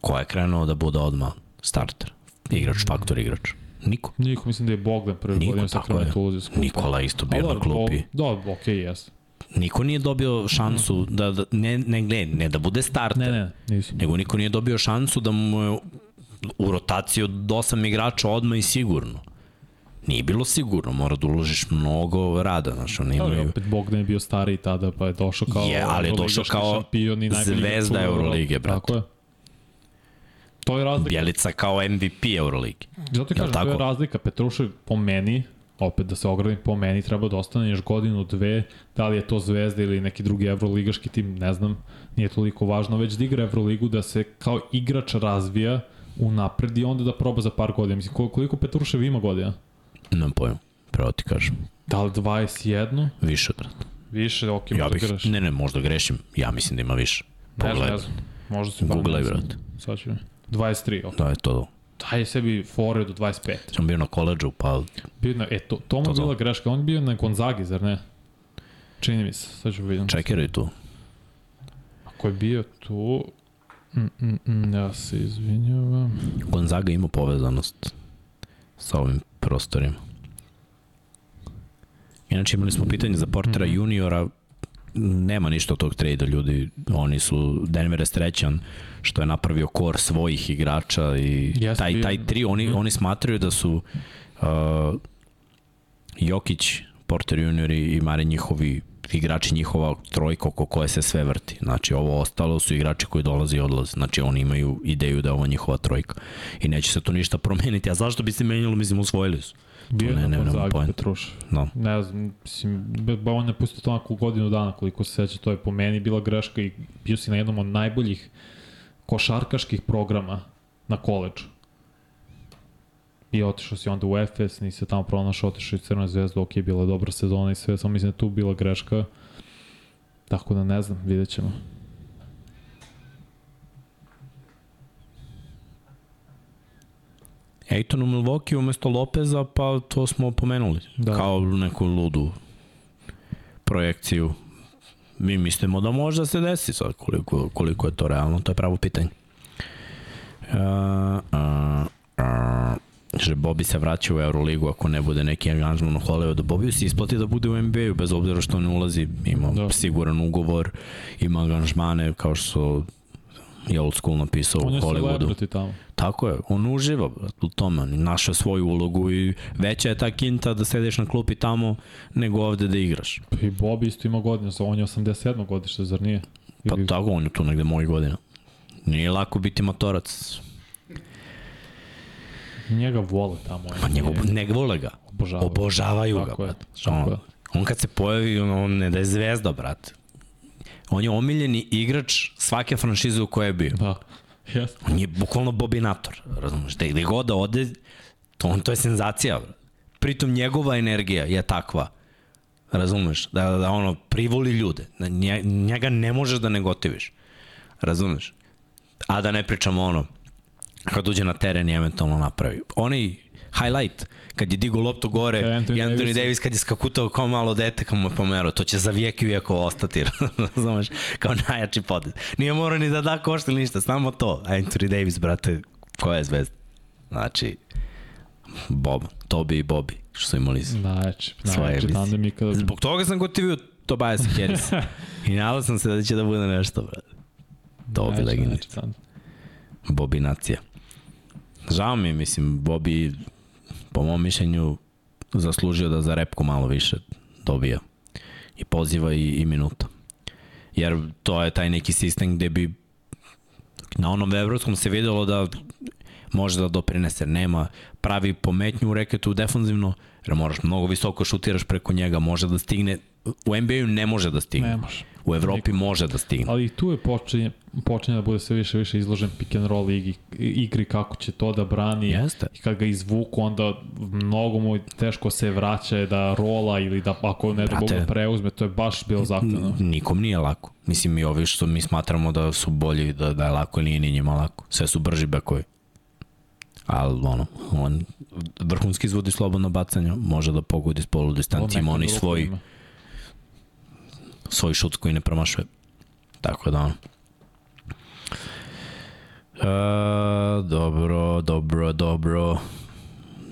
Ko je krenuo da bude odmah starter? Igrač, faktor igrač. Niko. Niko, mislim da je Bogdan prvi Niko, godin sa krenuo tu Nikola isto bio na klupi. Da, okej, okay, jes. Niko nije dobio šansu da, da ne, ne, ne, ne da bude starter. Ne, ne, nisi. Nego niko nije dobio šansu da mu je u rotaciji od osam igrača odmah i sigurno. Nije bilo sigurno, mora da uložiš mnogo rada, znaš, oni Ali imaju... opet Bogdan je bio stariji tada, pa je došao kao Je, ali je došao kao šampion i zvezda Eurolige, brate. Tako je. To je razlika. Bjelica kao MVP Euroligi. Zato kažem, to je tako? razlika. Petrušev po meni, opet da se ogradim po meni, treba da ostane još godinu, dve, da li je to Zvezda ili neki drugi evroligaški tim, ne znam, nije toliko važno, već da igra Evroligu, da se kao igrač razvija u napred i onda da proba za par godina. Mislim, kol- koliko Petrušev ima godina? Nemam pojma, pravo ti kažem. Da li 21? Više, brate. Više, ok, Ja bih, igraš. ne, ne, možda grešim. Ja mislim da ima više. Ne znam, Pogledaj. ne znam. Možda si Googlej, pametan. brate. Sad ću. 23, ok. Da je to. Daj sebi fore do 25. Sam bio na koleđu, pa Bio na, e, to, to mu je to. bila greška. On je bio na Gonzagi, zar ne? Čini mi se, sad ću vidim. čekiraj tu. Ako je bio tu... Mm, mm, mm, ja se izvinjavam. Gonzaga ima povezanost sa ovim prostorima. Inače imali smo pitanje za Portera Mhm. juniora, nema ništa od tog trejda ljudi, oni su, Denver je srećan što je napravio kor svojih igrača i Jeste taj, taj tri, oni, Mhm. oni smatraju da su uh, Jokić, Porter junior i Mare njihovi igrači njihova trojka oko koje se sve vrti. Znači ovo ostalo su igrači koji dolaze i odlaze. Znači oni imaju ideju da je ovo njihova trojka. I neće se to ništa promeniti. A zašto bi se menjalo? Mislim, usvojili su. Bio ne- ne- poenta. Petruš. No. Ne znam, mislim, on je pustio to onako godinu dana, koliko se seća, to je po meni bila greška i bio si na jednom od najboljih košarkaških programa na koleđu. I otišao si onda u Efes, nisi se tamo pronašao, otišao i Crna zvezda, ok, bila dobra sezona i sve, samo mislim da tu bila greška. Tako da ne znam, vidjet ćemo. Ejton u Milwaukee umesto Lopeza, pa to smo pomenuli. Da. Kao neku ludu projekciju. Mi mislimo da može da se desi sad koliko, koliko je to realno, to je pravo pitanje. Uh, uh, uh, že Bobi se vraća u Euroligu ako ne bude neki angažman u Hollywoodu. Bobi se isplati da bude u NBA-u bez obzira što ne ulazi, ima Da. siguran ugovor, ima angažmane kao što je old school napisao On u Hollywoodu. tamo. Tako je, on uživa u tome, on našao svoju ulogu i veća je ta kinta da sediš na klupi tamo nego ovde da igraš. Pa I Bobby isto ima godina, sa on je 87. godište, zar nije? Pa Ili- tako, on je tu negde mojih godina. Nije lako biti matorac. Njega vole tamo. Pa njegov, ne vole ga. Obožavaju. Obožavaju ga, brate. On, on kad se pojavi, on, on ne da je zvezda, brate. On je omiljeni igrač svake franšize u kojoj je bio. Da. Yes. On je bukvalno bobinator, razumiješ, da gde god da ode, to, on, to je senzacija. Pritom njegova energija je takva, razumeš, da, da ono, privoli ljude, da nje, njega ne možeš da ne gotiviš, razumeš. A da ne pričamo ono, kad uđe na teren i eventualno napravi. Onaj highlight, kad je digo loptu gore, Anthony i Anthony Davis. Davis. kad je skakutao kao malo dete, kao mu je pomerao, to će za vijek i vijeko ostati, razumeš, kao najjači potez. Nije morao ni da da košta ništa, samo to. Anthony Davis, brate, koja je zvezda? Znači, Bob, Tobi i Bobby, što su imali Najjači, Svoje najjači emisije. tandem ikada. Zbog toga sam gotivio Tobias Harris. I nadao sam se da će da bude nešto, brate. Tobi Najjači, legenda. najjači tandem. Žao mi, mislim, Bobi po mom mišljenju zaslužio da za repku malo više dobija i poziva i, i minuta. Jer to je taj neki sistem gde bi na onom evropskom se videlo da može da doprinese. Nema pravi pometnju u reketu defanzivno, jer moraš mnogo visoko šutiraš preko njega, može da stigne u NBA-u ne može da stigne. Ne može. U Evropi može da stigne. Ali i tu je počinje, počinje da bude sve više više izložen pick and roll igri, igri kako će to da brani. Jeste. I kad ga izvuku, onda mnogo mu teško se vraća da rola ili da ako ne da Bogu preuzme, to je baš bilo zahtevno. Nikom nije lako. Mislim i ovi što mi smatramo da su bolji, da, da je lako, nije ni njima lako. Sve su brži bekovi. Ali ono, on vrhunski izvodi slobodno bacanje, može da pogodi s polu distanci, ima oni svoj ima. Svoj šut koji ne promašuje. Tako da ono. E, dobro, dobro, dobro.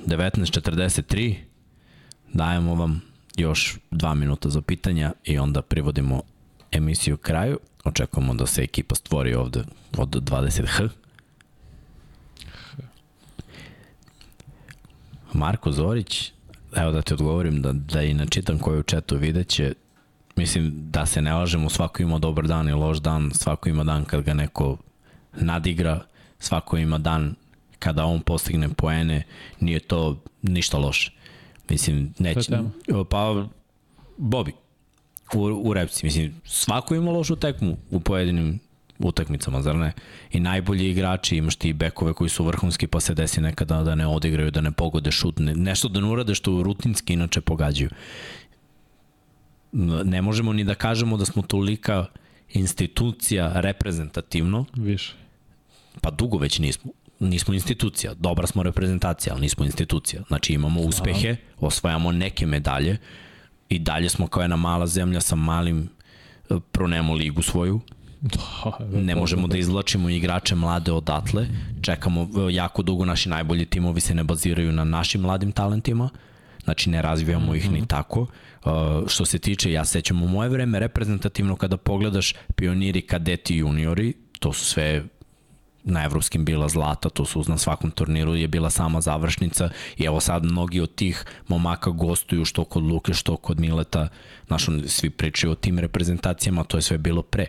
19.43. Dajemo vam još dva minuta za pitanja i onda privodimo emisiju kraju. Očekujemo da se ekipa stvori ovde od 20H. Marko Zorić, evo da ti odgovorim, da, da i načitam koju četu videće, mislim da se ne lažemo, svako ima dobar dan i loš dan, svako ima dan kad ga neko nadigra, svako ima dan kada on postigne poene, nije to ništa loše. Mislim, neće... Pa, Bobi, u, u repci, mislim, svako ima lošu tekmu u pojedinim utakmicama, zar ne? I najbolji igrači, imaš ti bekove koji su vrhunski, pa se desi nekada da ne odigraju, da ne pogode šut, ne, nešto da ne urade što rutinski inače pogađaju. Ne možemo ni da kažemo da smo tolika institucija reprezentativno. Više. Pa dugo već nismo. Nismo institucija. Dobra smo reprezentacija, ali nismo institucija. Znači imamo uspehe, osvajamo neke medalje i dalje smo kao jedna mala zemlja sa malim pronemo ligu svoju, Da, ne možemo da izvlačimo igrače mlade odatle, čekamo e, jako dugo, naši najbolji timovi se ne baziraju na našim mladim talentima, znači ne razvijamo ih ni mhm. tako. Što se tiče, ja sećam u moje vreme reprezentativno kada pogledaš pioniri, kadeti juniori, to su sve na evropskim bila zlata, to su na svakom turniru je bila sama završnica i evo sad mnogi od tih momaka gostuju što kod Luke, što kod Mileta, znaš, svi pričaju o tim reprezentacijama, to je sve bilo pre.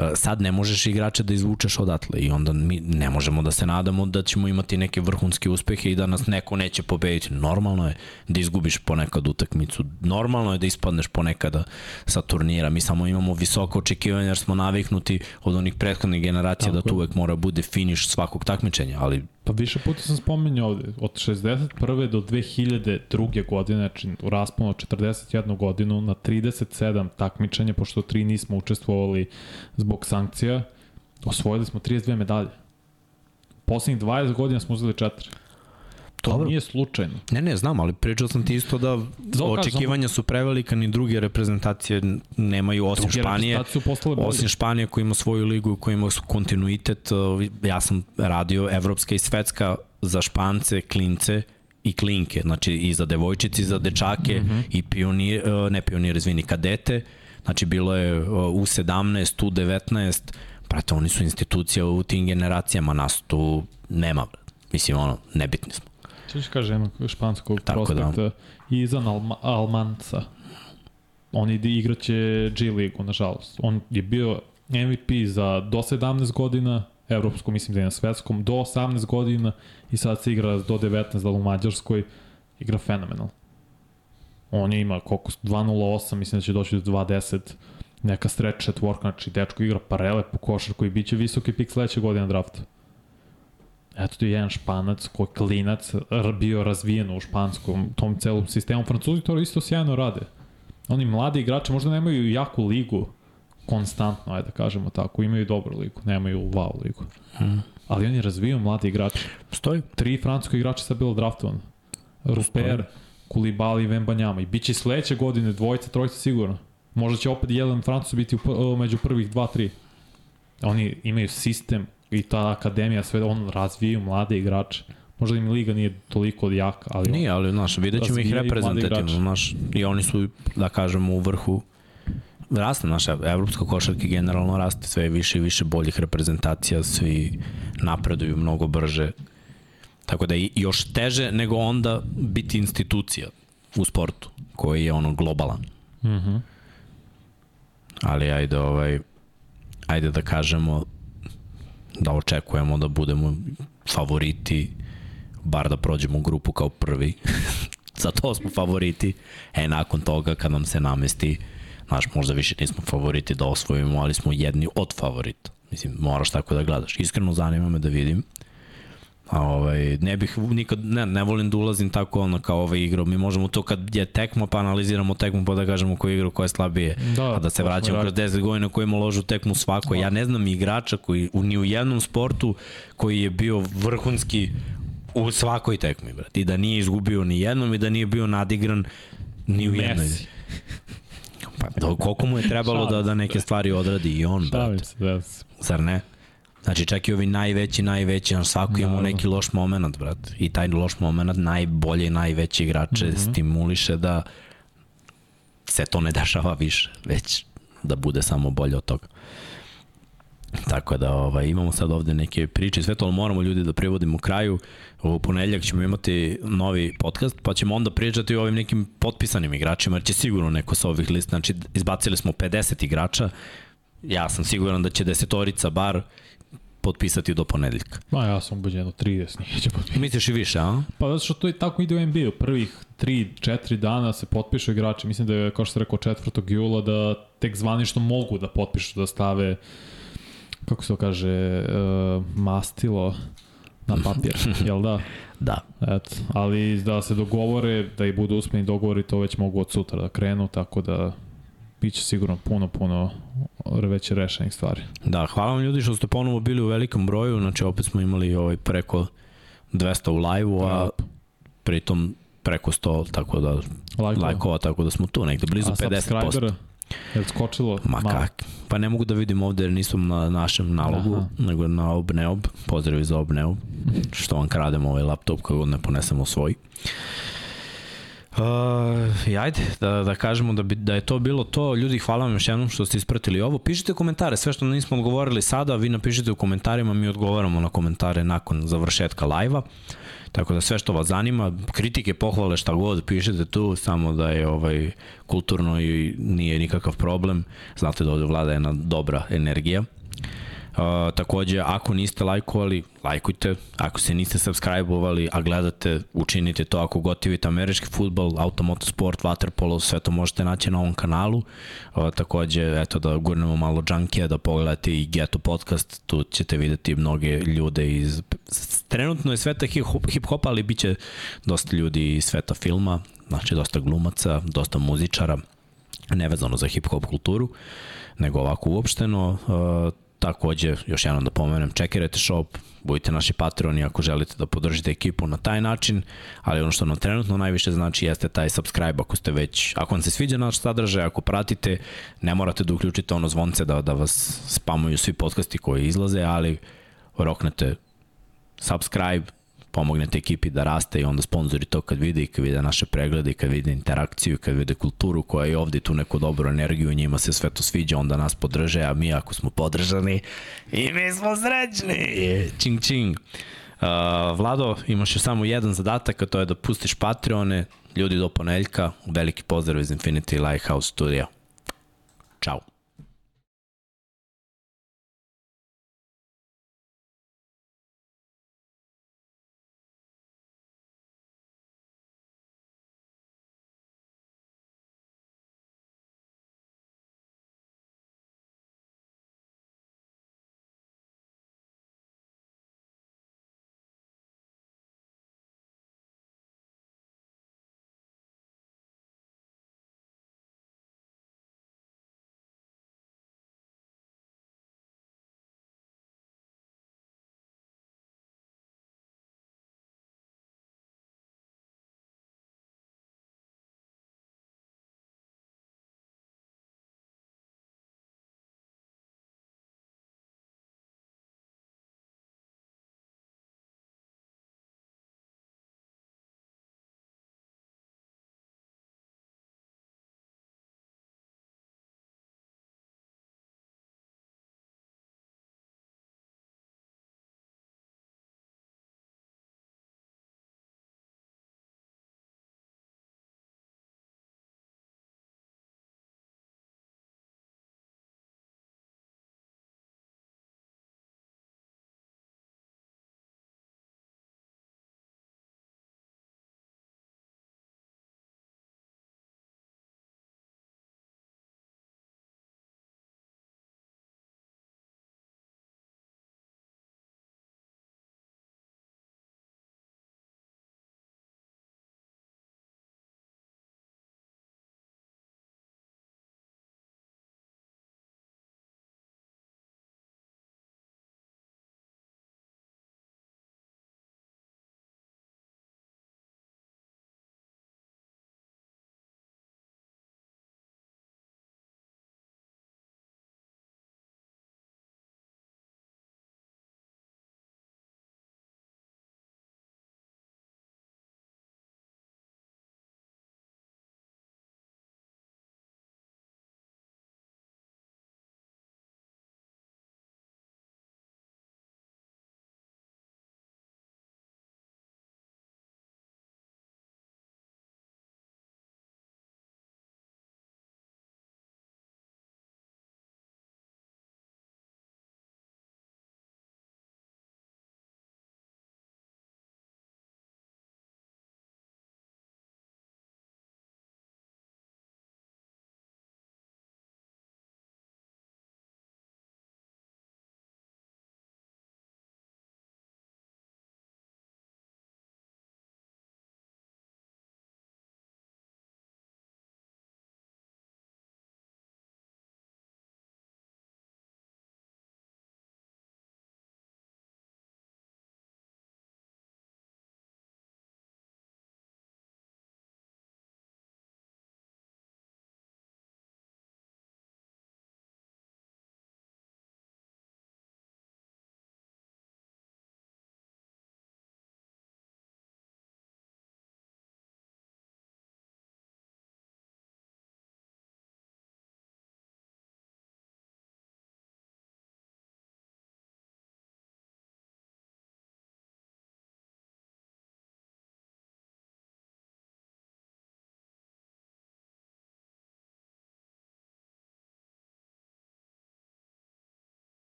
E, sad ne možeš igrače da izvučeš odatle i onda mi ne možemo da se nadamo da ćemo imati neke vrhunske uspehe i da nas neko neće pobediti. Normalno je da izgubiš ponekad utakmicu, normalno je da ispadneš ponekada sa turnira. Mi samo imamo visoko očekivanje jer smo naviknuti od onih prethodnih generacija Tako. da tu uvek mora bude finiš svakog takmičenja, ali Pa više puta sam spomenuo ovde, od 61. do 2002. godine, znači u rasponu od 41 godinu na 37 takmičenja, pošto tri nismo učestvovali zbog sankcija, osvojili smo 32 medalje. Poslednjih 20 godina smo uzeli četiri. To Dobro. nije slučajno. Ne, ne, znam, ali pričao sam ti isto da Zao očekivanja su prevelika, ni druge reprezentacije nemaju, osim druge Španije. Osim Španije koja ima svoju ligu, koja ima kontinuitet. Ja sam radio evropska i svetska za Špance, klince i klinke, znači i za devojčice, i za dečake, mm -hmm. i pionir, e, ne pionir, izvini, kadete. Znači bilo je u 17, u 19, prate, oni su institucija u tim generacijama, nas tu nema, mislim, ono, nebitni smo. Češ kaže jednog španskog Tako da. prospekta da. Izan Alma, Almanca. On ide igraće G ligu, nažalost. On je bio MVP za do 17 godina, evropskom, mislim da je na svetskom, do 18 godina i sad se igra do 19 da u Mađarskoj. Igra fenomenal. On je ima koliko, 2.08, mislim da će doći do 2.10 neka stretch četvorka, znači dečko igra parele po košarku i bit će visoki pik sledeće godine drafta. Eto je jedan španac koji klinac bio razvijen u španskom tom celom sistemu. Francuzi to isto sjajno rade. Oni mladi igrači možda nemaju jaku ligu konstantno, ajde da kažemo tako, imaju dobru ligu, nemaju wow ligu. Hmm. Ali oni razvijaju mladi igrači. Stoji. Tri francuska igrača sad bilo draftovan. Ruper, Kulibali i Vembanjama. I bit će sledeće godine dvojica, trojica sigurno. Možda će opet jedan Francus biti u, među prvih dva, tri. Oni imaju sistem i ta akademija sve on razvijaju mlade igrače. Možda im liga nije toliko jaka, ali... Nije, ali, znaš, vidjet ćemo ih reprezentativno, znaš, i oni su, da kažemo, u vrhu raste naša evropska košarka generalno raste sve više i više boljih reprezentacija, svi napreduju mnogo brže. Tako da je još teže nego onda biti institucija u sportu, koji je ono globalan. Mhm. Mm -hmm. Ali ajde, ovaj, ajde da kažemo da očekujemo da budemo favoriti, bar da prođemo grupu kao prvi. za to smo favoriti. E, nakon toga, kad nam se namesti, znaš, možda više nismo favoriti da osvojimo, ali smo jedni od favorita. Mislim, moraš tako da gledaš. Iskreno zanima me da vidim A ovaj, ne bih nikad, ne, ne volim da ulazim tako ono kao ovaj igrao. Mi možemo to kad je tekma pa analiziramo tekmu pa da kažemo ko je igrao, ko je slabije. Da, a da se vraćamo kroz 10 godina koji ima ložu tekmu svako. Da. Ja ne znam igrača koji u, ni u jednom sportu koji je bio vrhunski u svakoj tekmi, brat. I da nije izgubio ni jednom i da nije bio nadigran ni u jednoj. Pa, da, koliko mu je trebalo da, da neke stvari odradi i on, brat. Zar ne? Znači čak i ovi najveći, najveći, na svako da, ima neki loš moment, brat. I taj loš moment najbolje i najveći igrače mm -hmm. stimuliše da se to ne dešava više, već da bude samo bolje od toga. Tako da ovaj, imamo sad ovde neke priče, sve to moramo ljudi da privodimo kraju. U ponedljak ćemo imati novi podcast, pa ćemo onda pričati o ovim nekim potpisanim igračima, jer će sigurno neko sa ovih lista, znači izbacili smo 50 igrača, ja sam siguran da će desetorica bar potpisati do ponedeljka. Ma ja sam ubeđen do 30 njih će potpisati. Misliš i više, a? Pa zato što to je tako ide u NBA-u. Prvih 3-4 dana se potpišu igrači. Mislim da je, kao što se rekao, 4. jula da tek zvanično mogu da potpišu, da stave kako se to kaže, uh, mastilo na papir, jel da? Da. Eto, ali da se dogovore, da i budu uspeni dogovori, to već mogu od sutra da krenu, tako da biće sigurno puno, puno već rešenih stvari. Da, hvala vam ljudi što ste ponovo bili u velikom broju, znači opet smo imali ovaj preko 200 u live-u, a pritom preko 100, tako da lajkova, lajkova tako da smo tu negde blizu a 50%. Je skočilo? Ma malo. kak? Pa ne mogu da vidim ovde jer nisam na našem nalogu, Aha. nego na Obneob. Pozdrav za Obneob. Što vam krademo ovaj laptop kako ne ponesemo svoj. Uh, i ajde, da, da kažemo da, bi, da je to bilo to. Ljudi, hvala vam još jednom što ste ispratili ovo. Pišite komentare, sve što nismo odgovorili sada, vi napišite u komentarima, mi odgovaramo na komentare nakon završetka live-a. Tako da sve što vas zanima, kritike, pohvale, šta god, pišete tu, samo da je ovaj kulturno i nije nikakav problem. Znate da ovde vlada jedna dobra energija. Takođe, ako niste lajkovali, lajkujte. Ako se niste subscribe-ovali, a gledate, učinite to. Ako gotivite američki futbol, automotosport, waterpolo, sve to možete naći na ovom kanalu. Uh, takođe, eto da gurnemo malo junkija, da pogledate i Geto podcast, tu ćete videti mnoge ljude iz... Trenutno je sveta hip-hopa, ali bit će dosta ljudi iz sveta filma, znači dosta glumaca, dosta muzičara, nevezano za hip-hop kulturu, nego ovako uopšteno. Uh, Takođe, još jednom da pomenem, čekirajte shop, budite naši patroni ako želite da podržite ekipu na taj način, ali ono što nam trenutno najviše znači jeste taj subscribe ako ste već, ako vam se sviđa naš sadržaj, ako pratite, ne morate da uključite ono zvonce da, da vas spamuju svi podcasti koji izlaze, ali roknete subscribe, pomognete ekipi da raste i onda sponzori to kad vide i kad vide naše preglede i kad vide interakciju, kad vide kulturu koja je ovde tu neku dobru energiju, njima se sve to sviđa, onda nas podrže, a mi ako smo podržani i mi smo srećni. Čing čing. Uh, Vlado, imaš još samo jedan zadatak, a to je da pustiš Patreone, ljudi do poneljka, veliki pozdrav iz Infinity Lighthouse Studio.